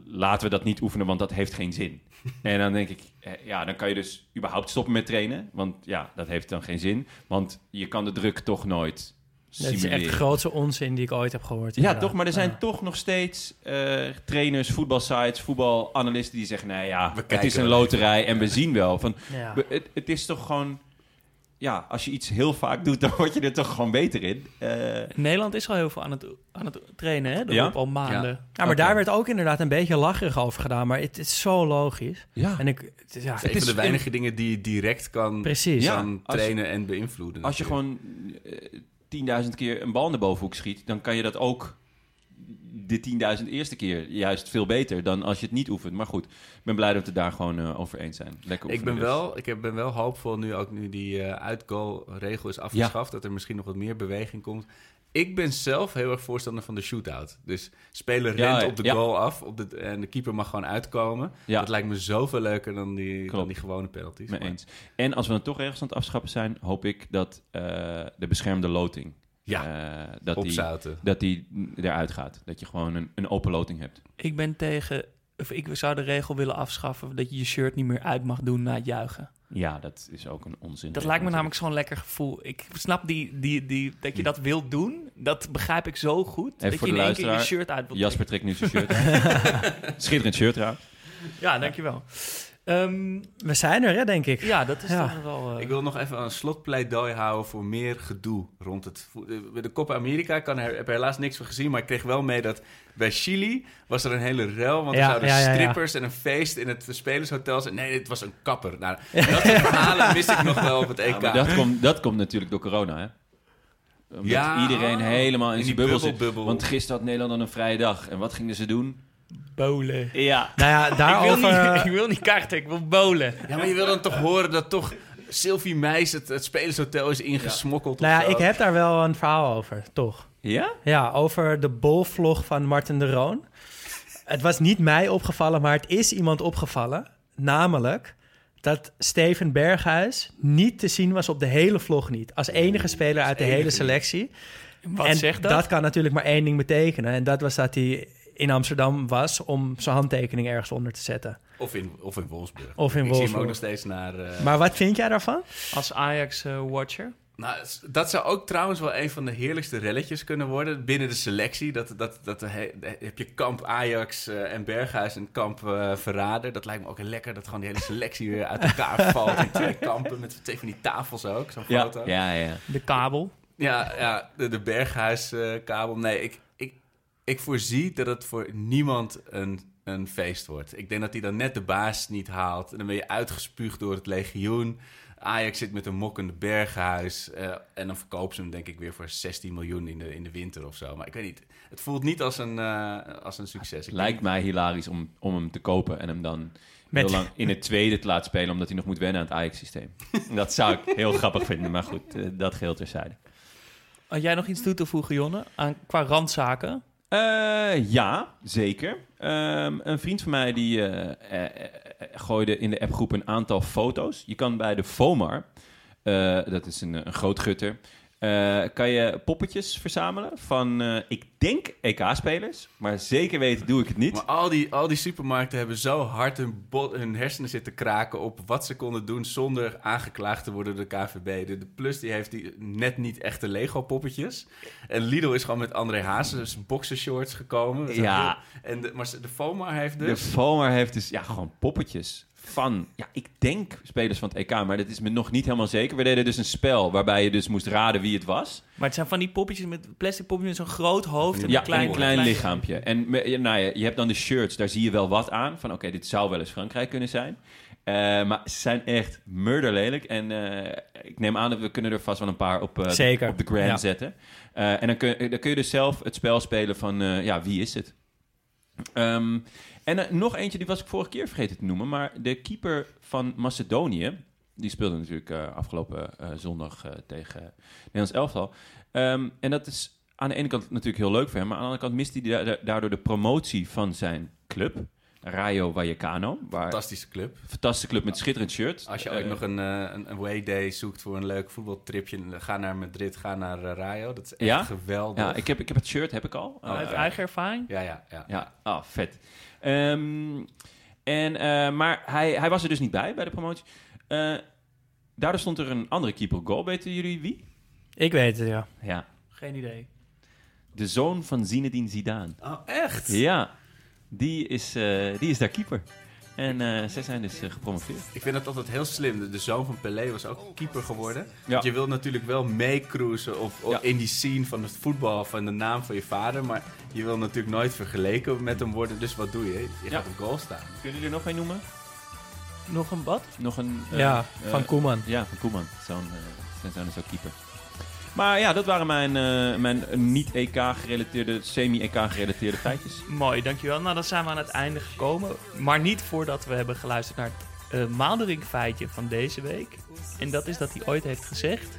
Laten we dat niet oefenen, want dat heeft geen zin. en dan denk ik, eh, ja, dan kan je dus überhaupt stoppen met trainen, want ja, dat heeft dan geen zin, want je kan de druk toch nooit dat is echt de grootste onzin die ik ooit heb gehoord. Ja, inderdaad. toch? Maar er zijn Ja. toch nog steeds eh, trainers, voetbalsites, voetbalanalisten die zeggen: nee, ja, het is een loterij en we zien wel. Van, Ja. we- het, het is toch gewoon, ja, als je iets heel vaak doet, dan word je er toch gewoon beter in. Eh, Nederland is al heel veel aan het, aan het trainen, hè? Ja? al maanden. Ja, maar daar werd ook inderdaad een beetje lacherig over gedaan. Maar het is zo logisch. ja. En ik, het is- ja, Het is een van de weinige dingen die je direct kan, precies. Ja. kan trainen en beïnvloeden. als je gewoon eh, 10.000 keer een bal in de bovenhoek schiet, dan kan je dat ook de 10.000 eerste keer juist veel beter dan als je het niet oefent. Maar goed, ik ben blij dat we het daar gewoon eh, over eens zijn. Lekker Ik ben, dus. wel, ik heb- ben wel hoopvol nu ook nu die eh uitgoal-regel is afgeschaft... dat er misschien nog wat meer beweging komt. ik ben zelf heel erg voorstander van de shootout. Dus speler Ja, rent op de ja. goal af op de, en de keeper mag gewoon uitkomen. Dat lijkt me zoveel leuker dan die, dan die gewone penalties. Mee Maar- eens. En als we dan toch ergens aan het afschappen zijn, hoop ik dat eh, de beschermde loting, Ja, eh, dat, die, dat die eruit gaat. Dat je gewoon een, een open loting hebt. Ik ben tegen... Of ik zou de regel willen afschaffen dat je je shirt niet meer uit mag doen na het juichen. Ja, dat is ook een onzin. Dat lijkt me namelijk zo'n lekker gevoel. Ik snap die, die, die, dat je dat wilt doen. Dat begrijp ik zo goed. Even dat voor je in de één keer je shirt uit wilt Jasper trekt nu zijn shirt aan. Schitterend shirt trouwens. Ja, dankjewel. Ehm, We zijn er, hè, denk ik. ja, dat is Ja. toch wel... eh, Ik wil nog even een slotpleidooi houden voor meer gedoe rond het... vo- de- Bij de Copa America ik kan er, heb er helaas niks van gezien, maar ik kreeg wel mee dat bij Chili was er een hele rel, want er zouden ja, ja, ja. strippers en een feest in het spelershotel zijn. Nee, het was een kapper. Nou, dat soort verhalen mis ik nog wel op het EK. Dat, komt, dat komt natuurlijk door corona, hè? Omdat Ja, iedereen helemaal in in zijn die bubbel zit. Want gisteren had Nederland dan een vrije dag. En wat gingen ze doen? Bolen. Ja. Nou ja, Ik wil, daarover... niet, ik wil niet kaarten, ik wil bolen. Ja, maar je wil dan toch horen dat toch Sylvie Meis het, het spelershotel is ingesmokkeld Nou of ja, zo? ik heb daar wel een verhaal over, toch? Ja? Ja, over de bolvlog van Martin de Roon. Het was niet mij opgevallen, maar het is iemand opgevallen. Namelijk dat Steven Berghuis niet te zien was op de hele vlog niet. Als enige speler uit de enige hele selectie. Wat en zegt dat? kan natuurlijk maar één ding betekenen. En dat was dat hij in Amsterdam was om zijn handtekening ergens onder te zetten. Of in, of in Wolfsburg. Of in ik zie hem Wolfsburg. ook nog steeds naar... eh, Maar wat vind jij daarvan? Als Ajax-watcher. Nou, s- dat zou ook trouwens wel een van de heerlijkste relletjes kunnen worden binnen de selectie. Dat, dat, dat he- heb je kamp Ajax eh, en Berghuis en kamp eh, Verrader. Dat lijkt me ook heel lekker dat gewoon die hele selectie weer uit elkaar valt in twee kampen met twee van die tafels ook, zo'n Ja, foto. ja, ja. De kabel. Ja, ja de, de Berghuis-kabel. nee, ik, ik, voorzie dat het voor niemand een, een feest wordt. Ik denk dat hij dan net de baas niet haalt. En dan ben je uitgespuugd door het legioen. Ajax zit met een mokkende Berghuis. eh, en dan verkopen ze hem denk ik weer voor 16 miljoen in de, in de winter of zo. Maar ik weet niet. Het voelt niet als een, eh, als een succes. Het lijkt mij hilarisch om, om hem te kopen en hem dan Met- heel lang in het tweede te laten spelen, omdat hij nog moet wennen aan het Ajax-systeem. dat zou ik heel grappig vinden, maar goed, eh, dat geheel terzijde. Had jij nog iets toe te voegen, Jonne? Aan, qua randzaken? Eh, ja, zeker. Ehm, een vriend van mij die eh, eh, gooide in de appgroep een aantal foto's. Je kan bij de FOMAR, dat is een, een groot gutter, eh, kan je poppetjes verzamelen van, eh, ik denk EK-spelers, maar zeker weten doe ik het niet. Maar al die, al die supermarkten hebben zo hard hun, bot- hun hersenen zitten kraken op wat ze konden doen zonder aangeklaagd te worden door de KVB. De, de Plus die heeft die net niet echte Lego poppetjes. En Lidl is gewoon met André Hazes boxershorts gekomen. Ja. heel- En de, maar de FOMA heeft De dus... FOMAR heeft dus ja, gewoon poppetjes van, ja, ik denk spelers van het EK, maar dat is me nog niet helemaal zeker. We deden dus een spel waarbij je dus moest raden wie het was. Maar het zijn van die poppetjes met plastic poppetjes met zo'n groot hoofd en Ja, een klein, een klein lichaampje. En nou ja, je hebt dan de shirts, daar zie je wel wat aan. Van oké, dit zou wel eens Frankrijk kunnen zijn. Eh, maar ze zijn echt murderlelijk. En eh, ik neem aan dat we kunnen er vast wel een paar op, eh, Zeker, op de gram ja. zetten. En dan kun, dan kun je dus zelf het spel spelen van, ja, wie is het? Ehm, en eh, nog eentje, die was ik vorige keer vergeten te noemen. Maar de keeper van Macedonië, die speelde natuurlijk eh, afgelopen eh, zondag eh, tegen Nederlands elftal. Ehm, en dat is aan de ene kant natuurlijk heel leuk voor hem, maar aan de andere kant mist hij da- da- daardoor de promotie van zijn club, Rayo Vallecano. Waar, Fantastische club. fantastische club met schitterend shirt. Als je ooit nog een, eh, een, een way day zoekt voor een leuk voetbaltripje, ga naar Madrid, ga naar Rayo. Dat is echt Ja? geweldig. Ja, ik heb, ik heb het shirt, heb ik al. Heeft Eh, eigen ervaring. ja, ja, ja. Ja, ah, vet. Ehm, en, eh, maar hij, hij was er dus niet bij, bij de promotie. Eh, daardoor stond er een andere keeper goal. Weten jullie wie? Ik weet het, ja. Ja, Geen idee. de zoon van Zinedine Zidane. Oh, echt? Ja, die is, eh, die is daar keeper. En eh zij zijn dus eh, gepromoveerd. Ik vind het altijd heel slim. De, de zoon van Pelé was ook keeper geworden. Ja. Want je wilt natuurlijk wel meecruisen op, op- Ja. in die scene van het voetbal, van de naam van je vader. Maar je wil natuurlijk nooit vergeleken met hem worden. Dus wat doe je? Je Ja. gaat op goal staan. Kunnen jullie er nog een noemen? Nog een bad? Nog een... eh, ja, van Koeman. Ja, van Koeman. Zo'n zijn zoon is ook keeper. Maar ja, dat waren mijn, eh, mijn niet-EK-gerelateerde, semi-EK-gerelateerde feitjes. Mooi, dankjewel. Nou, dan zijn we aan het einde gekomen. Maar niet voordat we hebben geluisterd naar het uh, Maaldering feitje van deze week. En dat is dat hij ooit heeft gezegd...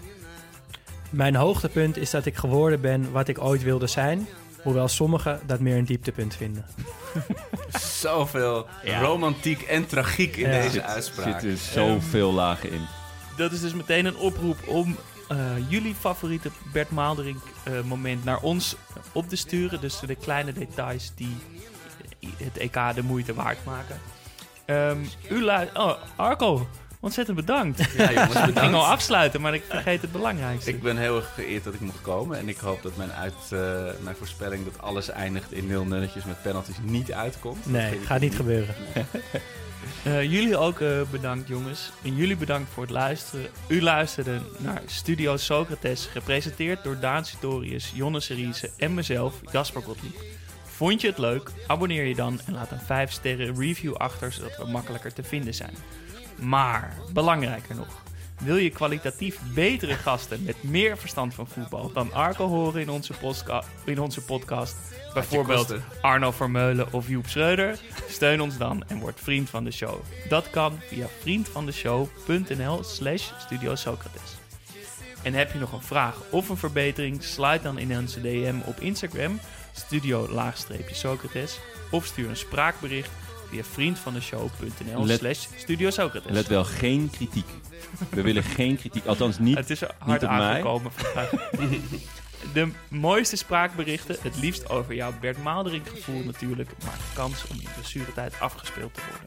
Mijn hoogtepunt is dat ik geworden ben wat ik ooit wilde zijn. Hoewel sommigen dat meer een dieptepunt vinden. Zoveel romantiek en tragiek in Ja. deze Er uitspraak. zitten zoveel lagen in. Dat is dus meteen een oproep om eh, jullie favoriete Bert Maalderink eh, moment naar ons op te sturen. Dus de kleine details die het EK de moeite waard maken. Ehm, u luistert... Oh, Arco, ontzettend bedankt. Ja, jongens, Ik ging al afsluiten, maar ik vergeet het belangrijkste. Ik ben heel erg geëerd dat ik mocht komen. En ik hoop dat mijn, uit, eh, mijn voorspelling dat alles eindigt in nul nulletjes met penalties niet uitkomt. Nee, gaat niet gebeuren. Eh, jullie ook eh, bedankt, jongens. En jullie bedankt voor het luisteren. U luisterde naar Studio Socrates, gepresenteerd door Daan Sitorius, Jonne Seriese en mezelf, Jasper Gottlieb. Vond je het leuk? Abonneer je dan en laat een 5 sterren review achter, zodat we makkelijker te vinden zijn. Maar, belangrijker nog, wil je kwalitatief betere gasten met meer verstand van voetbal dan Arco horen in onze, in onze podcast? Bijvoorbeeld. Arno Vermeulen of Joep Schreuder? Steun ons dan en word vriend van de show. Dat kan via vriendvandeshow.nl slash Studio Socrates. En heb je nog een vraag of een verbetering? Sluit dan in onze DM op Instagram, studio-socrates. Of stuur een spraakbericht via vriendvandeshow.nl slash Studio Socrates. Let wel, geen kritiek. We willen geen kritiek. Althans, niet. Het is er hard mij. aangekomen. De mooiste spraakberichten, het liefst over jouw Bert Maalderink gevoel natuurlijk, maar kans om in blessuretijd afgespeeld te worden.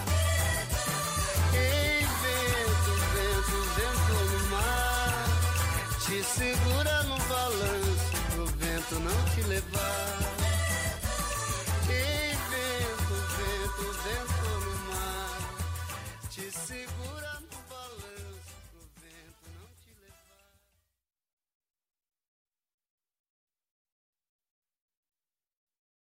Love.